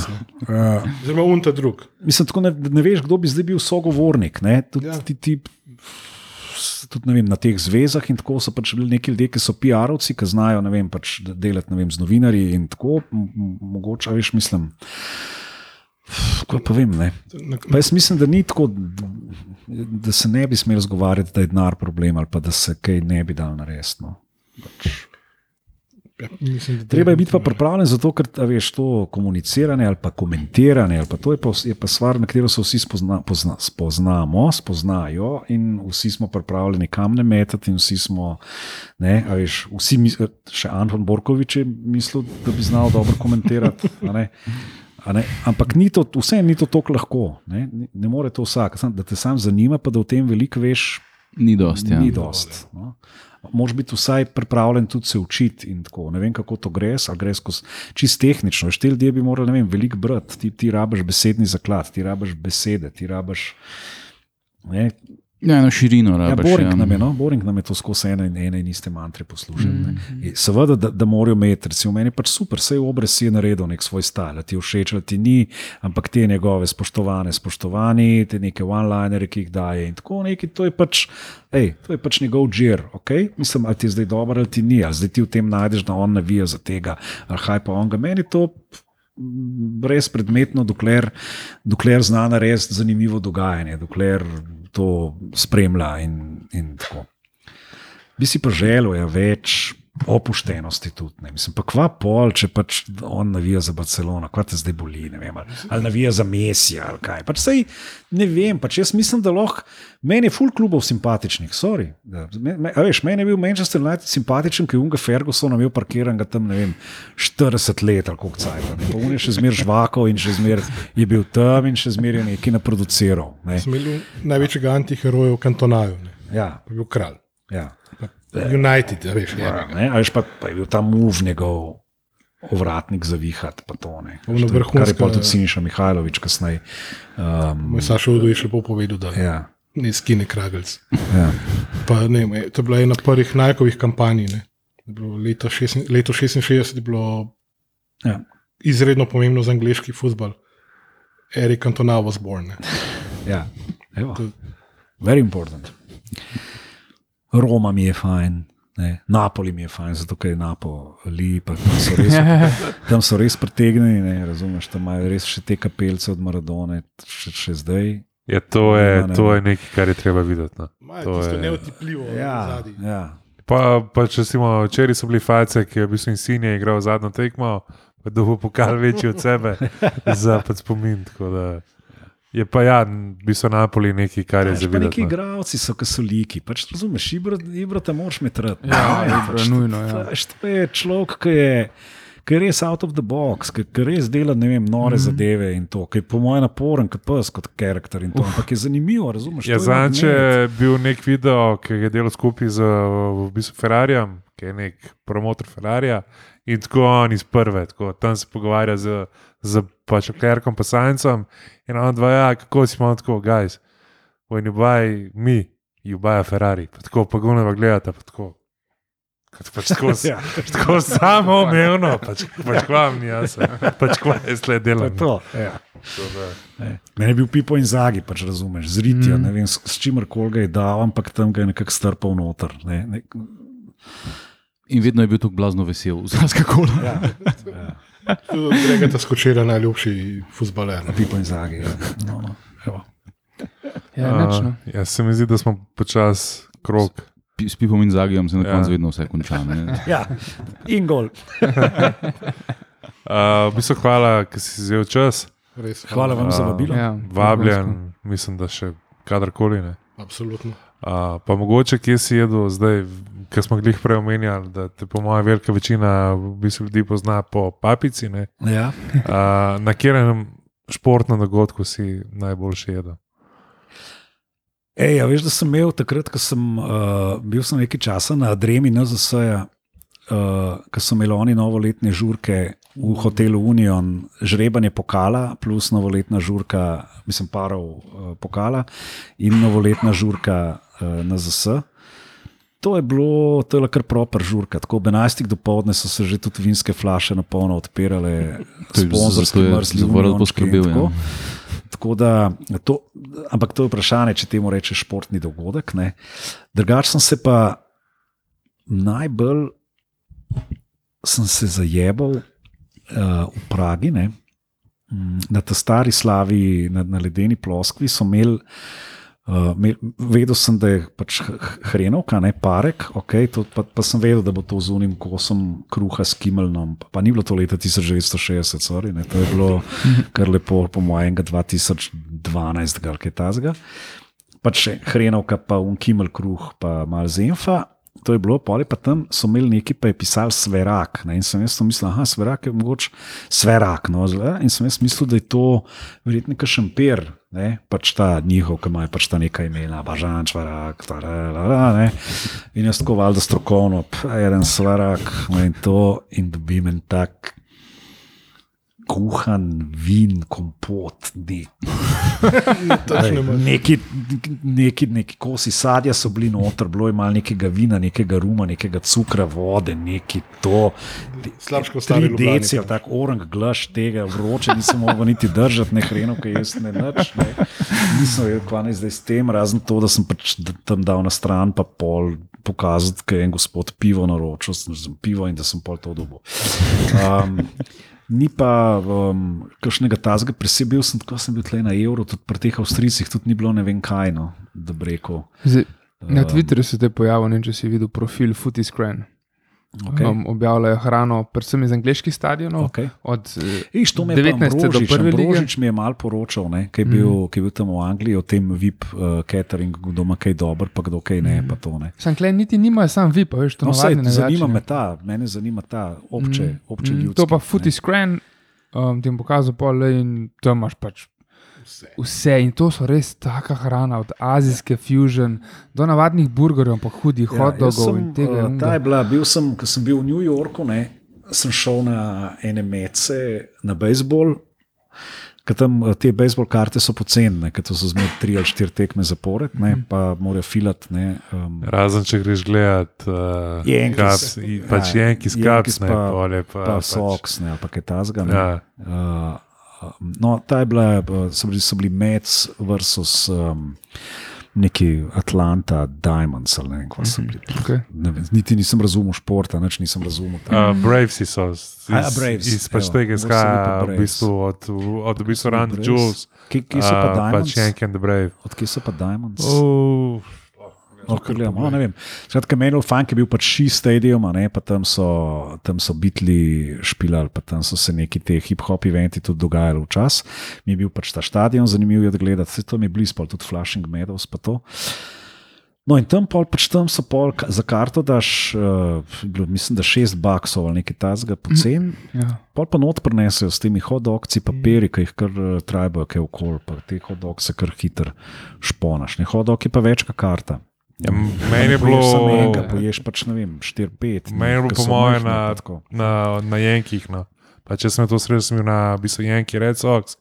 Zdaj unta drug. mislim, tako ne, ne veš, kdo bi zdaj bil sogovornik. Ne, tudi, Ja. ti, ti, tudi vem, na teh zvezah in tako so pač bili neki ljudje, ki so PR-ovci, ki znajo vem, pač de- delati vem, z novinarji in tako, mogoče, veš, mislim. Ko pa vem. Pa jaz mislim, da ni tako, da se ne bi smeli zgovarjati, da je denar problem ali pa da se kaj ne bi dal narediti. No. Ja, mislim, da Treba je biti pa pripravljen za to, ker a veš to komuniciranje ali pa komentiranje. Ali pa to je pa, je pa stvar, na katero se vsi spozna, pozna, spoznamo, spoznajo in vsi smo pripravljeni kam ne metati. in Vsi smo, ne, a veš, vsi, mis- še Anton Borkovič je mislil, da bi znal dobro komentirati. a ne. A ne? Ampak ni to, vse ni to tako lahko. Ne, ne, more to vsak. Da te sam zanima, pa da o tem veliko veš, Ni dost. Ja. Ni dost. No. Moš biti vsaj pripravljen tudi se učiti. Ne vem, kako to gre, ali gre skozi čist tehnično. Veš, Ti ljudje bi morali ne vem, veliko brati, ti, ti rabiš besedni zaklad, ti rabiš besede, ti rabiš. Ja, eno širino Ja, rabiš. boring, ja. nam je, no? boring nam je to skozi ene in ene in iste mantre poslušati. Mm -hmm. Seveda, da, da morajo imeti, recimo, meni pač super, vse obraz si je naredil nek svoj stil, a ti všeč ali ti ni, ampak te njegove spoštovane, spoštovani, te neke one-linere, ki jih daje in tako neki, to je pač. Ej, to je pač njegov žir, okay? mislim, ali ti je zdaj dobro ali ti ni, ali zdaj ti v tem najdeš, da on navija za tega, ali kaj pa on ga meni to brezpredmetno, dokler, dokler zna narediti zanimivo dogajanje, dokler to spremlja in, in tako. Bi si pa želel ja, več opuštenosti tudi. Ne. Mislim, pa kva pol, če pač on navija za Barcelono, kva te zdaj boli, ne vem, ali, ali navija za Mesija ali kaj. Pač sej, ne vem, pač jaz mislim, da lahko, meni je full klubov simpatičnih, sorry. Da, me, me, veš, meni je bil Manchester United simpatičen, ker je Unga Ferguson imel parkiran ga tam, ne vem, 40 let ali koliko cajt. Pa on je še zmer žvakal in še zmer je bil tam in še zmer je nekaj naproduciral. Ne. Smo imeli največjega antiheroja v Kantonaju, ne. Ja, Pa je bil kralj. ja. United, a veš, Ja, je. ne, veš, pa, pa je bil ta muv njegov ovratnik zavihati. Pa to, ne. Ono Što- Kar je pa tudi Siniša Mihajlovič kasneje. Um, Moj Sašo Udovič lepo povedal, da ja, ne skine kragelc. ja. Pa, ne, to je bila ena prvih najkovih kampanj. Je Leto, šest, leto 66 je bilo Ja. izredno pomembno za angliški futbol. Erik Cantona was born. Ne. ja. Evo. Very important. Roma mi je fajn. Ne. Napoli mi je fajn, zato ker je Napoli, pa tam so res, tam so res pretegnjeni, ne, razumeš, tam imajo res še te kapelce od Maradone, še, še zdaj. Ja, to, je, Ja, ne. to je nekaj, kar je treba videti. No. Maja, To je- neotipljivo Ja, ja. Pa, pa če smo včeraj so bili fajce, ki je v bistvu Insigne igral zadnjo tekmo, pa da bo pokal večji od sebe za spomin. tako da Je pa ja, v bistvu Napoli nekaj, kar je pa neki no. igravci so kasoliki. Pač, razumeš, Ibro, Ibro te moraš metrati. Ja, Ibro je nujno, ja. Veš, to je človek, ki je. Ki je res out of the box, ki, ki res dela ne vem, nore mm. zadeve in to, ki je po mojem naporen, kot pes, kot karakter in to. Ampak je zanimivo, razumeš? Ja, Zanče je bil nek video, ki je delal skupaj z v bistvu Ferrarijem, ki je nek promotor Ferrarija. In tako on iz prve, tako, tam se pogovarja z, z pač Klerkom, pa Sajencem. In on dva, ja, kako si imel tako, guys, when you buy me, you buy a Ferrari. Pa tako pa guneva gledata, pa tako. Kot Pač tako, Ja. tako samo umevno, pač, pač kvam ni jasno, pač kva je sled To je to. Ja. Tako da- Ne. Meni je bil Pipo in Zagi, pač razumeš, z ritja, Mm. mm. ne vem, s, s čimer koli ga je dal, ampak tam ga je nekako strpal noter. Ne, ne, In vedno je bil tako blazno vesel, vsaka kola. ja, ja, Gregata skočila najljubši futbaler. Pipo in Zagi. Ja. No, no, evo. Ja, nič, no. A, ja, se mi zdi, da smo počasi krok. Pi- S pipom in zagijom se na Ja. koncu vedno vse konča. ne. ja, in gol. Uh, v bistvu hvala, ker si vzel čas, Res, Hvala vam za A, vabilo. Ja, vabljen, mislim, da še kadarkoli. Ne. Absolutno. Uh, pa mogoče, kje si jedel zdaj, ker smo jih prej omenjali, da te po mojem velika večina v bistvu ljudi pozna po papici. ne. Ja. Uh, na katerem športnem dogodku si najboljši jedel? Ej, a veš, da sem imel takrat, ko sem uh, bil sem nekaj časa na Adremi NZS-ja, uh, ko so imeli oni novoletne žurke v hotelu Union, žrebanje pokala, plus novoletna žurka, mislim, parov uh, pokala in novoletna žurka uh, NZS. To je bilo, to je kar proper žurka. Tako ob 11. do povdne so se že tudi vinske flaše na polno odpirale, je mrzli in poskrbel, ja. tako. Tako da, to, ampak to je vprašanje, če temu rečeš športni dogodek. ne. Drugače sem se pa najbolj sem se zajebal uh, v Pragi, ne, na tej stari slavi, na, na ledeni ploskvi, so imeli. Uh, vedel sem, da je pač hrenovka, ne parek, okay, to, pa, pa sem vedel, da bo to z unim kosom kruha s kimelnom. Pa, pa ni bilo to leta 1960, sorry, ne, to je bilo kar lepo, po mojem, 2012 ali kaj tasga. Pač hrenovka, pa un kimel kruh, pa mal zenfa. To je bilo, poli pa tam so imeli neki, pa je pisal sverak. Ne? In sem jaz mislil, da sverak je mogoče sverak. No, zle. in sem jaz mislil, da je to verjetno nekaj šamper, ne? pač ta njihov, ki ima pač ta neka imena, bažan, čvarak, tarara, in jaz tako valjda strokovno, p, en svarak, no, in to, in dobim en tak. Kuhan vin, kompot, ne. Neki, neki, neki kosi sadja so bili noter, bilo je malo nekega vina, nekega ruma, nekega cukra, vode, neki to. V stari Tri Ljubljani, deci, tako orang glaš tega, vroče, nisem mogel niti držati, ne hreno, kaj jaz ne. Ne. Nisem vedel, kaj naj zdaj s tem, razen to, da sem pač tam dal na stran, pa pol pokazati, kaj je en gospod pivo naročil, sem sem pivo in da sem pol to dobil. Um, Ni pa um, kakšnega tazga presebil, sem tako sem bil tle na evro, tudi pri teh Avstrijcih, tudi ni bilo ne vem kaj, no, da bi rekel. Zdaj, na Twitterju se je pojavil, ne če si videl profil Footiscran. Okay. Um, objavljajo hrano, predvsem iz angliških stadionov. Okay. Od eh, Iš, to me je 19. do Brožič, prve lige. Brožič mi je mal poročal, ne, ki, je bil, mm. ki je bil tam v Angliji o tem VIP uh, cateringu, kdo ima kaj dober, pa kdo kaj ne. Mm. To, ne. Sam klej niti nimajo, sam vi, pa veš, to No, navadni zanima me ta, mene zanima ta obče, mm. obče Mm, ljudski. To pa ne. Footiscran, um, ti bom pokazal pol in tam imaš pač. Vse. Vse in to so res taka hrana, od azijske fusion do navadnih burgerjev, pa hudih Ja, hot jaz dogov sem, in tega. eh, in Ta je bila, bil sem, ko sem bil v New Yorku, ne, sem šel na ene mece na bejzbol. Ker tam eh, te bejzbol karte so poceni, ker to so zmeraj tri ali štiri tekme zapored, ne, Mhm. pa morajo filati. Ne, um, Razen če greš gledat, uh, Yankees. kaps, pač Ja, Yankees, Yankees kaps, ne pa- pa, pa pač, Sox, ne, ali pa kaj tasga. ne. Ja, Uh, no, ta je bila, uh, so bili, so bili Mets versus um, neki Atlanta Diamonds ali ne vem, kaj so bili. Okay. Ne vem, niti nisem razumel športa, nič nisem razumel. tega. Uh, Bravesi so iz, A, ja, Braves, iz pač tega izhaja, v Braves. bistvu od, od v bistvu Rand Braves. Jules, Kje, kje so pa uh, Diamonds? pač Yankee and the Brave. Odkje so pa Diamonds? Uh, No, kar gledam, no, ne vem. Skratka, je fajn, ker je bil pač ši stadium, ne, pa tam so, tam so bitli špilali, pa tam so se neki te hip-hop eventi tudi dogajali včasih. Mi je bil pač ta stadion zanimiv je gledati, vse to mi je blizu, tudi Flushing Meadows pa to. No, in tam, pol, pač tam so pol, za karto daš, uh, mislim, da šest baksov ali nekaj tasga pocen, Ja. pol pa not prenesejo s temi hodogci, papiri, ki jih kar uh, trajajo, kaj okol, pa te hodog se kar hiter šponaš. Ne hodog je pa večka karta. Ja, meni je enega, bilo, poješ pač ne vem, 4-5. meni je bilo po moje na, na, na Yankih. No. Pa če sem to srečal, sem bil na bistvu Yankee Red Sox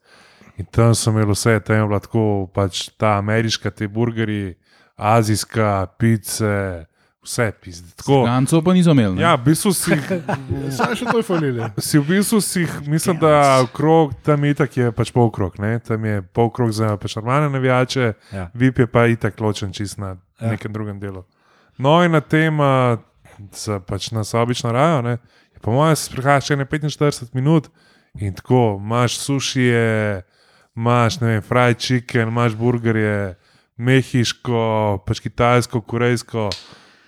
in tam sem imel vse, tam je bilo tako, pač ta ameriška, te burgerji, azijska, pice, vse pizde. Tako. Gancov pa niso imeli. ne? Ja, v bistvu si, Saj še to je falili. si v bistvu si, mislim, da krog tam itak je pač polkrog, ne? tam je polkrog za pač normalne navijače, Ja. VIP je pa itak ločen čist na Ja. nekem drugem delu. No in na tem, za pač nas obično rajo, ne? po mojem se sprehajaš še ne 45 minut in tako, imaš sušije, imaš ne vem, fried chicken, imaš burgerje, mehiško, pač kitajsko, korejsko.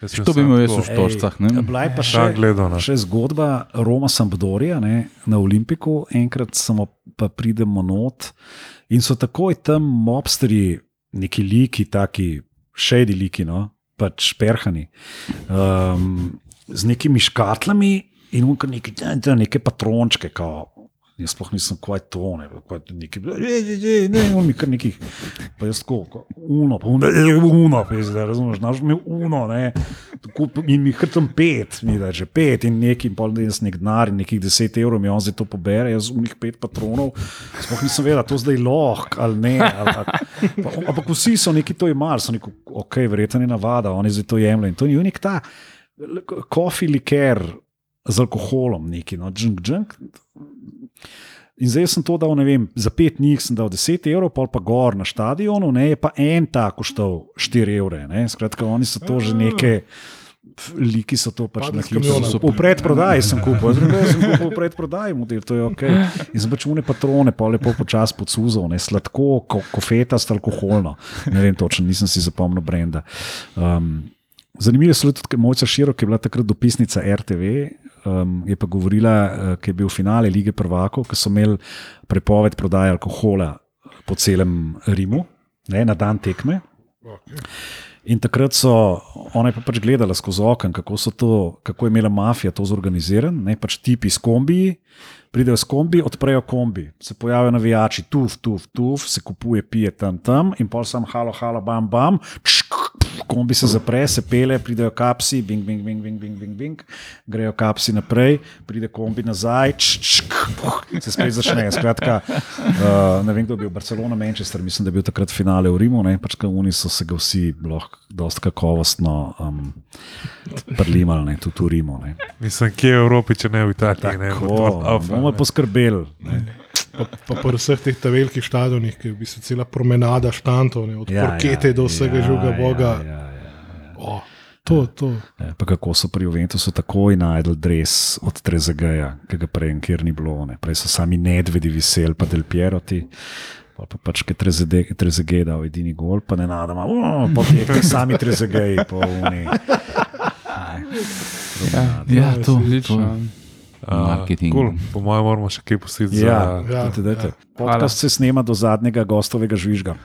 To bi imel jaz v štorcah. ne? Bila je pa še, Tako gledal, no. še zgodba Roma Sampdorija ne, na Olimpiku. Enkrat samo pa pridemo not in so takoj tam mobsteri, neki liki, taki šedi liki, no, pač perhani, um, z nekimi škatlami in unka neke, neke patrončke. Kao. Jaz sploh nisem kaj to, ne, kaj neki, ne, ne, on mi kar nekih, pa jaz tako, ko- uno, pa uno, e, uno, pa zdaj razumeš, znaš mi uno, ne, tako, mi kar tam pet, mi da že pet in neki, pol da jaz nek denar nekih deset evrov mi on zdaj to pobere, jaz unih pet patronov, sploh nisem vedel, a to zdaj lahko ali ne, ali, pa, ampak vsi so neki to imali, so neki, ok, verjetno je navada, oni zdaj to jemljajo in to ni nek ta kofi liker z alkoholom, neki, no, džunk, džunk. In zdaj sem to dal, ne vem, za pet njih sem dal 10 evrov, pol pa gor na stadionu, ne, je pa en ta koštal 4 evre. Ne. Skratka, oni so to že neke. Liki so to pač na hipu. V predprodaji sem kupil, zdaj sem kupil v predprodaji model, to je ok. In sem pač une patrone, pa lepo počasi podsuzal, ne sladko, ko, kofetast, alkoholno. Ne vem točno, nisem si zapomnil brenda. Um, Zanimivo je tudi, ker Mojca Širok je bila takrat dopisnica RTV, um, je pa govorila, uh, ki je bil finale lige prvakov, ki so imeli prepoved prodaje alkohola po celem Rimu, ne, na dan tekme. In takrat so ona je pa pač gledala skozi okno, kako, to- kako je imela mafija to zorganiziran. Ne, pač tipi s kombi, pridejo s kombi, odprejo kombi, se pojavijo navijači, tuf, tuf, tuf, se kupuje, pije tam, tam in pol sam halo, halo, bam, bam, čk, kombi se zapre, se pele, pridejo kapsi, bing, bing, bing, bing, bing, bing, bing grejo kapsi naprej, pride kombi nazaj, čk, čk, puh, se spet začne. Skratka, uh, ne vem, kdo je bil, Barcelona, Manchester, mislim, da je bil takrat finale v Rimu, ne, pač oni so se ga vsi lahko dosta kakovostno um, prlimali, ne, tudi v Rimu. Ne. Mislim, kje je v Evropi, če ne v Italiji. ne, Tako, v Alfa, bomo ne. poskrbeli. Ne. Pa, pa pri vseh teh velikih stadionih, ki je v bistvu cela promenada štantov, ne, od ja, parkete ja, do vsega ja, žuga Boga. Ja, ja, ja. Oh, to, to. Ja, pa kako so pri Juventusu takoj najdel dres od Trezegeja, ki ga prej nikjer ni bilo. Ne. Prej so sami nedvedi viseli, pa del Pieroti. Pa, pa pač, ki je Trezegej dal edini gol, pa ne nadama, potekaj sami Trezegeji po Uni. Ja, Ja, to, to odlično. A, marketing. Cool. Po mojem, moramo še kaj pustiti Ja, za. Ja, dajte, dajte. ja. Podcast se snema do zadnjega gostovega žvižga.